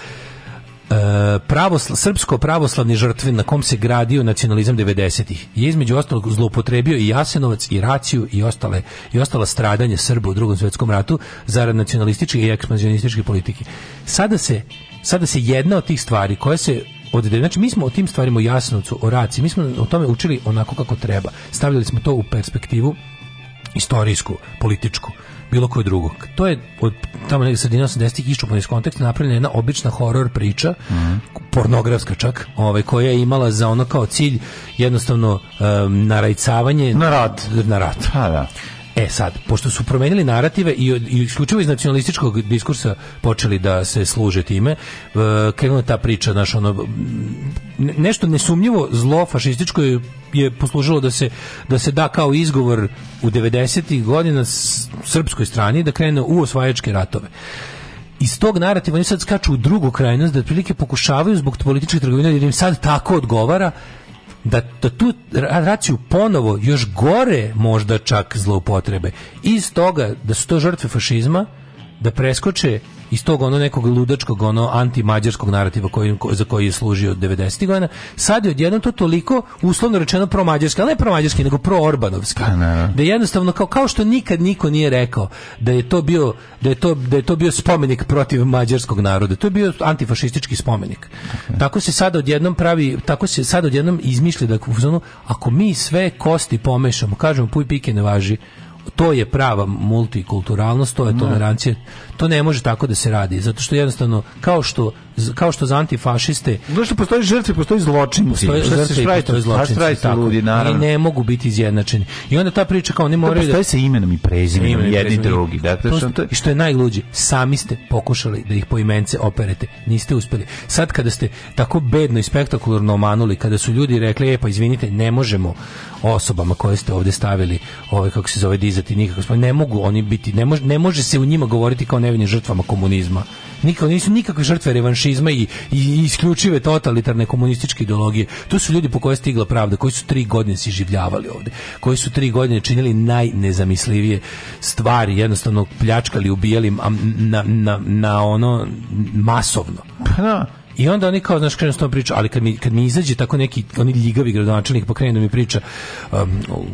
E, pravosla, srpsko pravoslavni žrtve na kom se gradio nacionalizam 90-ih je između ostalog zloupotrebio i Jasenovac i Raciju i ostale i ostala stradanje Srba u drugom svjetskom ratu zarad nacionalističke i ekspanzionističke politike. Sada se sada se jedna od tih stvari koja se od znači mi smo o tim stvarima o Jasenovcu, o Raciji, mi smo o tome učili onako kako treba. Stavljali smo to u perspektivu istorijsku, političku, bilo koju drugu. To je od tamo negde sredine 80-ih iščupano iz konteksta napravljena jedna obična horor priča, mm -hmm. pornografska čak, ovaj, koja je imala za ono kao cilj jednostavno um, narajcavanje na rat. Na rat. A, da. da. E sad, pošto su promenili narative i, i isključivo iz nacionalističkog diskursa počeli da se služe time, e, krenula ta priča, znaš, ono, nešto nesumnjivo zlo fašističko je, je poslužilo da se, da se da kao izgovor u 90. godina srpskoj strani da krene u osvajačke ratove iz tog narativa oni sad skaču u drugu krajnost da otprilike pokušavaju zbog političke trgovine jer im sad tako odgovara da, da tu raciju ponovo još gore možda čak zloupotrebe. Iz toga da su to žrtve fašizma, da preskoče iz tog ono nekog ludačkog ono antimađarskog narativa koji, ko, za koji je služio 90. godina sad je odjednom to toliko uslovno rečeno promađarski, ali ne promađarski nego proorbanovski pa, da jednostavno kao, kao što nikad niko nije rekao da je to bio da je to, da je to bio spomenik protiv mađarskog naroda to je bio antifašistički spomenik okay. tako se sad odjednom pravi tako se sad odjednom izmišlja da ako mi sve kosti pomešamo kažemo puj pike ne važi to je prava multikulturalnost, to je da. tolerancija, To ne može tako da se radi, zato što jednostavno kao što kao što za antifasiste zato što postoji žrtve, postoji zločin, postoji žrtve, se štrajte, postoji zločin, tako. Ljudi, naravno. I ne mogu biti izjednačeni. I onda ta priča kao ne može da postoji da... se imenom i prezimenom imenom jedni i drugi. Dakle, to, što, I što je najluđe, sami ste pokušali da ih po imence operete, niste uspeli. Sad kada ste tako bedno i spektakularno omanuli, kada su ljudi rekli, e pa izvinite, ne možemo osobama koje ste ovde stavili, ove kako se zove dizati nikako, ne mogu oni biti, ne može, ne može se u njima govoriti kao nevinim žrtvama komunizma. Niko nisu nikakve žrtve revanšizma i, i isključive totalitarne komunističke ideologije. To su ljudi po kojoj stigla pravda, koji su tri godine si življavali ovde, koji su tri godine činili najnezamislivije stvari, jednostavno pljačkali, ubijali na, na, na ono masovno. Pa da. I onda oni kao, znaš, krenu s tom priču, ali kad mi, kad mi izađe tako neki, oni ljigavi gradonačelnik, pa krenu da mi priča um,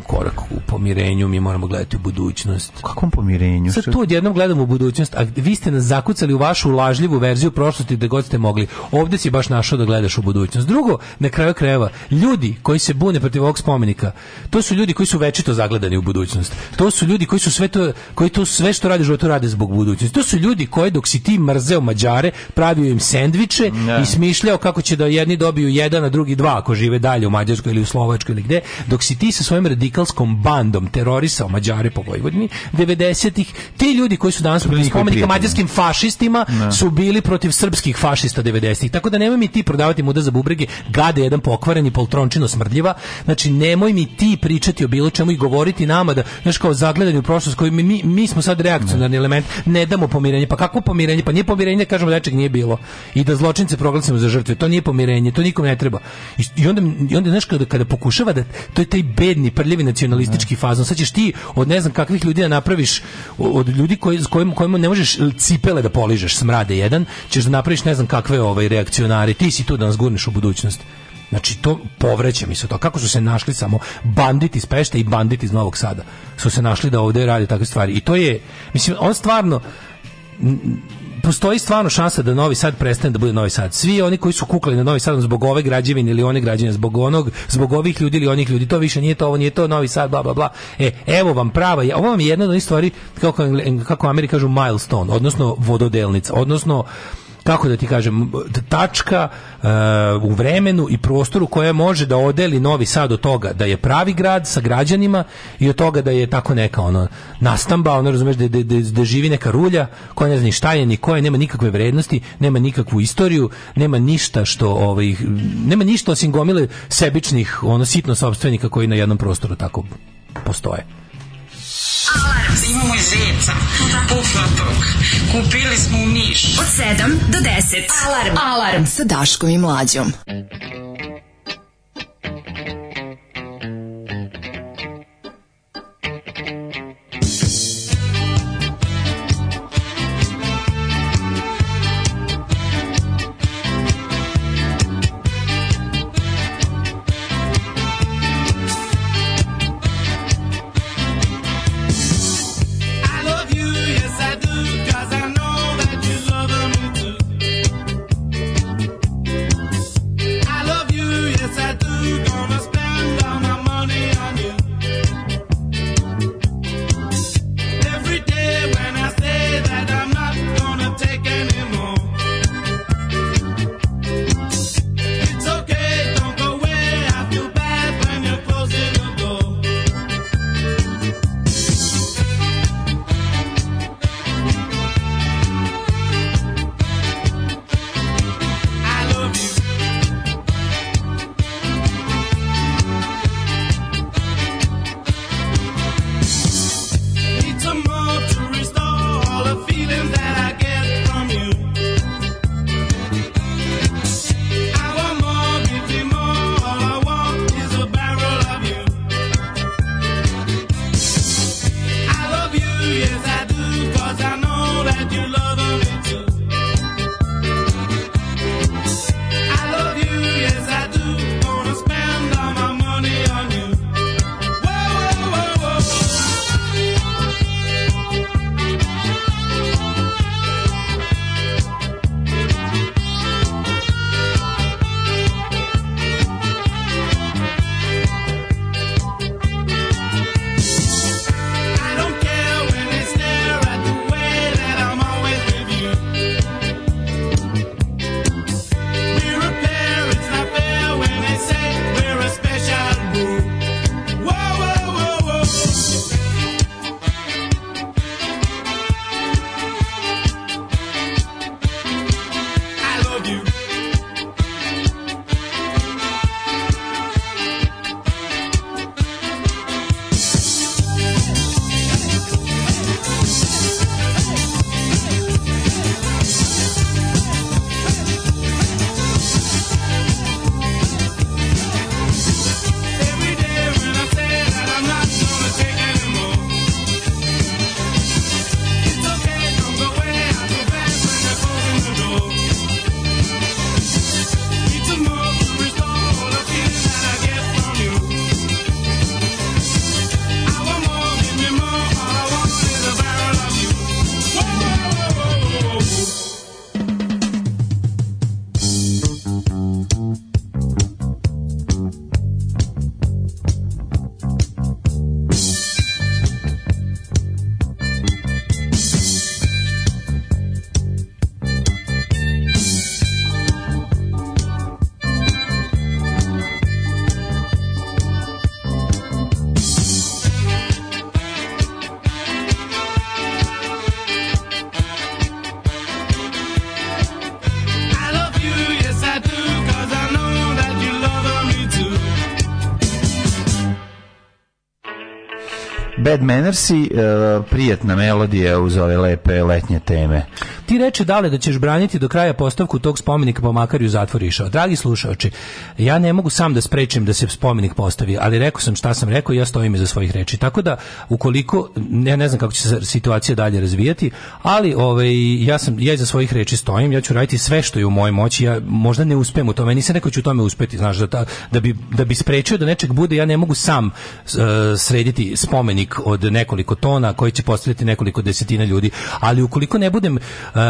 korak u pomirenju, mi moramo gledati u budućnost. U kakvom pomirenju? Sad tu odjednom gledamo u budućnost, a vi ste nas zakucali u vašu lažljivu verziju prošlosti da god ste mogli. Ovde si baš našao da gledaš u budućnost. Drugo, na kraju krajeva, ljudi koji se bune protiv ovog spomenika, to su ljudi koji su večito zagledani u budućnost. To su ljudi koji su sve to, koji to sve što rade, to rade zbog budućnosti. To su ljudi koji dok si ti mrzeo Mađare, pravio im sendviče, ne. Da. i smišljao kako će da jedni dobiju jedan, a drugi dva ako žive dalje u Mađarskoj ili u Slovačkoj ili gde, dok si ti sa svojim radikalskom bandom terorisao Mađare po Vojvodini 90-ih, ti ljudi koji su danas protiv spomenika mađarskim da. fašistima ne. Da. su bili protiv srpskih fašista 90-ih. Tako da nemoj mi ti prodavati muda za bubrege, gade jedan pokvaren i poltrončino smrdljiva. Znači nemoj mi ti pričati o bilo čemu i govoriti nama da znaš kao zagledani u prošlost koji mi, mi, smo sad reakcionarni element, ne damo pomirenje. Pa kako pomirenje? Pa nije pomirenje, kažemo da nečeg nije bilo. I da zločince proglasimo za žrtve. To nije pomirenje, to nikom ne treba. I, i onda i onda znaš kada, kada pokušava da to je taj bedni, prljavi nacionalistički da. fazon. Sad ćeš ti od ne znam kakvih ljudi da napraviš od ljudi koji s kojim kojima ne možeš cipele da poližeš, smrade jedan, ćeš da napraviš ne znam kakve ovaj reakcionari. Ti si tu da nas gurneš u budućnost. Znači, to povreće mi se to. Kako su se našli samo banditi iz Pešta i banditi iz Novog Sada? Su se našli da ovdje rade takve stvari. I to je, mislim, on stvarno, postoji stvarno šansa da Novi Sad prestane da bude Novi Sad. Svi oni koji su kukali na Novi Sad zbog ove građevine ili one građevine, zbog onog, zbog ovih ljudi ili onih ljudi, to više nije to, ovo nije to, Novi Sad, bla, bla, bla. E, evo vam prava, ovo vam je jedna od onih stvari, kako, kako Ameri kažu, milestone, odnosno vododelnica, odnosno kako da ti kažem, tačka uh, u vremenu i prostoru koja može da odeli Novi Sad od toga da je pravi grad sa građanima i od toga da je tako neka ono nastamba, ono razumeš da, da, da, da živi neka rulja koja ne zna ni šta je ni koja, nema nikakve vrednosti, nema nikakvu istoriju, nema ništa što ovaj nema ništa osim gomile sebičnih ono sitno sopstvenika koji na jednom prostoru tako postoje. Alarms! Imamo i zeca, da. pufnatog. Kupili smo u Niš. Od 7 do 10. Alarm! Alarm sa Daškom i Mlađom. Bad Mannersi, uh, eh, prijatna melodija uz ove lepe letnje teme ti reče dale da ćeš braniti do kraja postavku tog spomenika pa makar ju zatvor Dragi slušaoči, ja ne mogu sam da sprečim da se spomenik postavi, ali rekao sam šta sam rekao i ja stojim iza svojih reči. Tako da ukoliko ja ne znam kako će se situacija dalje razvijati, ali ovaj ja sam ja iza svojih reči stojim, ja ću raditi sve što je u mojoj moći. Ja možda ne uspem u tome, nisam rekao da ću u tome uspeti, znaš da ta, da bi da bi sprečio da nečeg bude, ja ne mogu sam uh, srediti spomenik od nekoliko tona koji će postaviti nekoliko desetina ljudi, ali ukoliko ne budem uh,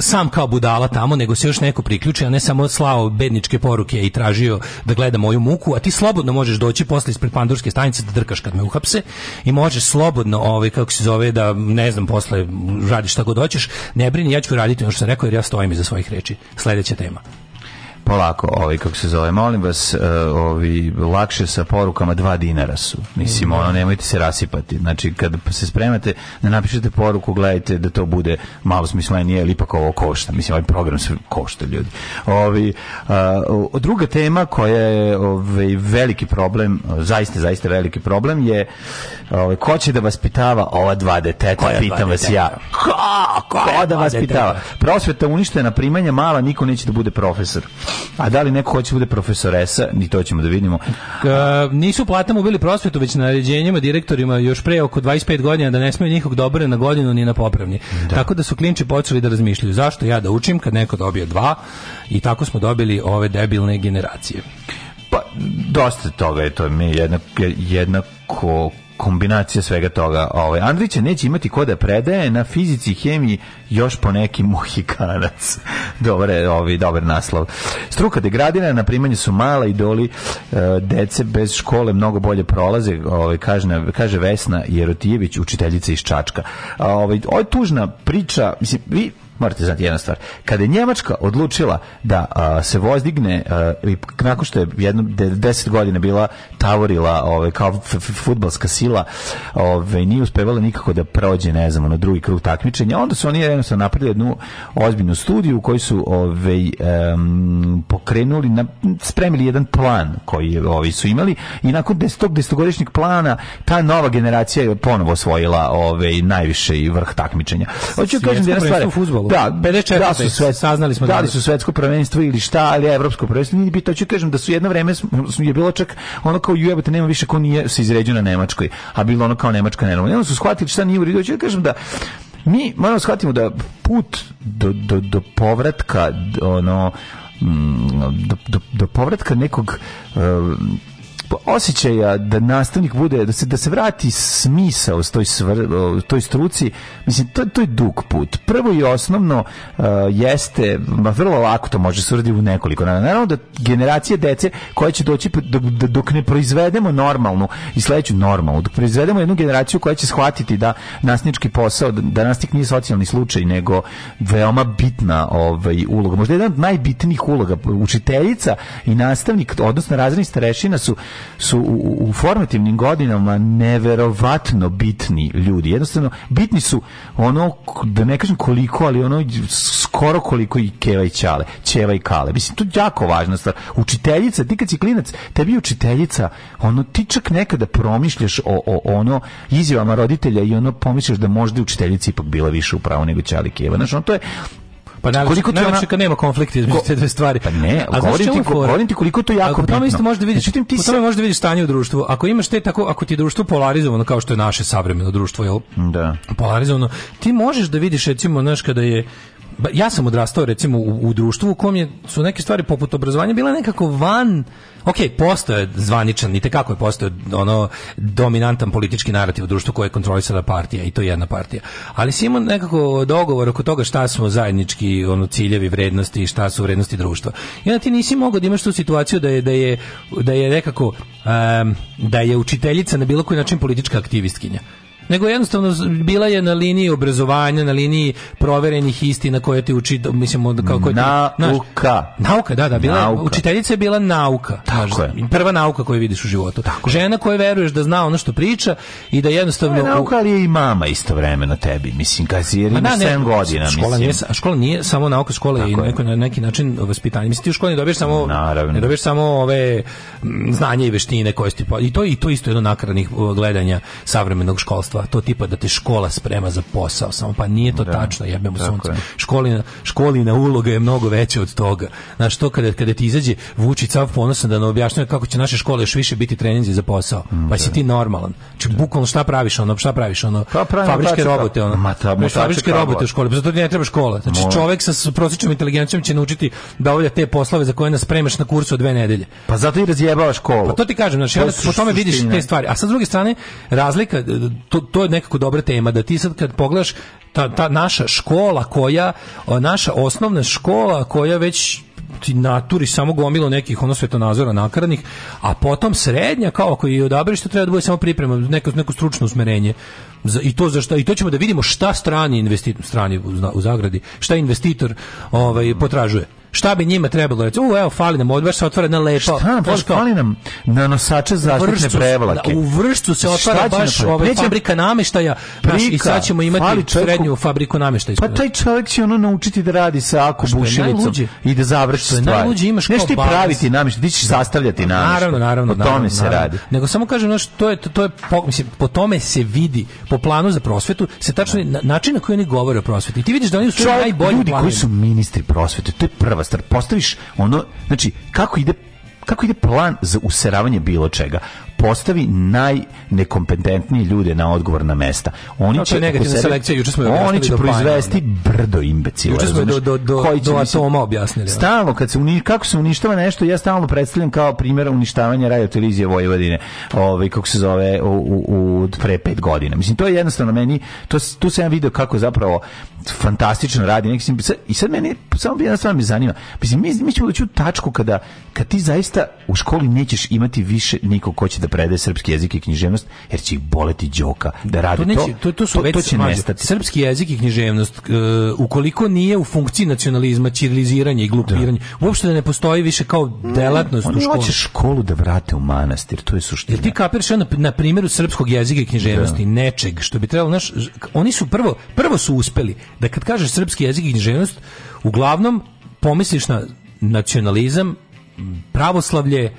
sam kao budala tamo, nego se još neko priključio, a ne samo slao bedničke poruke i tražio da gleda moju muku, a ti slobodno možeš doći posle ispred pandurske stanice da drkaš kad me uhapse i možeš slobodno, ovaj, kako se zove, da ne znam, posle radiš šta god hoćeš, ne brini, ja ću raditi ono što sam rekao jer ja stojim iza svojih reči. Sledeća tema polako, ovaj kako se zove, molim vas, eh, ovi lakše sa porukama dva dinara su. Mislim, ono nemojte se rasipati. Znači kad se spremate da napišete poruku, gledajte da to bude malo smislenije, jer ipak ovo košta. Mislim, ovaj program sve košta ljudi. Ovi a, eh, o, druga tema koja je ovaj veliki problem, zaista zaista veliki problem je ovaj ko će da vaspitava ova dva deteta, koja pitam dva vas deteta? ja. Ko, ko, ko da vaspitava? Prosveta uništena primanja mala, niko neće da bude profesor. A da li neko hoće da bude profesoresa, ni to ćemo da vidimo. K, nisu platama ubili prosvetu, već naređenjima direktorima još pre oko 25 godina da ne smiju nikog dobro da na godinu ni na popravni. Da. Tako da su klinči počeli da razmišljaju zašto ja da učim kad neko dobije dva i tako smo dobili ove debilne generacije. Pa, dosta toga je to mi jedna, jedna ko, kombinacija svega toga. Ovaj Andrića neće imati ko da predaje na fizici, hemiji, još po neki mohikanac. dobar je, ovaj dobar naslov. Struka degradira, na primanje su mala idoli e, dece bez škole mnogo bolje prolaze, ovaj kaže kaže Vesna Jerotijević, učiteljica iz Čačka. A ovaj ovo tužna priča, mislim vi morate znati jedna stvar. Kada je Njemačka odlučila da a, se vozdigne i nakon što je jedno 10 godina bila tavorila ove kao fudbalska sila, ovaj nije uspevala nikako da prođe, ne znam, na drugi krug takmičenja. Onda su oni sa napravili jednu ozbiljnu studiju koji su ovaj um, pokrenuli na, spremili jedan plan koji ovi su imali i nakon desetog desetogodišnjeg plana ta nova generacija je ponovo osvojila ovaj najviše i vrh takmičenja. Hoću da kažem da stvar futbolu. Da, 54. Da su svet, saznali smo da, da li su svetsko prvenstvo ili šta, ali evropsko prvenstvo. Nije bitno, ću kažem da su jedno vreme je bilo čak ono kao jebote nema više ko nije se izređio na nemačkoj, a bilo ono kao nemačka nenormalna. Onda su shvatili šta nije u redu. Ću kažem da mi moramo da shvatimo da put do, do, do povratka do, ono mm, do, do, do povratka nekog um, osjećaja da nastavnik bude da se da se vrati smisao s toj svr, toj struci mislim to, to je dug put prvo i osnovno uh, jeste ma vrlo lako to može da se u nekoliko naravno da generacije dece koje će doći dok, dok ne proizvedemo normalnu i sledeću normalnu dok proizvedemo jednu generaciju koja će shvatiti da nastavnički posao da, da nastavnik nije socijalni slučaj nego veoma bitna ovaj uloga možda jedan od najbitnijih uloga učiteljica i nastavnik odnosno razredni starešina su su u, u formativnim godinama neverovatno bitni ljudi. Jednostavno, bitni su ono, da ne kažem koliko, ali ono skoro koliko i keva i čale, čeva i kale. Mislim, to je jako važna stvar. Učiteljica, ti kad si klinac, tebi učiteljica, ono, ti čak nekada promišljaš o, o ono izjavama roditelja i ono pomisliš da možda učiteljici ipak bila više u pravu nego čali keva. Znači, ono, to je, Pa najlepše, koliko ti ona... nema konflikta između te dve stvari. Pa ne, A govorim, ti, govorim ti koliko to jako bitno. isto možeš da vidiš, znači, Međutim, ti se... možeš da vidiš stanje u društvu. Ako imaš te tako, ako ti je društvo polarizovano kao što je naše savremeno društvo, jel? Da. Polarizovano, ti možeš da vidiš recimo, znaš, kada je ja sam odrastao recimo u, u društvu u kom je, su neke stvari poput obrazovanja bile nekako van ok, postoje zvaničan i tekako je postoje ono dominantan politički narativ u društvu koje je kontrolisala partija i to je jedna partija. Ali si imao nekako dogovor oko toga šta smo zajednički ono ciljevi vrednosti i šta su vrednosti društva. I onda ti nisi mogao da imaš tu situaciju da je, da je, da je nekako um, da je učiteljica na bilo koji način politička aktivistkinja nego jednostavno bila je na liniji obrazovanja, na liniji proverenih istina koje te uči, mislimo da kako je nauka. nauka, da, da, bila nauka. učiteljica je bila nauka. Tako je. Prva nauka koju vidiš u životu. Tako Žena koja veruješ da zna ono što priča i da jednostavno je nauka ali je i mama istovremeno tebi, mislim kad si jer da, ima 7 godina, škola mislim. Nije, škola nije samo nauka, škola je neko na neki način vaspitanje. Mislim ti u školi ne dobiješ samo Naravno. ne dobiješ samo ove znanje i veštine koje ti i to i to isto jedno nakaranih gledanja savremenog školstva školstva, to tipa da te škola sprema za posao, samo pa nije to da, tačno, jebemo sunce. Školina, školina uloga je mnogo veća od toga. Znaš, to kada, kada ti izađe Vučić sav ponosan da nam objašnjava kako će naše škole još više biti treninzi za posao. Mm, pa da. si ti normalan. Znači, da. bukvalno šta praviš ono, šta praviš ono, pa fabričke robote ono. Ma ta, fabričke robote u školi, pa zato ne treba škola. Znači, Moj. čovek sa prosječnom inteligencijom će naučiti da obavlja te poslove za koje nas spremaš na kursu od dve nedelje. Pa zato i razjebava školu. Pa to ti kažem, znači, po tome vidiš te stvari. A sa druge strane, razlika, to, to je nekako dobra tema da ti sad kad pogledaš ta, ta naša škola koja naša osnovna škola koja već ti naturi samo gomilo nekih ono svetonazora nakaranih, a potom srednja kao ako je odabereš to treba da bude samo priprema neko, neko stručno usmerenje za, i to za šta, i to ćemo da vidimo šta strani investitor strani u, u zagradi šta investitor ovaj potražuje Šta bi njima trebalo reći? U, evo, fali nam odbaš, se otvara jedna lepa. Šta nam, pošto, fali nam na nosače zaštitne prevlake. Da, u vršcu se otvara baš ovaj, Nećem... fabrika nameštaja i sad ćemo imati srednju fabriku nameštaja. Pa taj čovjek će ono naučiti da radi sa ako bušilicom i da završi stvari. Najluđe imaš Nešto ti praviti namještaj, ti ćeš sastavljati pa namještaj. Naravno, naravno. Po tome se radi. Nego samo kažem, no, to je, to je, po, mislim, po tome se vidi, po planu za prosvetu, se tačno način na koji oni govore o prosveti. I ti vidiš da oni su najbolji ljudi koji su ministri prosvete, to je prva blockbuster. Postaviš ono, znači, kako ide kako ide plan za useravanje bilo čega postavi najnekompetentnije ljude na odgovorna mesta. Oni no, će negativna sebe, selekcija, juče smo oni će proizvesti panjana. brdo imbecila. Juče smo do do do, koji će do atoma objasnili. Stalno kad se uni, kako se uništava nešto, ja stalno predstavljam kao primjer uništavanja radio televizije Vojvodine. Ovaj kako se zove u, u, u pre pet godina. Mislim to je jednostavno meni to tu sam ja video kako zapravo fantastično radi neki i sad meni samo jedna stvar me zanima. Mislim mi mi ćemo doći u tačku kada kad ti zaista u školi nećeš imati više nikog ko će da predaje srpski jezik i književnost, jer će ih boleti đoka da radi to. Neće, to, to, su to, već, to će nestati. Srpski jezik i književnost, uh, ukoliko nije u funkciji nacionalizma, ćiriliziranja i glupiranja, da. uopšte da ne postoji više kao delatnost mm, u školi. Oni hoće školu da vrate u manastir, to je suština. Jer ti kapiraš na, na primjeru srpskog jezika i književnosti, da. nečeg što bi trebalo, naš, oni su prvo, prvo su uspeli da kad kažeš srpski jezik i književnost, uglavnom pomisliš na nacionalizam, pravoslavlje,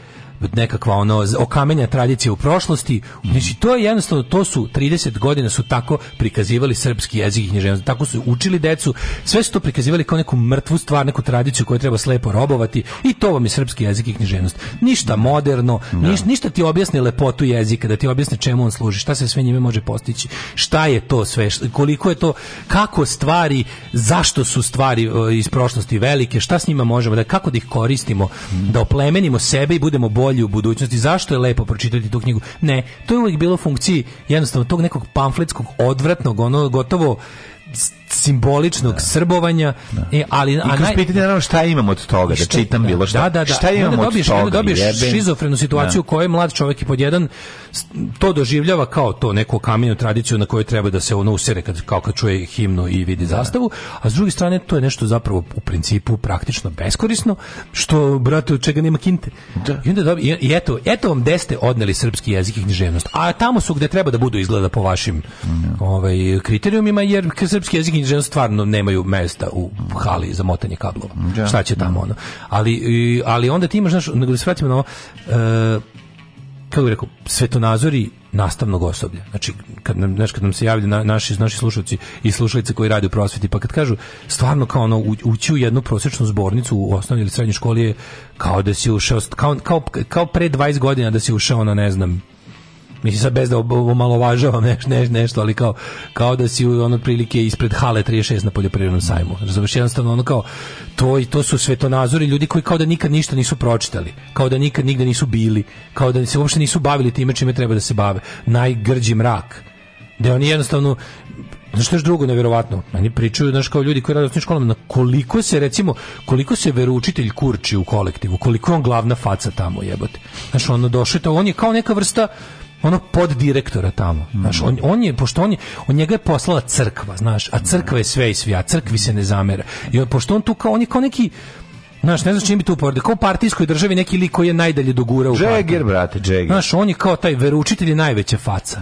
nekakva ono okamenja tradicija u prošlosti. Znači to je jednostavno to su 30 godina su tako prikazivali srpski jezik i književnost. Tako su učili decu. Sve su to prikazivali kao neku mrtvu stvar, neku tradiciju koju treba slepo robovati i to vam je srpski jezik i književnost. Ništa moderno, da. niš, ništa ti objasni lepotu jezika, da ti objasni čemu on služi, šta se sve njime može postići. Šta je to sve? Koliko je to kako stvari, zašto su stvari e, iz prošlosti velike, šta s njima možemo da kako da ih koristimo, da oplemenimo sebe i budemo bolji bolji u budućnosti. Zašto je lepo pročitati tu knjigu? Ne, to je uvijek bilo funkciji jednostavno tog nekog pamfletskog odvratnog, ono gotovo simboličnog da. srbovanja da. E, ali a naj... pitanje naravno šta imamo od toga šta, da čitam da, bilo šta da, da, da. šta imamo od dobiješ, toga dobiješ jeben. šizofrenu situaciju da. u kojoj mlad čovjek i pod jedan to doživljava kao to neko kamenu tradiciju na kojoj treba da se ono usere kad, kao kad čuje himnu i vidi da. zastavu a s druge strane to je nešto zapravo u principu praktično beskorisno što brate od čega nema kinte i, onda dobi, i, eto, eto vam deste odneli srpski jezik i književnost a tamo su gde treba da budu izgleda po vašim ovaj, kriterijumima jer srpski jezik i književnost stvarno nemaju mesta u hali za motanje kablova. Ja. Da. Šta će tamo ono? Ali, ali onda ti imaš, znaš, da se vratimo na ovo, e, kako bih rekao, svetonazori nastavnog osoblja. Znači, kad nam, znaš, kad nam se javljaju na, naši, naši slušalci i slušalice koji rade u prosveti, pa kad kažu stvarno kao ono, ući u jednu prosečnu zbornicu u osnovnoj ili srednjoj školi je kao da si ušao, kao, kao, kao pre 20 godina da si ušao na, ne znam, mislim sad bez da omalovažavam neš, neš, nešto, ali kao, kao da si on prilike ispred hale 36 na poljoprivrednom sajmu. Razumeš, jednostavno ono kao, to, i to su svetonazori ljudi koji kao da nikad ništa nisu pročitali, kao da nikad nigde nisu bili, kao da se uopšte nisu bavili time čime treba da se bave. Najgrđi mrak. Da oni jednostavno Znaš što je drugo nevjerovatno? oni pričaju, znaš, kao ljudi koji rade u osnovnim školama, na koliko se, recimo, koliko se veroučitelj kurči u kolektivu, koliko je on glavna faca tamo, jebote. Znaš, ono došao, on je kao neka vrsta, ono pod direktora tamo. Znaš, on, on, je, pošto on, je, on njega je poslala crkva, znaš, a crkva je sve i svi, a crkvi se ne zamera. I pošto on tu kao, on je kao neki, Znaš, ne znaš čim bi tu porede. Kao u partijskoj državi neki lik koji je najdalje dogura u Džeger, brate, Džeger. Znaš, on je kao taj veručitelj je najveća faca.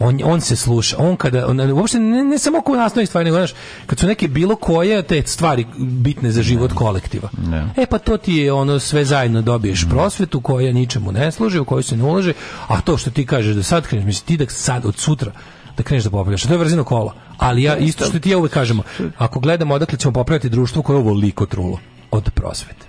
On, on se sluša. On kada, on, uopšte ne, ne samo kao nastavni stvari, nego znaš, kad su neke bilo koje te stvari bitne za život kolektiva. E pa to ti je ono sve zajedno dobiješ prosvetu koja ničemu ne služi, u kojoj se ne ulaže, a to što ti kažeš da sad kreneš, mislim ti da sad od sutra da kreneš da popravljaš. To je vrzino kola. Ali ja isto što ti ja uvek kažemo, ako gledamo odakle ćemo popraviti društvo koje je liko trulo od prosvete.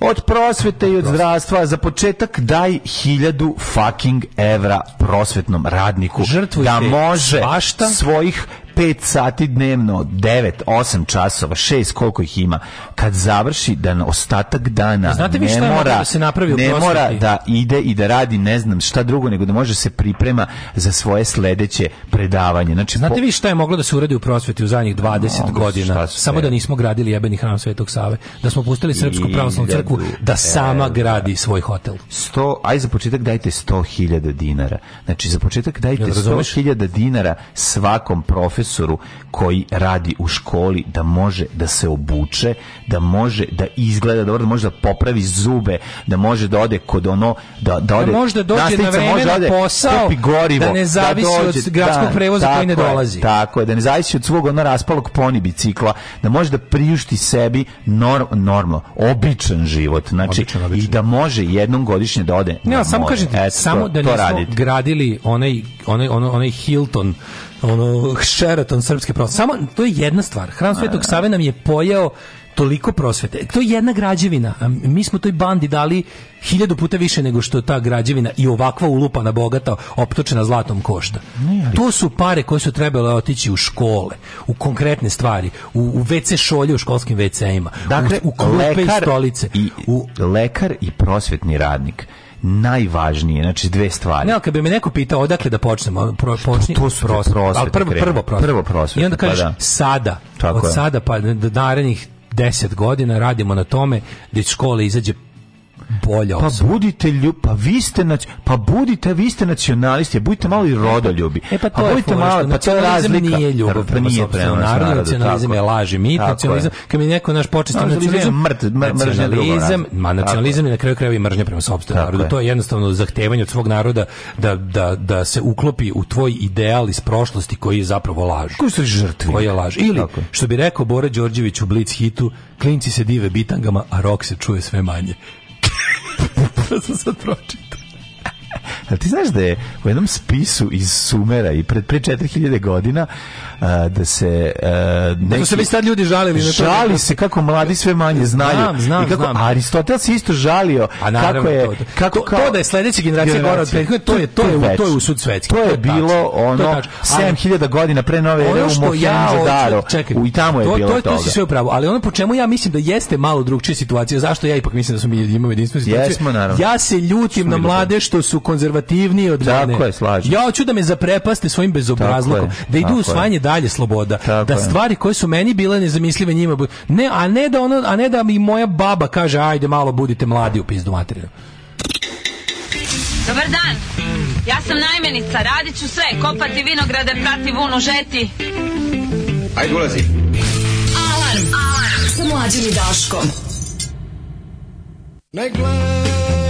Od prosvete i od zdravstva za početak daj 1000 fucking evra prosvetnom radniku Žrtvujte da može svašta. svojih 5 sati dnevno, 9, 8 časova, 6 koliko ih ima, kad završi dan ostatak dana, Znate ne mora da se napravi ne mora da ide i da radi ne znam šta drugo nego da može se priprema za svoje sledeće predavanje. Znači Znate po... vi šta je moglo da se uradi u prosveti u zadnjih 20 no, godina? Samo da nismo gradili jebeni hram Svetog Save, da smo pustili Srpsku pravoslavnu crkvu da, da sama e, gradi da. svoj hotel. 100, aj za početak dajte 100.000 dinara. Znači za početak dajte 100.000 dinara svakom profesoru profesoru koji radi u školi da može da se obuče, da može da izgleda dobro, da može da popravi zube, da može da ode kod ono da da, da ode da možda dođe na vreme da na ode, posao, gorivo, da ne da zavisi da dođe, od gradskog da, prevoza koji ne dolazi. Je, tako je, da ne zavisi od svog ono raspalog poni bicikla, da može da priušti sebi norm, normalno, običan život, znači običan, običan. i da može jednom godišnje da ode. Ne, samo kažete, samo da nismo gradili onaj onaj onaj Hilton ono Sheraton srpske prosvete. Samo to je jedna stvar. Hram Svetog Save nam je pojeo toliko prosvete. To je jedna građevina. Mi smo toj bandi dali hiljadu puta više nego što ta građevina i ovakva ulupana bogata optočena zlatom košta. To su pare koje su trebale otići u škole, u konkretne stvari, u, u WC šolje u školskim WC-ima, dakle, u, u klupe i stolice. I, u... Lekar i prosvetni radnik najvažnije, znači dve stvari. Ne, kad bi me neko pitao odakle da počnemo, pro, počni, tu to su prosvete, prosvete, ali prvo, prvo prosvete. Prvo prosvete, I onda pa kažeš pa da. sada, Tako od je. sada pa do narednih 10 godina radimo na tome da škole izađe bolja pa osoba. Pa budite ljub, pa vi ste nac, pa budite vi ste nacionalisti, budite malo i rodoljubi. E pa to pa je budite malo, pa to je razlika. Nije ljubav pa nije prema narodu, nacionalizam je laži, mit, nacionalizam. Kad mi neko naš počesti nacionalizam, mrt, mržnja nacionalizam, ma nacionalizam je na kraju krajeva i mržnja prema sopstvenom narodu. To je jednostavno zahtevanje od svog naroda da, da, da se uklopi u tvoj ideal iz prošlosti koji je zapravo laž. Koji su žrtvi? Koji je laž. Ili, što bi rekao Bora Đorđević u Blitz hitu, klinci se dive bitangama, a rok se čuje sve manje. This sam sad pročito. Ali ti znaš da je u jednom spisu iz Sumera i pred pre 4000 godina a, da se a, neki... Da se već sad ljudi žalili na to. Žali se kako mladi sve manje znaju. Znam, znam, I kako, znam. Aristotel se isto žalio A pa naravno, kako je... Da to, kako, to, to da je sledeća generacija gora od prethodne, to je, to, je, to, je, to je u sud svetski. To je bilo ono 7000 godina pre nove ere u Mohenjo-Daro. Ja, I tamo je to, bilo to, toga. To si sve upravo. Ali ono po čemu ja mislim da jeste malo drugčija situacija, zašto ja ipak mislim da smo mi imamo jedinstvenu situaciju? Jesmo, naravno. Ja se ljutim na mlade što su konzervativniji od tako mene. Tako je, slažem. Ja hoću da me zaprepaste svojim bezobrazlukom, da idu usvajanje dalje sloboda, tako da stvari koje su meni bile nezamislive njima, ne, a ne da ono, a ne da mi moja baba kaže ajde malo budite mladi u pizdu materinu. Dobar dan. Ja sam najmenica, radiću sve, kopati vinograde, prati vunu, žeti. Ajde, ulazi. Alarm, alarm, sa mlađim i Daškom. Ne gledaj.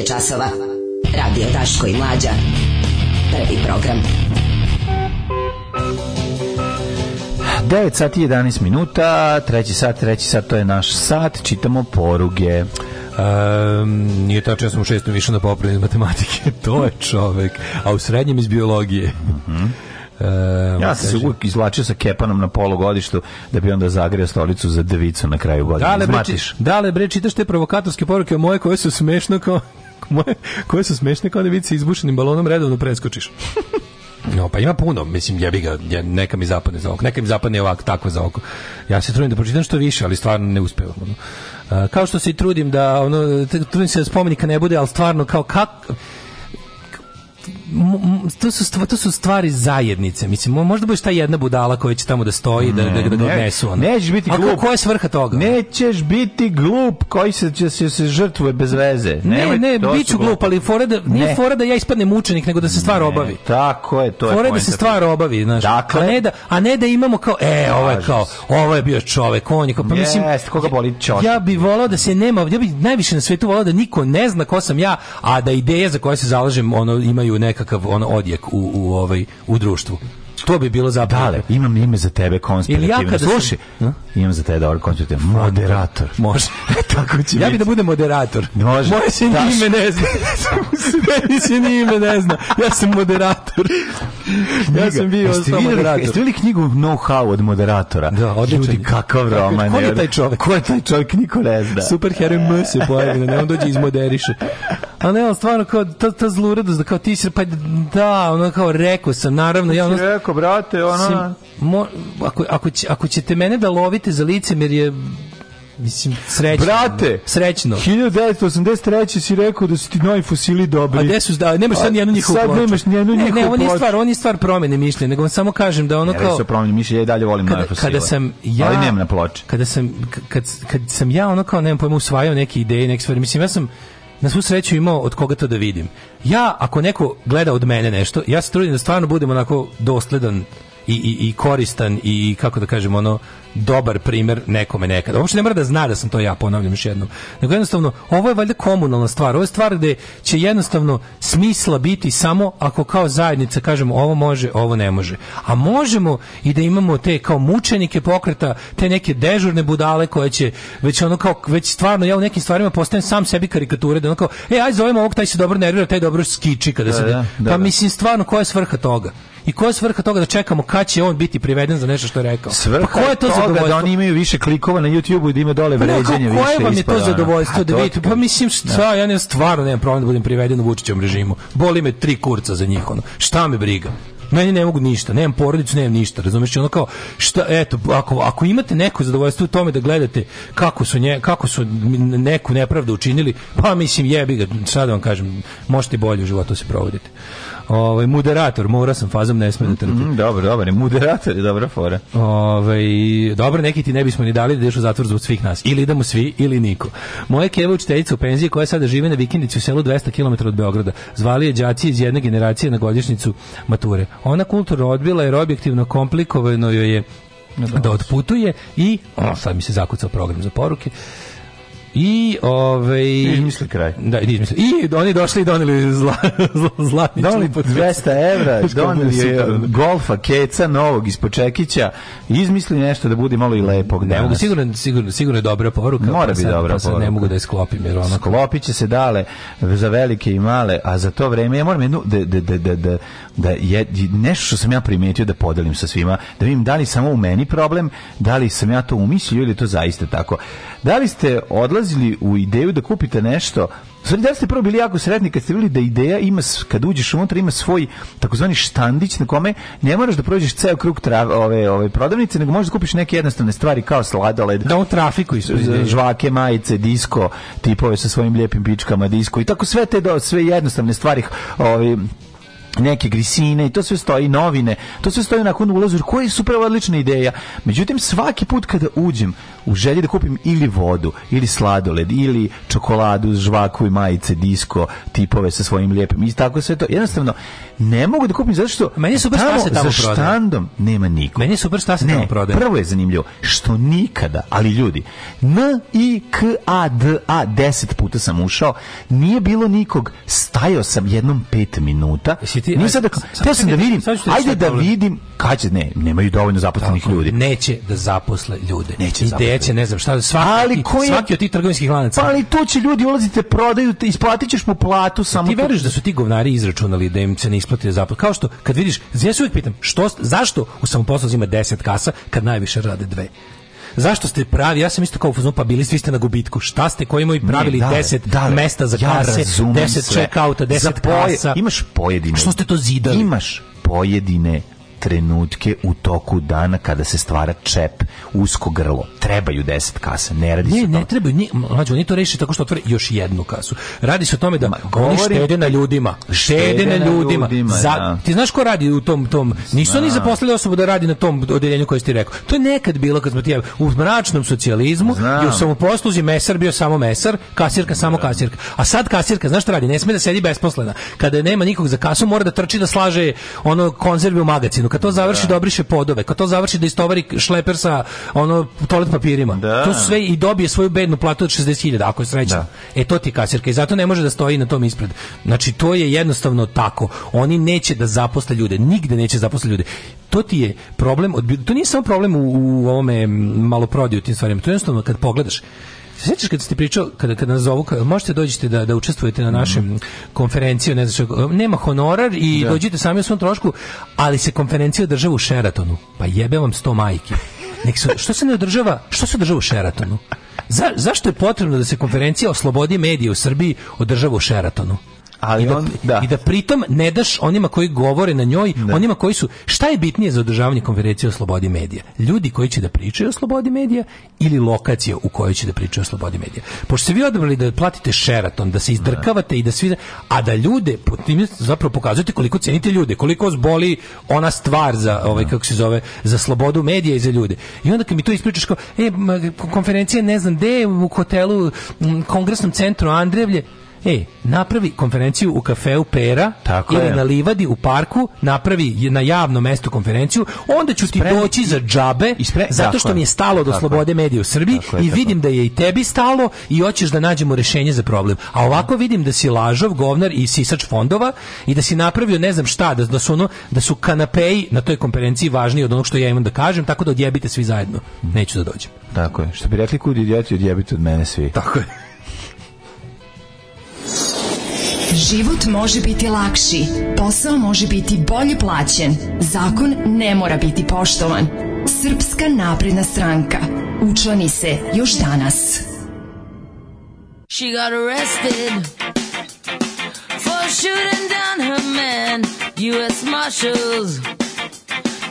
je časova. Radio Taško i Mlađa. Prvi program. 9 sati 11 minuta, treći sat, treći sat, to je naš sat, čitamo poruge. Um, nije tačno, ja sam u šestom više na popravljanju iz matematike, to je čovek, a u srednjem iz biologije. Mm -hmm. Um, ja sam se uvijek izvlačio sa kepanom na polugodištu da bi onda zagreo stolicu za devicu na kraju godine. Da li bre, čitaš te provokatorske poruke o moje koje su smešno kao koje, koje su smešne kao da vidi sa izbušenim balonom redovno preskočiš. No, pa ima puno, mislim, ja jebi ga, neka mi zapadne za oko, neka mi zapadne ovako, tako za oko. Ja se trudim da pročitam što više, ali stvarno ne uspevam. Ono. A, kao što se i trudim da, ono, trudim se da spomenika ne bude, ali stvarno, kao, kak, to su stvari, to su stvari zajednice. Mislim, možda bi šta jedna budala koja će tamo da stoji ne, da da da odnesu ona. Nećeš biti glup. A koja je svrha toga? Nećeš biti glup koji se će se, se žrtvuje bez veze. Nemoj, ne, ne, biću glup, ali fora da nije ne. fora da ja ispadnem mučenik, nego da se stvar ne, obavi. Tako je, to fora je. da se stvar obavi, znači Dakle, a ne da a ne da imamo kao e, ovo ovaj je kao, ovo je bio čovjek on je kao, pa mislim, jeste, koga boli čoš. Ja bih voleo da se nema, ja bih najviše na svetu voleo da niko ne zna ko sam ja, a da ideje za koje se zalažem ono imaju neka nekakav on odjek u, u, ovaj, u društvu. To bi bilo da, za Dale, imam ime za tebe konspirativno. ja kada Slušaj, sam... imam za tebe dobar konspirativno. Moderator. Može. E, tako će ja bi da budem moderator. Može. Moje se Taš. ime ne zna. Meni se ni ime ne zna. Ja sam moderator. Knjiga. Ja sam bio sam moderator. Jeste vidjeli knjigu Know-how od moderatora? da, odličan. Ljudi, kakav roman. Ko je taj čovjek? Ko je taj čovjek? Niko ne zna. Super heroj M se pojavi, ne, on dođe izmoderiše. A ne, on stvarno kao ta, ta zluradost, da kao ti si, pa da, ono kao rekao sam, naravno, ja ono, Daško, brate, ono... Sim, mo, ako, ako, će, ako ćete mene da lovite za jer je Mislim, srećno. Brate! Srećno. 1983. si rekao da su ti novi fosili dobri. A gde su, da, nemaš sad nijednu njihovu Sad nemaš nijednu njihovu ne, ne, on je stvar, oni stvar promene mišljenja, nego samo kažem da ono ne, kao... Ne, promene mišljenja, ja i dalje volim kada, nove fosile. Kada sam ja... Ali nemam na ploči. Kada sam, kad, kad sam ja ono kao, nemam pojma, usvajao neke ideje, neke stvari. Mislim, ja sam na svu sreću imao od koga to da vidim. Ja, ako neko gleda od mene nešto, ja se trudim da stvarno budem onako dosledan i, i, i koristan i kako da kažem ono dobar primer nekome nekada. Uopšte ne mora da zna da sam to ja, ponavljam još jednom. Nego jednostavno, ovo je valjda komunalna stvar. Ovo je stvar gde će jednostavno smisla biti samo ako kao zajednica kažemo ovo može, ovo ne može. A možemo i da imamo te kao mučenike pokreta, te neke dežurne budale koje će već ono kao, već stvarno ja u nekim stvarima postajem sam sebi karikature da ono kao, e, aj zovemo ovog, taj se dobro nervira, taj dobro skiči kada da, se... Da, da, pa da. mislim, stvarno, koja je svrha toga? I koja je svrha toga da čekamo kad će on biti priveden za nešto što je rekao? Pa svrha pa koja je to toga da zadovoljstvo? da oni imaju više klikova na YouTube-u i da ima dole pa vređanje više. Koje vam je to zadovoljstvo da pa vidite? Pa mislim, šta, da. ja ne stvarno nemam problem da budem priveden u Vučićevom režimu. Boli me tri kurca za njih, ono. Šta me briga? meni ne mogu ništa, nemam porodicu, nemam ništa, razumeš, ono kao, šta, eto, ako, ako imate neko zadovoljstvo u tome da gledate kako su, nje, kako su neku nepravdu učinili, pa mislim, jebi ga, sad da vam kažem, možete bolje u životu se provoditi. Ovaj moderator, mora sam fazom ne sme da trpi. Mm, dobro, dobro, moderator je dobra fora. Ovaj dobro, neki ti ne bismo ni dali da ideš u zatvor zbog svih nas. Ili idemo svi ili niko. Moja keva učiteljica u penziji koja sada živi na vikendici u selu 200 km od Beograda. Zvali je đaci iz jedne generacije na godišnjicu mature. Ona kulturno odbila jer objektivno komplikovano joj je da otputuje i o, sad mi se zakucao program za poruke I ovaj izmisli kraj. Da, izmisli. I oni došli i doneli zla, zla, zlatni doneli 200 evra, doneli je da. golfa, keca novog iz Počekića. Izmisli nešto da bude malo i lepo. Ne mogu sigurno sigurno sigurno je dobra poruka. Mora pa biti dobra pa poruka. Ne mogu da je sklopim jer ona sklopiće se dale za velike i male, a za to vreme ja moram jednu da, da da da da da je nešto što sam ja primetio da podelim sa svima, da vidim da li samo u meni problem, da li sam ja to umislio ili to zaista tako. Da li ste odlazili ulazili u ideju da kupite nešto, Sada da ste prvo bili jako sretni kad ste videli da ideja ima, kad uđeš unutra ima svoj takozvani štandić na kome ne moraš da prođeš ceo krug trav, ove, ove prodavnice, nego možeš da kupiš neke jednostavne stvari kao sladoled. Da u trafiku i žvake, majice, disko, tipove sa svojim lepim pičkama, disko i tako sve te do, sve jednostavne stvari ove, neke grisine i to sve stoji novine to sve stoji nakon ulazu jer koji su prvo odlična ideja međutim svaki put kada uđem u želji da kupim ili vodu, ili sladoled, ili čokoladu, žvaku i majice, disko, tipove sa svojim lijepim i tako sve to. Jednostavno, ne mogu da kupim zato što meni su baš tamo, tamo za štandom nema niko. Meni su baš šta se ne, tamo prodaje. Prvo je zanimljivo što nikada, ali ljudi, N I K A D A 10 puta sam ušao, nije bilo nikog. Stajao sam jednom 5 minuta. Ti, nisam da, teo sam da vidim. Ajde da vidim, kađe ne, nemaju dovoljno zaposlenih ljudi. Neće da zaposle ljude. Neće Ide djece, ne znam šta, svaki, ali koji, svaki od tih trgovinskih lanaca. Pa ali tu će ljudi ulazite, prodaju, te, isplatit ćeš mu platu samo. Ti veriš da su ti govnari izračunali da im se ne isplati da zapad. Kao što kad vidiš, znači, ja se uvijek pitam, što, zašto u samoposluzi ima 10 kasa kad najviše rade dve? zašto ste pravi, ja sam isto kao u pa bili svi ste na gubitku, šta ste koji imaju pravili 10 da, mesta za ja kase, 10 check checkouta, 10 kasa. Imaš pojedine. Što ste to zidali? Imaš pojedine trenutke u toku dana kada se stvara čep, usko grlo. Trebaju 10 kasa, ne radi ne, se o Ne, trebaju, ni, mlađo, oni to reši tako što otvore još jednu kasu. Radi se o tome da Ma, oni štede na ljudima. Štede na ljudima. ljudima za, da. Ti znaš ko radi u tom, tom nisu da. oni zaposlili osobu da radi na tom odeljenju koje ti rekao. To je nekad bilo kad smo ti u mračnom socijalizmu Znam. i u samoposluzi mesar bio samo mesar, kasirka samo da. kasirka. A sad kasirka, znaš šta radi? Ne sme da sedi besposlena. Kada nema nikog za kasu, mora da trči da slaže ono konzerve u magacinu kad to završi da. obriše podove, kad to završi da istovari šleper sa ono toalet papirima. Da. To sve i dobije svoju bednu platu od 60.000 ako je srećan. Da. E to ti kasirka i zato ne može da stoji na tom ispred. Znači to je jednostavno tako. Oni neće da zaposle ljude, nigde neće da zaposle ljude. To ti je problem, to nije samo problem u, u ovome maloprodaju tim stvarima. To je jednostavno kad pogledaš Sećaš kad ste pričao kada kada nas zovu, možete dođite da da učestvujete na našem mm. konferenciji, ne znam e, nema honorar i da. dođite sami u svom trošku, ali se konferencija održava u Sheratonu. Pa jebe vam 100 majki. Nek se, što se ne održava? Što se održava u Sheratonu? Za, zašto je potrebno da se konferencija o slobodi medija u Srbiji održava u Sheratonu? ali I da, on, da. i da pritom ne daš onima koji govore na njoj, da. onima koji su šta je bitnije za održavanje konferencije o slobodi medija? Ljudi koji će da pričaju o slobodi medija ili lokacija u kojoj će da pričaju o slobodi medija. Pošto ste vi odabrali da platite Sheraton, da se izdrkavate i da svi a da ljude tim zapravo pokazujete koliko cenite ljude, koliko vas boli ona stvar za ovaj da. kako se zove za slobodu medija i za ljude. I onda kad mi to ispričaš kao e konferencija ne znam gde u hotelu u kongresnom centru Andrevlje E, napravi konferenciju u kafeu Pera Tako ili je. na Livadi u parku, napravi na javnom mestu konferenciju, onda ću Spremi, ti doći za džabe, ispre, zato što mi je stalo do slobode medija u Srbiji tako i vidim da je i tebi stalo i hoćeš da nađemo rešenje za problem. A ovako vidim da si lažov, govnar i sisač fondova i da si napravio ne znam šta, da, da su ono, da su kanapeji na toj konferenciji važniji od onog što ja imam da kažem, tako da odjebite svi zajedno. Neću da dođem. Tako je. Što bi rekli kudi idioti, odjebite od mene svi. Tako je. Život može biti lakši, posao može biti bolje plaćen, zakon ne mora biti poštovan. Srpska napredna stranka. Učlani se još danas. She got arrested for shooting down her man, U.S. Marshals.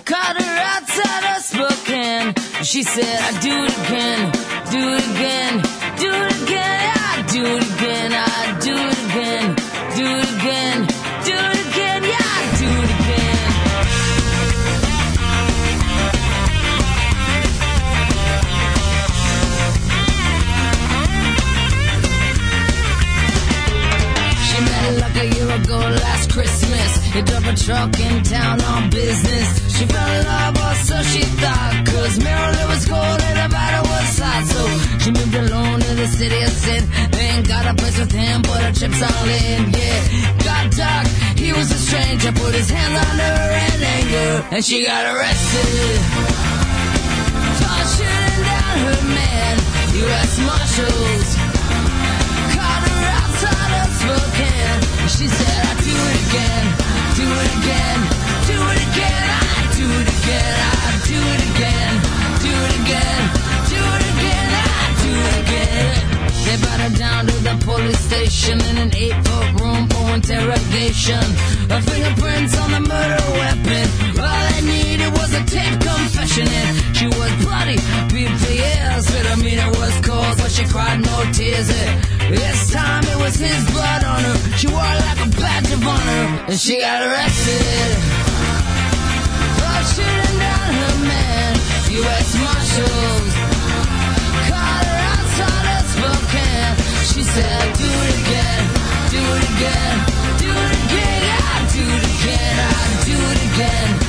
Caught her outside of Spokane. She said, I do it again, do it again, do it again, I do it again, I do it again. do it again. a year ago last Christmas. He drove a truck in town on business. She fell in love, or so she thought. Cause Maryland was cold and Nevada was hot. So she moved alone to the city of sin. Ain't got a place with him, but her trips all in. Yeah, got dark. He was a stranger. Put his hands on her in anger. And she got arrested. Tossing down her man. U.S. Marshals. She said, I would do it again, do it again, do it again, I would do it again, I would do it again, do it again. They brought her down to the police station in an eight-foot room for interrogation. fingerprints on the murder weapon. All they needed was a tape confession, she was bloody, was but she cried no tears. this time it was his blood on her. She wore it like a badge of honor, and she got arrested. For oh, shooting down her man, U.S. Marshal. She said, do it again, do it again, do it again, I do it again, I do it again.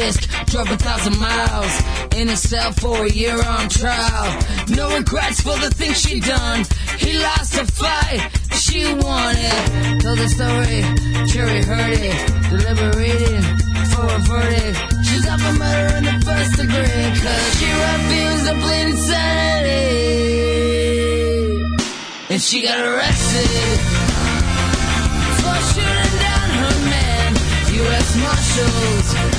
risk. Drove a thousand miles in a cell for a year on trial. No regrets for the things she done. He lost a fight, she won it. Told the story, jury heard it. Deliberating for a verdict. She's up for murder in the first degree. Cause she refused to plead insanity. And she got arrested. Marshals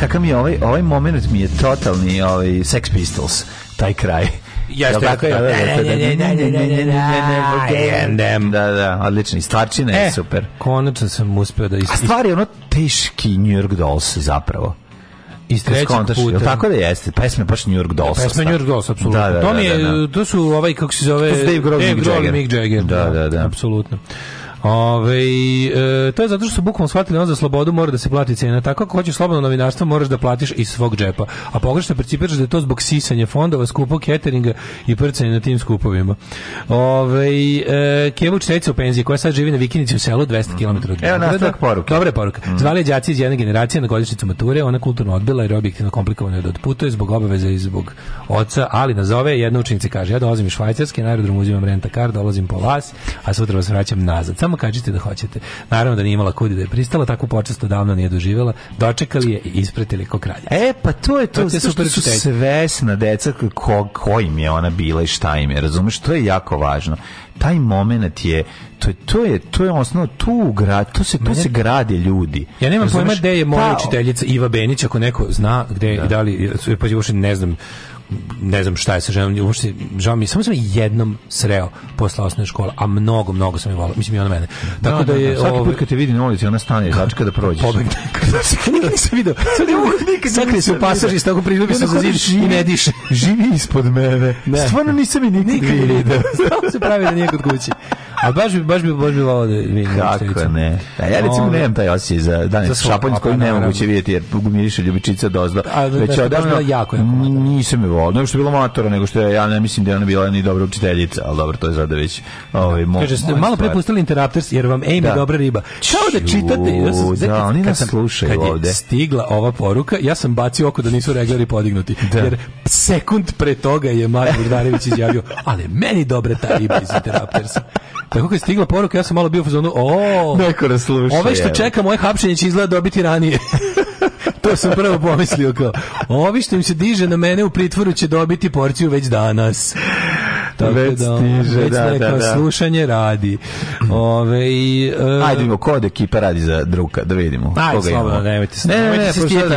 sad kakav mi je ovaj, ovaj moment mi je totalni ovaj, Sex Pistols, taj kraj. Ja što Da, da, odlični stvarčina je super. Konačno sam uspeo da A stvar je ono teški New York Dolls zapravo. Iz trećeg puta. Tako da jeste, pesme baš New York Dolls. Pesme New York Dolls, apsolutno. Da, To, mi je, to su ovaj, kako se zove, Dave Grohl, Dave Grohl Mick Jagger. Da, da, da. Apsolutno. Da. Ove, e, to je zato što su bukvalno shvatili on za slobodu mora da se plati cena. Tako ako hoćeš slobodno novinarstvo moraš da platiš iz svog džepa. A pogrešno percipiraš da je to zbog sisanja fondova, skupog cateringa i prcanja na tim skupovima. Ove, e, Kevu u penziji koja sad živi na Vikinici u selu 200 mm km od Evo nastavak poruka. Dobre poruke. Mm -hmm. Zvali je djaci iz jedne generacije na godišnjicu mature, ona kulturno odbila jer je objektivno komplikovano je da odputuje zbog obaveze i zbog oca, ali nazove jedna učenica kaže ja dolazim iz Švajcarske, na aerodromu uzimam renta car, dolazim po las, a sutra vas vraćam nazad samo kažite da hoćete. Naravno da nije imala kudi da je pristala, takvu počast odavno nije doživjela. Dočekali je i ispratili ko kralja. E, pa to je to, to, to su su svesna deca ko, kojim je ona bila i šta im je, razumeš? To je jako važno. Taj moment je to je to je to je osnovno tu u grad to se tu se grade ljudi ja nemam pojma gde je moja pa- učiteljica Iva Benić ako neko zna gde da. i da li je pa ne znam ne znam šta je sa ženom, uopšte, žao mi je, samo sam jednom sreo posle osnovne škole, a mnogo, mnogo sam je volao, mislim i ona mene. Da, tako da, da, da je... Da, svaki put kad te vidi na ulici, ona stane, da znači kada prođeš. Pobegne. nikad sam vidio, sad ne mogu nikad sakri se u pasaži, tako prilubi se za zid i ne diše. Živi ispod mene. Ne. Stvarno nisam i nikad, nikad vidio. Samo se pravi da nije kod kuće. A baš bi, baš bi, baš bi volao da vidim. Kako ne? Da, ja recimo nemam taj osjećaj za Danica za Šaponj koji pa ne moguće vidjeti jer miriše ljubičica dozdo. Da, već da, odavno jako, nisam je volao. Nego što je bila matora, nego što je, ja ne mislim da je ona bila ni dobra učiteljica, ali dobro, to je zada već. Ovaj, mo, Kaže, malo prepustili Interrupters jer vam Amy da. dobra riba. Kao da čitate. Ja sam, da, oni nas slušaju ovde. stigla ova poruka, ja sam bacio oko da nisu reglari podignuti. Da. Jer sekund pre toga je Mario Brdanović izjavio, ali meni dobre ta riba iz Interruptersa. Tako pa kad je stigla poruka, ja sam malo bio u fazonu, o, neko nas sluša. Ove što čeka moje hapšenje će izgleda dobiti ranije. to sam prvo pomislio kao, ovi što im se diže na mene u pritvoru će dobiti porciju već danas. Tako već da, stiže, već da, da, da. slušanje radi. Ove, i, uh, Ajde vidimo, kod ekipa radi za druga, da vidimo. Ajde, koga slobodno, nemojte se. Ne, ne, ne,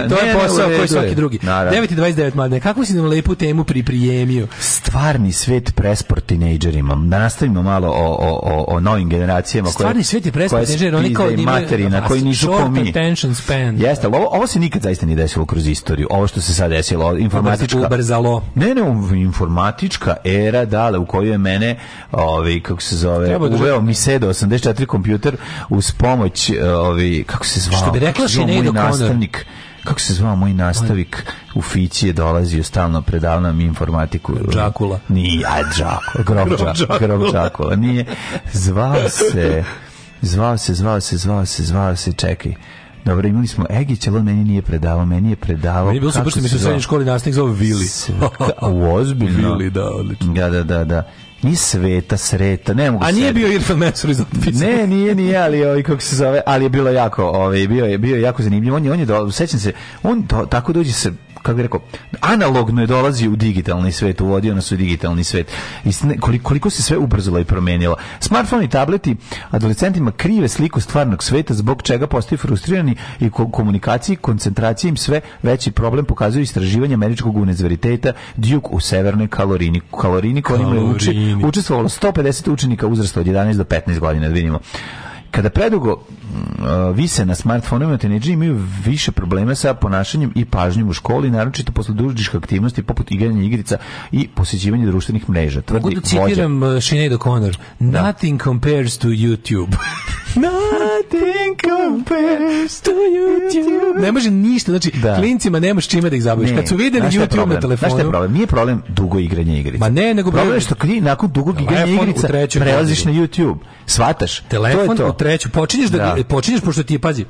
to je posao koji svaki drugi. 9.29, mladine, kako si nam lepu temu priprijemio? Stvarni svet presport tinejdžerima. Da nastavimo malo o, o, o, o novim generacijama. Stvarni svet je presport tinejdžer, oni kao materina, koji nisu komi. Short attention span. Jeste, ovo, ovo se nikad zaista nije desilo kroz istoriju. Ovo što se sad desilo, informatička... Ubrzalo. Ne, ne, informatička era da hale u koju je mene, ovaj kako se zove, Treba da uveo mi se do 84 kompjuter uz pomoć eh, ovaj kako se zvao. Što bi rekla Sinead nastavnik kako se zvao moj nastavik u Fići je dolazio stalno mi informatiku. Džakula. Nije, a Džakula. Grob, grob, džakula. grob Džakula. Nije. Zvao se, zvao se, zvao se, zvao se, zvao se, čekaj. Dobro, imali smo Egić, ali on meni nije predavao, meni je predavao. Meni je bilo super što mi se u srednjoj školi nastavnik zove Vili. U ozbiljno. Vili, da, odlično. Da, da, da, da. Ni sveta, sreta, ne mogu A nije sreti. bio Irfan Mesur iz otpisa. Ne, nije, nije, ali ovaj, kako se zove, ali je bilo jako, ovaj, bio je bio je jako zanimljivo. On je, on je, do, sećam se, on do, tako dođe se kako bih rekao, analogno je dolazi u digitalni svet, uvodio nas u digitalni svet. I koliko, koliko se sve ubrzalo i promenilo. Smartfoni i tableti adolescentima krive sliku stvarnog sveta zbog čega postaju frustrirani i komunikaciji, koncentraciji im sve veći problem pokazuju istraživanje američkog univerziteta Duke u severnoj Kalorini. Kalorini, kojima je uči, učestvovalo 150 učenika uzrasta od 11 do 15 godina, da vidimo. Kada predugo uh, vise na smartfonima, tineđeri imaju više problema sa ponašanjem i pažnjom u školi, naročito posle dužiške aktivnosti poput igranja igrica i posjećivanja društvenih mreža. Tvrdi Mogu da citiram uh, Sinead O'Connor. Da. Nothing compares to YouTube. Nothing compares to YouTube. Ne može ništa, znači da. klincima nemaš čime da ih zabaviš. Kad su videli YouTube na telefonu. Znaš je problem? Nije problem dugo igranje igrica. Ma ne, nego problem je što kli, nakon dugog igranja igrica prelaziš na YouTube. Svataš. Telefon to je to. u treću, počinješ da, da. počinješ pošto ti je, pazi,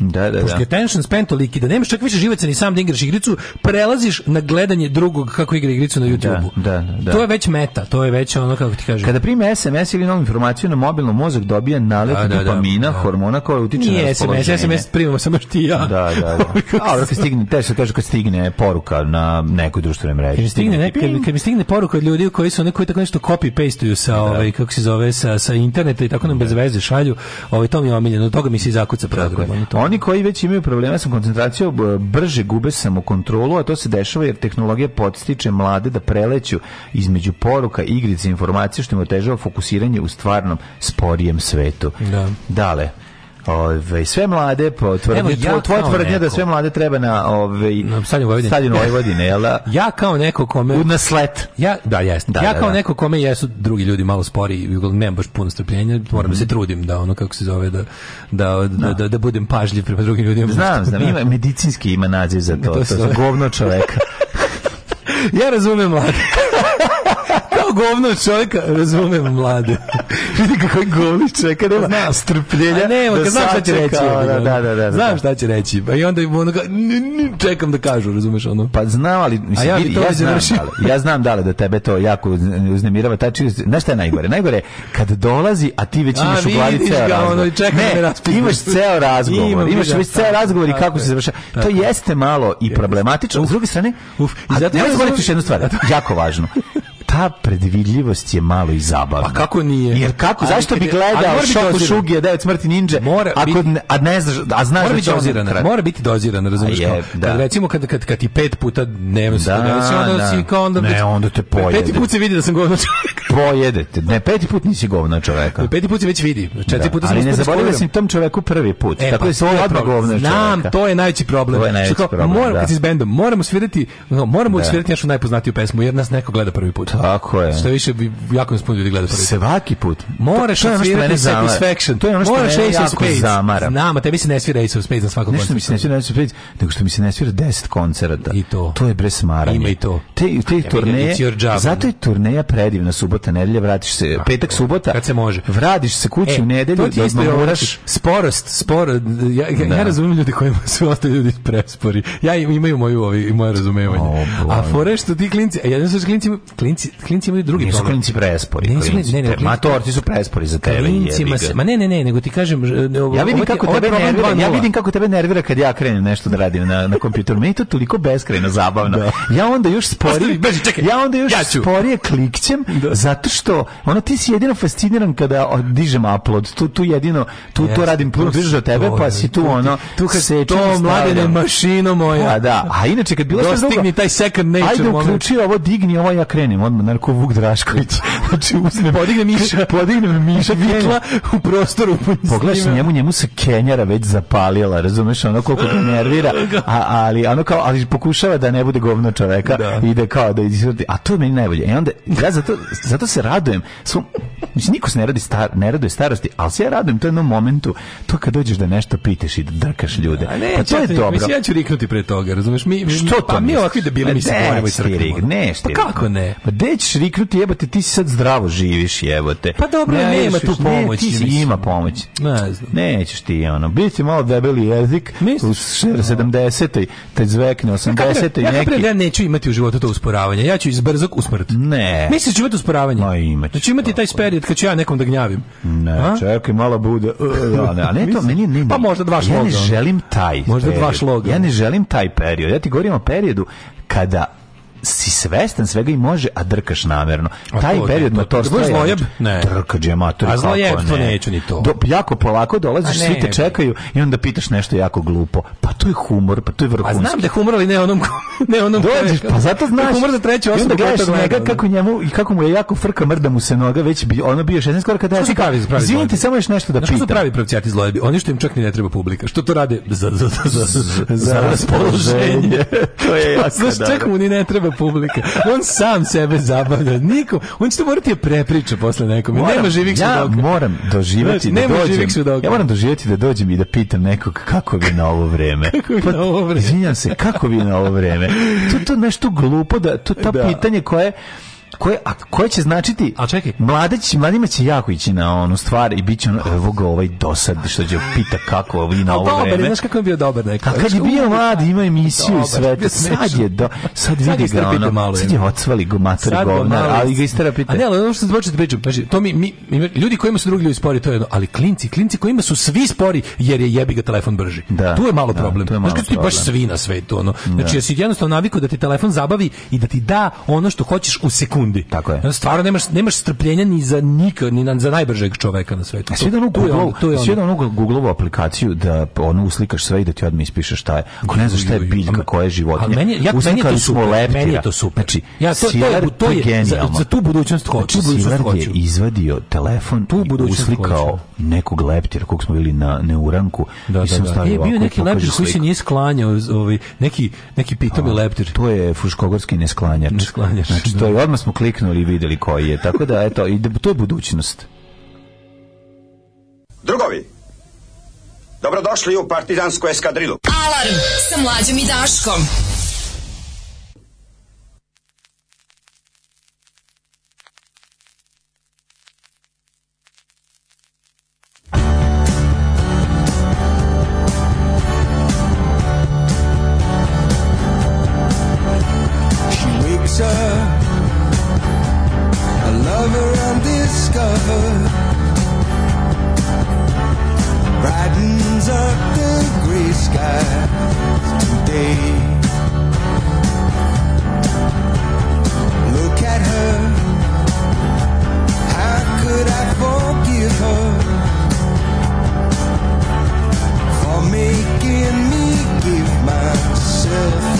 Da, da, da. Pošto da. je tension span toliki da nemaš čak više živaca ni sam da igraš igricu, prelaziš na gledanje drugog kako igra igricu na da, YouTubeu. Da, da, da, To je već meta, to je već ono kako ti kažem. Kada primi SMS ili novu informaciju na mobilnom mozak dobija nalet da, da dopamina, hormona koja utiče Nije na raspoloženje. Nije SMS, SMS primamo samo što ja. Da, da, da. A kad stigne, teško, teško kad stigne poruka na nekoj društvenoj mreži. Kad mi stigne, neka, kad mi stigne poruka od ljudi koji su oni tako nešto copy-pasteuju sa, ovaj, kako se zove, sa, sa interneta i tako nam bez veze šalju, ovaj, to mi je omiljeno, od toga mi se i zakuca program. Oni koji već imaju problema sa koncentracijom brže gube samokontrolu, a to se dešava jer tehnologija podstiče mlade da preleću između poruka, igrice, informacije što im otežava fokusiranje u stvarnom sporijem svetu. Da. Dale. Ove, sve mlade po tvrdnje, ja tvoje tvrdnje da sve mlade treba na ove, na stadion Vojvodine, jel da? ja kao neko kome u naslet. Ja da jesam. Da, ja da, kao da, neko kome jesu drugi ljudi malo spori i nemam baš puno strpljenja, moram mm -hmm. da se mhm. trudim da ono kako se zove da da da, da, da, da budem pažljiv prema drugim ljudima. Znam, da. znam, ima medicinski ima naziv za to, to, to su govno čoveka. ja razumem mlade govno od čovjeka, razumem mlade. Vidi kako je govno čovjeka, nema Zna. strpljenja. A ne, da znam šta će reći. Da, da, da, da, da. znam šta će reći. Pa i onda ono ga, čekam da kažu, razumeš ono. Pa znam, ali mislim, ja, ja, ja, znam, dale, ja znam dale da tebe to jako uznemirava. Taj čini, znaš šta je najgore? Najgore je kad dolazi, a ti već imaš u glavi ceo razgovor. Da ne, imaš ceo razgovor. Imam, imaš već ceo razgovor i kako se završava. To jeste malo i problematično. S druge strane, uf, i zato ja jednu stvar, da, jako važno ta predvidljivost je malo i zabavna. Pa kako nije? Jer kako, zašto bi gledao Šoko Šugije, Devet smrti ninja, mora ako, biti, a ne znaš, a znaš mora da će doziran, on Mora biti dozirana, razumiješ kao? Da. Kad recimo, kad, kad, kad ti pet puta ne se da, da, onda da. si kao onda... Ne, onda te pojede. Peti put se vidi da sam govna čovjek. Pojede te. Ne, peti put nisi govna čoveka. Peti put se već vidi. Četiri da, puta sam Ali ne zaboravim da sam da tom čoveku prvi put. E, tako da pa se odmah govna čoveka. Znam, to je najveći problem. To je najveći problem, da. Moramo, svirati, moramo da. svirati našu najpoznatiju pesmu, jer nas neko gleda prvi put. Tako je. Sve više bi jako nas puno ljudi gleda prvi. Svaki put. Moraš to, to je ono Satisfaction. To je ono što Moraš mene jako Spades. zamara. Znam, a tebi se ne svira Ace of Spades na svakom koncertu. Nešto mi se ne svira Ace of Spades, nego što mi se ne svira 10 koncerta. I to. To je bre smaranje. Ima i to. Te, te turneje, zato je turneja predivna subota, nedelja, vratiš se, petak, subota. Kad se može. Vratiš se kući e, u nedelju, da odmamoraš. Sporost, sporo. Ja, ja, ja da. razumijem ljudi kojima su ostali ljudi prespori. Ja imaju moju, moje razumevanje. A fore što ti klinci, a e, jedan su klinci, klinci klinci, klinci imaju drugi Nisu problem. klinci prespori. Ne, klinci, ne, ne, ne, te, matorci su prespori za tebe. Klincima se, ma ne, ne, ne, nego ti kažem... Ja vidim, kako tebe nervira, ja vidim kako tebe nervira kad ja krenem nešto da radim na, na kompjuteru. Meni je to toliko beskrajno zabavno. Da. Ja onda još sporije... Beži, čekaj, ja onda još ja sporije klikćem, da. zato što ono ti si jedino fasciniran kada dižem upload. Tu, tu jedino, tu yes, to radim puno bliže do tebe, pa si tu ono... Tu kad se to mladene mašino moja. A pa da, a inače kad bilo sve drugo... Dostigni taj second nature moment. Ajde, uključi ovo, digni ovo, ja krenem odmah narko Vuk Drašković. znači, uzne, podigne Miša. Podigne mi Miša vitla u prostoru. Pogledaš njemu, njemu se Kenjara već zapalila, razumeš, ono koliko ga nervira, da. a, ali, ono kao, ali pokušava da ne bude govno čoveka da. i da kao da izvrti, a to je meni najbolje. I e onda, ja zato, zato se radujem, svom, znači, niko se ne, radi star, ne raduje starosti, ali se ja radujem to jednom momentu, to kad dođeš da nešto piteš i da drkaš ljude. A ne, pa to je dobro. Mislim, ja ću riknuti pre toga, razumeš? Mi, mi, Što to? Pa mi ovakvi debili pa mi se borimo i crkamo. Pa ne, Pa kako ne? Pa de nećeš riknuti, jebote, ti si sad zdravo živiš, jebote. Pa dobro, ne, nema tu pomoć. Ne, ti si, ima pomoć. Ne znam. Nećeš ti, ono, biti malo debeli jezik Mislim, u 70. -oj. te zvekne 80. Ja, neki... ja neću imati u životu to usporavanje. Ja ću iz brzog u smrt. Ne. Misliš da ću imati usporavanje? Ma imaću. Znači imati taj period kad ću ja nekom da gnjavim. Ne, a? čekaj, malo bude. Da, ne, a ne to, meni, ne, ne. Pa možda dva šloga. Ja ne želim taj Možda period. dva šloga. Ja ne želim taj period. Ja ti govorim o periodu kada si svestan svega i može, a drkaš namerno. A Taj to, period motorstva to, je... Ne. Drkađe, matur, a zlojebstvo ne. neću ni to. Do, jako polako dolaziš, ne, svi te čekaju i onda pitaš nešto jako glupo. Pa to je humor, pa to je vrhunski. A znam da je humor, ali ne onom... Ne onom Dođeš, pa zato da znaš. To je humor za treću osobu. I onda gledaš njega da. kako, njemu, i kako mu je jako frka, mrda mu se noga, već bi, ono bio 16 koraka da ja si pravi, pravi Izvinite, samo još nešto da pitam. Što su pravi pravcijati zlojebi? Oni što im čak ni ne treba publika. Što to rade za, za, za, za, raspoloženje? to je jako Znaš, čak mu ni ne treba zabavna publika. On sam sebe zabavlja. Niko, on što mora morati da prepriča posle nekom. Moram, nema živih ja svedoka. moram doživjeti znači, da nema dođem. Ja moram doživeti da dođem i da pitam nekog kako vi na ovo vreme. kako vi pa, na ovo vreme? Izvinjam se, kako vi na ovo vreme? To, to nešto glupo, da, to ta da. pitanje koje koje, a koje će značiti... A čekaj. Mladeć, mladima će jako ići na onu stvar i biće će evo ga ovaj dosad, što će pita kako i na ovo vreme. dobro Znaš kako je bio dobar nekako. A kad je bio mlad, ima emisiju i sve. Sad je, do, sad vidi sad ga ono, malo, sad je ocvali go matori ali ga istrapite. A ne, ali ono što zbočete priču, znači, to mi, mi, ljudi kojima su drugi ljudi spori, to je jedno, ali klinci, klinci kojima su svi spori, jer je jebi ga telefon brži. Da, tu je malo da, problem. Je malo znači, ti baš svi na svetu, ono. Znači, da. jesi jednostavno naviku da ti telefon zabavi i da ti da ono što hoćeš u sekundi sekundi. Tako je. Stvarno nemaš, nemaš strpljenja ni za nikad, ni na, za najbržeg čoveka na svetu. Sve da ono Google aplikaciju da ono uslikaš sve i da ti odmah ispiše šta je. Ako ne zna šta je biljka, koja je životinja. Meni, ja, meni to su Leptira. Meni je to super. Znači, ja, to, to, to je, je za, za, tu budućnost znači, hoću. Znači, Silar je izvadio telefon tu i uslikao hoću. nekog leptira kog smo bili na neuranku. Da, da, i da, sam da, da. Je bio neki leptir koji se nije sklanjao. Ovaj, neki, neki pitomi leptir. To je fuškogorski nesklanjač. nesklanjač znači, to da. je, odmah smo kliknuli i vidjeli koji je. Tako da, eto, i to je budućnost. Drugovi, dobrodošli u partizansku eskadrilu. Alarm sa mlađom i Daškom. She recover and discover brightens up the gray sky today. Look at her. How could I forgive her for making me give myself?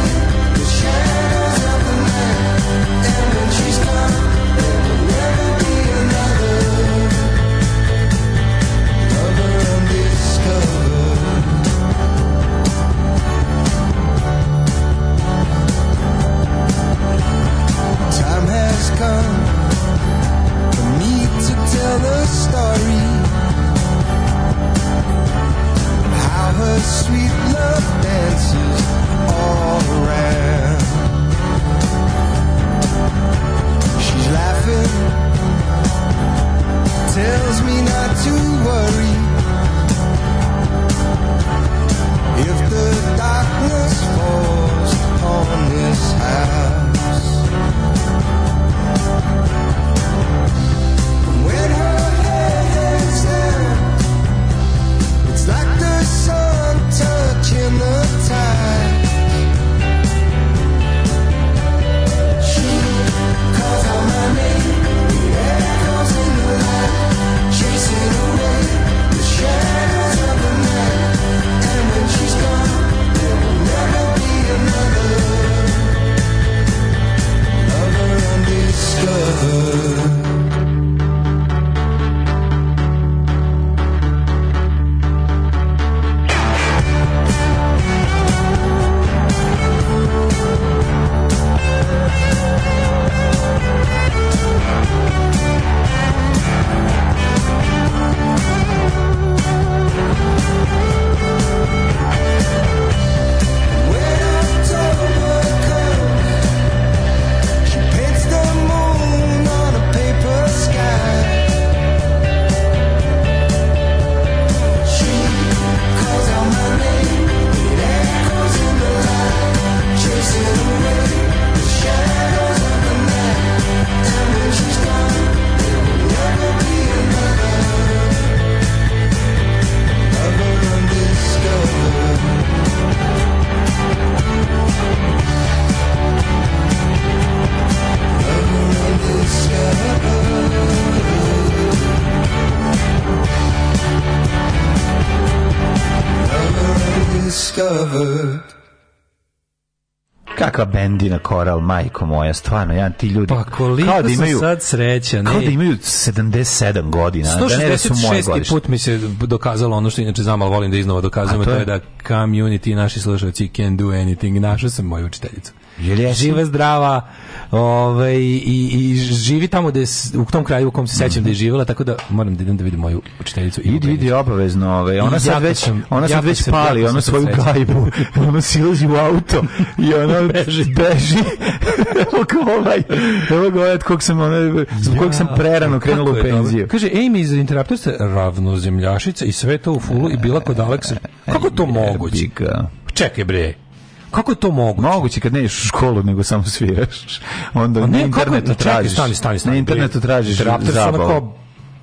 time has come for me to tell the story how her sweet love dances all around. She's laughing, tells me not to worry. If the darkness falls upon this house. It's like the sun touching the tide. ever kakva bendina Coral majko moja, stvarno, ja ti ljudi. Pa koliko da imaju, sad srećan. Kao da imaju 77 godina. 166. Da ne su put mi se dokazalo ono što inače znam, ali volim da iznova dokazujem, to, je da community, naši slušalci can do anything. naša sam moju učiteljicu. Živa zdrava Ove, ovaj, i, i živi tamo da u tom kraju u kom se sećam da je mhm. živela, tako da moram da idem da vidim moju učiteljicu. Idi, vidi obavezno, Ove. Ovaj, ona sad već, ona sad već pali, ona svoju gajbu. Ona silazi u auto i ona beži. beži. evo ga ovaj, evo ga ovaj, kog sam, ona, zbog kojeg sam prerano krenula u penziju. Kaže, Amy iz Interaptorsa, ravnozemljašica i sve to u fulu i bila kod Aleksa. Kako to moguće? Čekaj bre, Kako je to moguće? Moguće kad ne ideš u školu, nego samo sviraš. Onda pa na internetu tražiš. stani, stani, stani. Na internetu tražiš zabavu.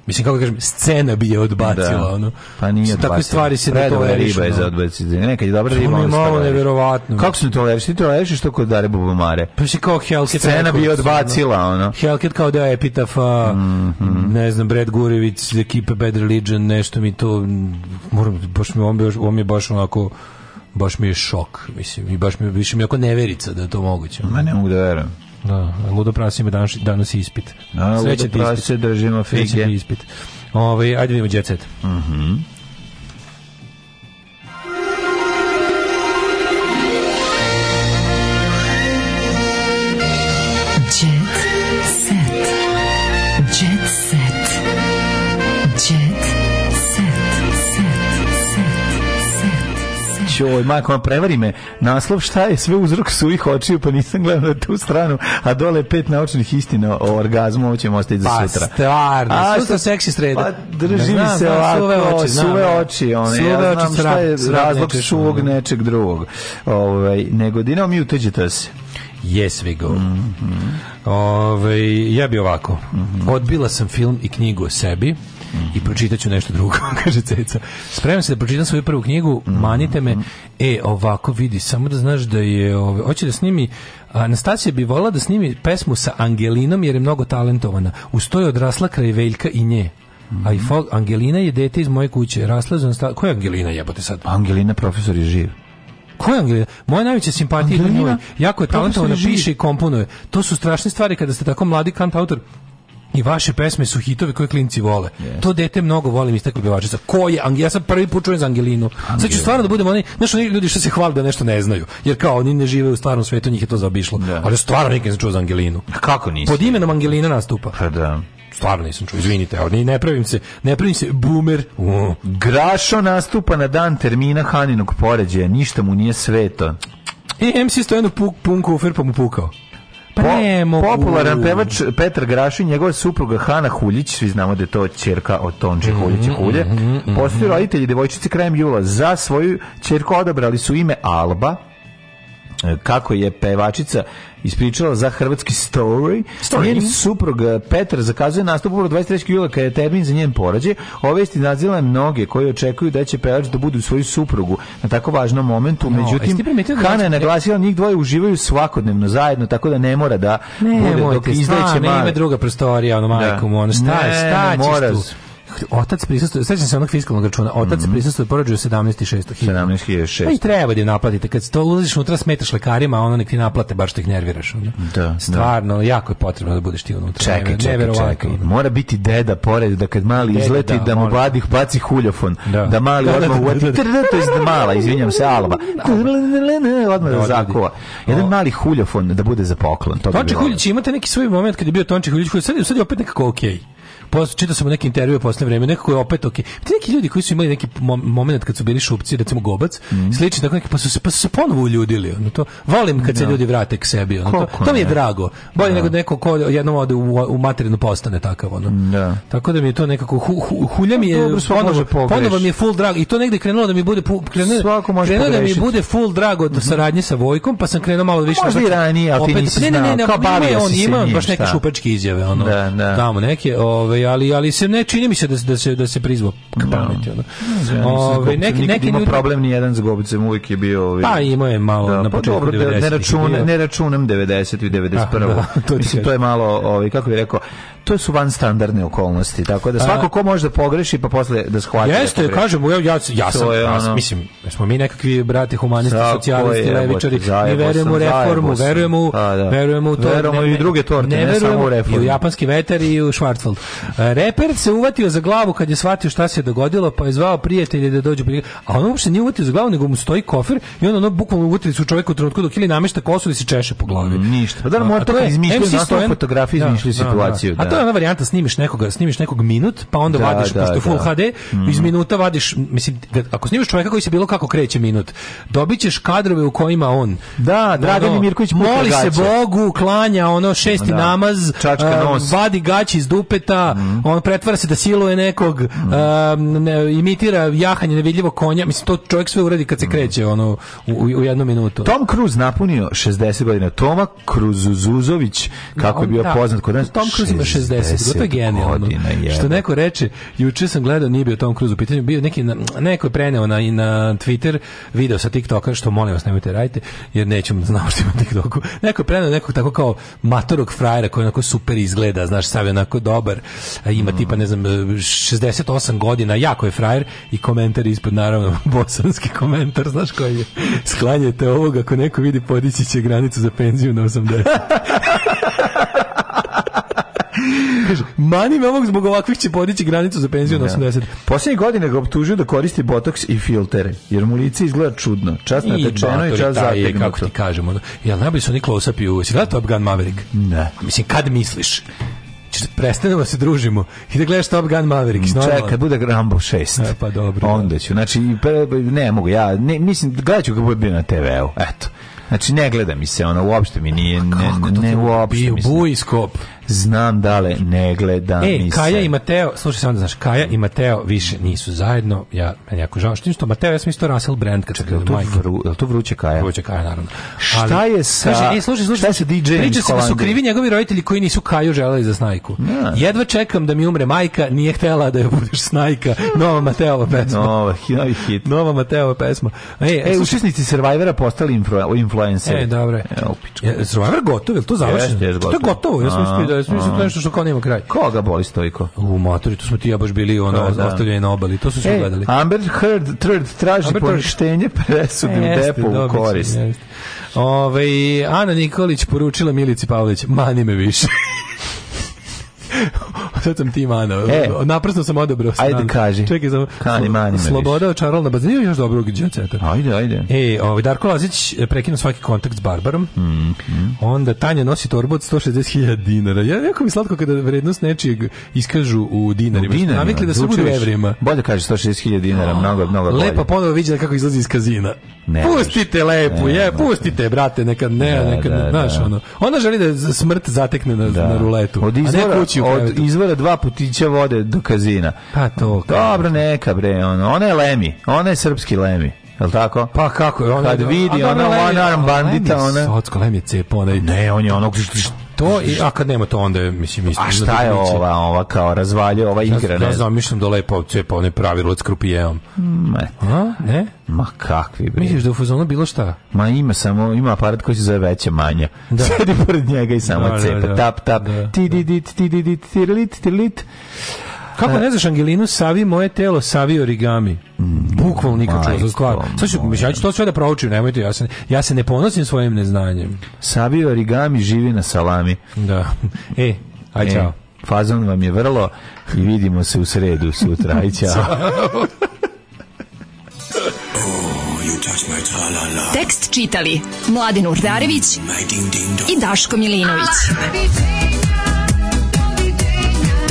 Mislim kako da kažem, scena bi je odbacila da. ono. Pa nije odbacila. Takve stvari se ne toleriš. riba je za odbaciti. Nekad je dobra pa riba, ono malo nevjerovatno. Kako se ne toleriš? Ti toleriš što kod Dare Bubamare. Pa se kao Hellcat. Scena bi je odbacila ono. Hellcat kao da je epitafa, mm -hmm. ne znam, Brad Gurević, ekipe Bad Religion, nešto mi to, moram, baš mi on, on mi je baš onako baš mi je šok, mislim, i baš mi, je više mi jako neverica da je to moguće. Ma ne mogu da verujem. Da, ludo prasi ima danas, danas ispit. A, da, ludo prasi držimo fige. Srećen ispit. Ove, ovaj, ajde da vidimo Jet Set. Mhm. Mm joj, ovaj, majko, prevari me. Naslov šta je sve uzrok suvih očiju, pa nisam gledao na tu stranu, a dole je pet naučnih istina o orgazmu, ovo ćemo ostaviti za pa, sutra. Pa, stvarno, a, sutra seksi sreda. Pa, drži mi se ovako, suve oči, znam, suve da. oči, one, suve ja znam oči, šta je razlog suvog nečeg drugog. Ovaj, nego, dinao mi uteđete se. Yes we go. Mm -hmm. Ove, ovaj, ja bi ovako. Mm -hmm. Odbila sam film i knjigu o sebi i pročitat nešto drugo, kaže Ceca. Spremam se da pročitam svoju prvu knjigu, manite me. E, ovako vidi, samo da znaš da je, ove, hoće da snimi, Anastasija bi volila da snimi pesmu sa Angelinom jer je mnogo talentovana. Uz to je odrasla kraj Veljka i nje. Mm -hmm. A i Angelina je dete iz moje kuće. Rasla za Ko je Angelina jebote sad? Angelina profesor je živ. Ko je Angelina? Moja najveća simpatija je njoj. Jako je talentovana, piše i komponuje. To su strašne stvari kada ste tako mladi kant autor I vaše pesme su hitovi koje klinci vole. Yes. To dete mnogo volim istakli pevačica. Ko je? Ja sam prvi put čujem za Angelinu. Angel. Sad ću stvarno da budem oni, znaš, oni ljudi što se hvale da nešto ne znaju. Jer kao oni ne žive u stvarnom svetu, njih je to zaobišlo. Da. Ali stvarno nikad nisam čuo za Angelinu. A kako nisi? Pod imenom Angelina nastupa. Ha, pa da stvarno nisam čuo, izvinite, evo, ne pravim se, ne pravim se, boomer. Uh. Grašo nastupa na dan termina Haninog poređaja, ništa mu nije sveto. E, MC Stojanu punk, punkofer pa mu pukao. Premo. Pa popularan pevač Petar Grašin, njegova supruga Hana Huljić, svi znamo da je to ćerka od Tonče mhm, Huljića Hulje. Mhm, mhm, Postoji roditelji devojčici krajem jula za svoju ćerku odabrali su ime Alba, e, kako je pevačica ispričala za hrvatski story. story. Njen suprug eh, Petar zakazuje nastup upravo 23. jula kada je termin za njen porađaj. Ove isti nadzila mnoge koji očekuju da će pevač da budu svoju suprugu na tako važnom momentu. No, Međutim, da Hana je znači- naglasila njih dvoje uživaju svakodnevno zajedno, tako da ne mora da ne, bude dok izdeće malo. Nema druga prostorija, ono majkom, ono šta je, šta, ne, šta otac prisustvuje, sećam se onog fiskalnog računa, otac mm -hmm. prisustuje porođaju 17.600. 17.600. Pa i treba da naplatite. Kad to ulaziš unutra, smetaš lekarima, a ono nek ti naplate, baš te ih nerviraš. Ono. Da, da. Stvarno, da. jako je potrebno da budeš ti unutra. Čekaj, ne, čekaj, čekaj. Mora biti deda pored, da kad mali deda, izleti, da, da mu mladih baci huljofon. Da, da mali da, da odmah uvati. To je da mala, izvinjam se, alba. Da, odmah da zakova. Jedan mali huljofon da bude za poklon. To Tonči Huljić, imate neki svoj moment kad je bio Tonči Huljić, sad, sad je opet nekako okej. Okay posle čitao sam neke intervjue posle vreme, nekako je opet oke Okay. Ti neki ljudi koji su imali neki momenat kad su bili šupci, recimo Gobac, mm. slični tako neki, pa su se pa su se ponovo uljudili. Ono to volim kad se da. ljudi vrate k sebi, ono to. To mi je drago. Bolje da. nego neko ko jednom ode u, u materinu postane takav ono. Da. Tako da mi je to nekako hu, hu, hulja mi je pa Dobro, ponovo, ponovo mi je full drag i to negde krenulo da mi bude krenulo, Svako može krenulo da mi bude full drago od mhm. saradnje sa Vojkom, pa sam krenuo malo više. Možda i ranije, ali ti nisi znao. Ne, ne, ne, ne, ne, ne, ne, ne, ne, ne, ne, ne, ne, ovaj ali ali se ne čini mi se da se da se da se prizvo k da. pameti ono. Ovaj neki neki ima problem ni jedan s gobicom uvek je bio ovaj. Pa ima je malo da, na pa početku dobro, 90. Ne računam, ne računam 90 i 91. Ah, da, to, Mislim, to je malo ovaj kako bih rekao to su van standardne okolnosti, tako da svako ko može da pogreši pa posle da shvati. Da Jeste, da kažem, ja ja, ja sam je, ono, mislim, smo mi nekakvi brate humanisti, socijalisti, levičari, ne verujemo u reformu, verujemo, verujemo u to. Verujemo i druge torte, ne, ne samo u reformu. I u japanski veter i u Schwarzwald. Reper se uvatio za glavu kad je shvatio šta se je dogodilo, pa je zvao prijatelje da dođu pri... A on uopšte nije uvatio za glavu, nego mu stoji kofer i on ono bukvalno uvatili su čovjeku u trenutku dok ili namešta kosu ili se češe po glavi. Mm, ništa. Pa da, mora to da, izmišljaju, zato da, fotografije da. izmišljaju situaciju. Da. A to je ona varijanta, snimiš nekoga, snimiš nekog minut, pa onda da, vadiš, pa da, pošto Full HD, mm. iz minuta vadiš, mislim, ako snimiš čovjeka koji se bilo kako kreće minut, dobit ćeš kadrove u kojima on. Da, Dragan ono, Mirković moli se Bogu, klanja ono šesti namaz, vadi gaći iz dupeta, mm. on pretvara se da siluje nekog, mm. um, ne, imitira jahanje nevidljivog konja, mislim to čovjek sve uradi kad se mhm. kreće ono u, u jednu minutu. Tom Cruise napunio 60 godina. Toma Cruzuzović, kako je bio da. poznat kod nas. Tom Cruise ima 60, 60 to je genijalno. što neko reče, juče sam gledao, nije bio Tom Cruise u pitanju, bio neki neko je preneo na na Twitter video sa TikToka što molim vas nemojte radite jer nećemo znamo što ima TikToku. Neko je preneo nekog tako kao matorog frajera koji onako super izgleda, znaš, sav je onako dobar ima tipa, ne znam, 68 godina, jako je frajer i komentar ispod, naravno, bosanski komentar, znaš koji je, sklanjajte ovog, ako neko vidi, podići će granicu za penziju na 80. Kaže, mani me ovog zbog ovakvih će podići granicu za penziju na 80. Da. Posljednje godine ga optužio da koristi botoks i filtere, jer mu lice izgleda čudno. Čas natečeno i, i čas zategnuto. Kako ti kažemo, Ja najbolji su oni close-upi u... Si gledao Top Gun Maverick? Ne. Mislim, kad misliš? prestanemo da se družimo i da gledaš Top Gun Mavericks. No, Čekaj, bude Rambo 6. E, pa dobro. Da. Onda ću, znači, ne mogu, ja, ne, mislim, gledat ću kako bude na TV-u, eto. Znači, ne gleda mi se, ono, uopšte mi nije, ne, ne, ne uopšte. Bio bujskop. Znam dale, ne gledam. E, nisam. Kaja i Mateo, slušaj samo da znaš, Kaja i Mateo više nisu zajedno. Ja, meni jako žao. Što Mateo, ja sam isto Russell Brand kad Čekaj, sam gledao Vru, je to vruće Kaja? Vruće Kaja, naravno. Ali, šta je sa... Kaže, e, slušaj, slušaj, šta je sa DJ Priča se da su krivi njegovi roditelji koji nisu Kaju želeli za snajku. Ja. Da. Jedva čekam da mi umre majka, nije htela da je budeš snajka. Nova Mateova pesma. Nova, novi hit. Nova Mateova pesma. E, e, e učesnici Survivora postali influenceri. E, dobro je. E, Survivor gotovo, je to završeno? Yes, yes, to je gotovo, ja sam je mislim to nešto što kao nema kraj. Koga boli Stojko? U matori, tu smo ti ja baš bili ono da, da. ostavljeni na obali, to su svi e, gledali. Amber Heard Third traži Amber poništenje presude e, u depu u korist. Jeste. Ove, Ana Nikolić poručila Milici Pavlović, mani me više. Sad sam ti mano. E. Naprasno sam odabrao stan. Ajde, kaži. Čekaj, za... Kani, mani, Sloboda očarala na Nije još dobro džeteta. Ajde, ajde. E, ovaj, Darko Lazić eh, prekinu svaki kontakt s Barbarom. Mm, mm. Onda Tanja nosi torbu od 160.000 dinara. Ja, jako mi slatko kada vrednost nečijeg iskažu u dinarima. U dinarima. Navikli da se budu evrima. Bolje kaže 160.000 dinara, no. Ah, mnogo, mnogo bolje. Lepa ponovo viđa kako izlazi iz kazina. Ne, pustite lepu, ne, je, pustite, brate, neka ne, da, neka, da, znaš, da. ono. Ona želi da smrt zatekne na, na ruletu, od izvora, a ne kući u od izvora dva putića vode do kazina. Pa to. Dobro, neka bre, ono. Ona je Lemi, ona je srpski Lemi jel tako? Pa kako on Kad vidi ona one arm bandita, ona. Sotsko lem je cep, ona. Ne, on je onog to i a kad nema to onda je mislim isto. A šta je ova ova kao razvalje ova igra ja, ne. Ja zamišljam da lepo pa one pravi od skrupijeom. Mm, ne. A? Ne? Ma kakvi bre. Misliš da u fazonu bilo šta? Ma ima samo ima aparat koji se zove veće manje. Da. Sedi pored njega i samo da, da cepa da, da, tap tap. Da, ti di di ti di di ti lit ti lit. Kako e. ne znaš Angelinu Savi moje telo Savi origami? Bukvalno nikad čuo stvar. Sad ću, ja ću to sve da proučim, nemojte, ja se, ja se ne ponosim svojim neznanjem. Savi origami živi na salami. Da. E, aj e, čao. Fazon vam je vrlo i vidimo se u sredu sutra. Aj čao. Tekst čitali Mladin Urdarević i Daško Milinović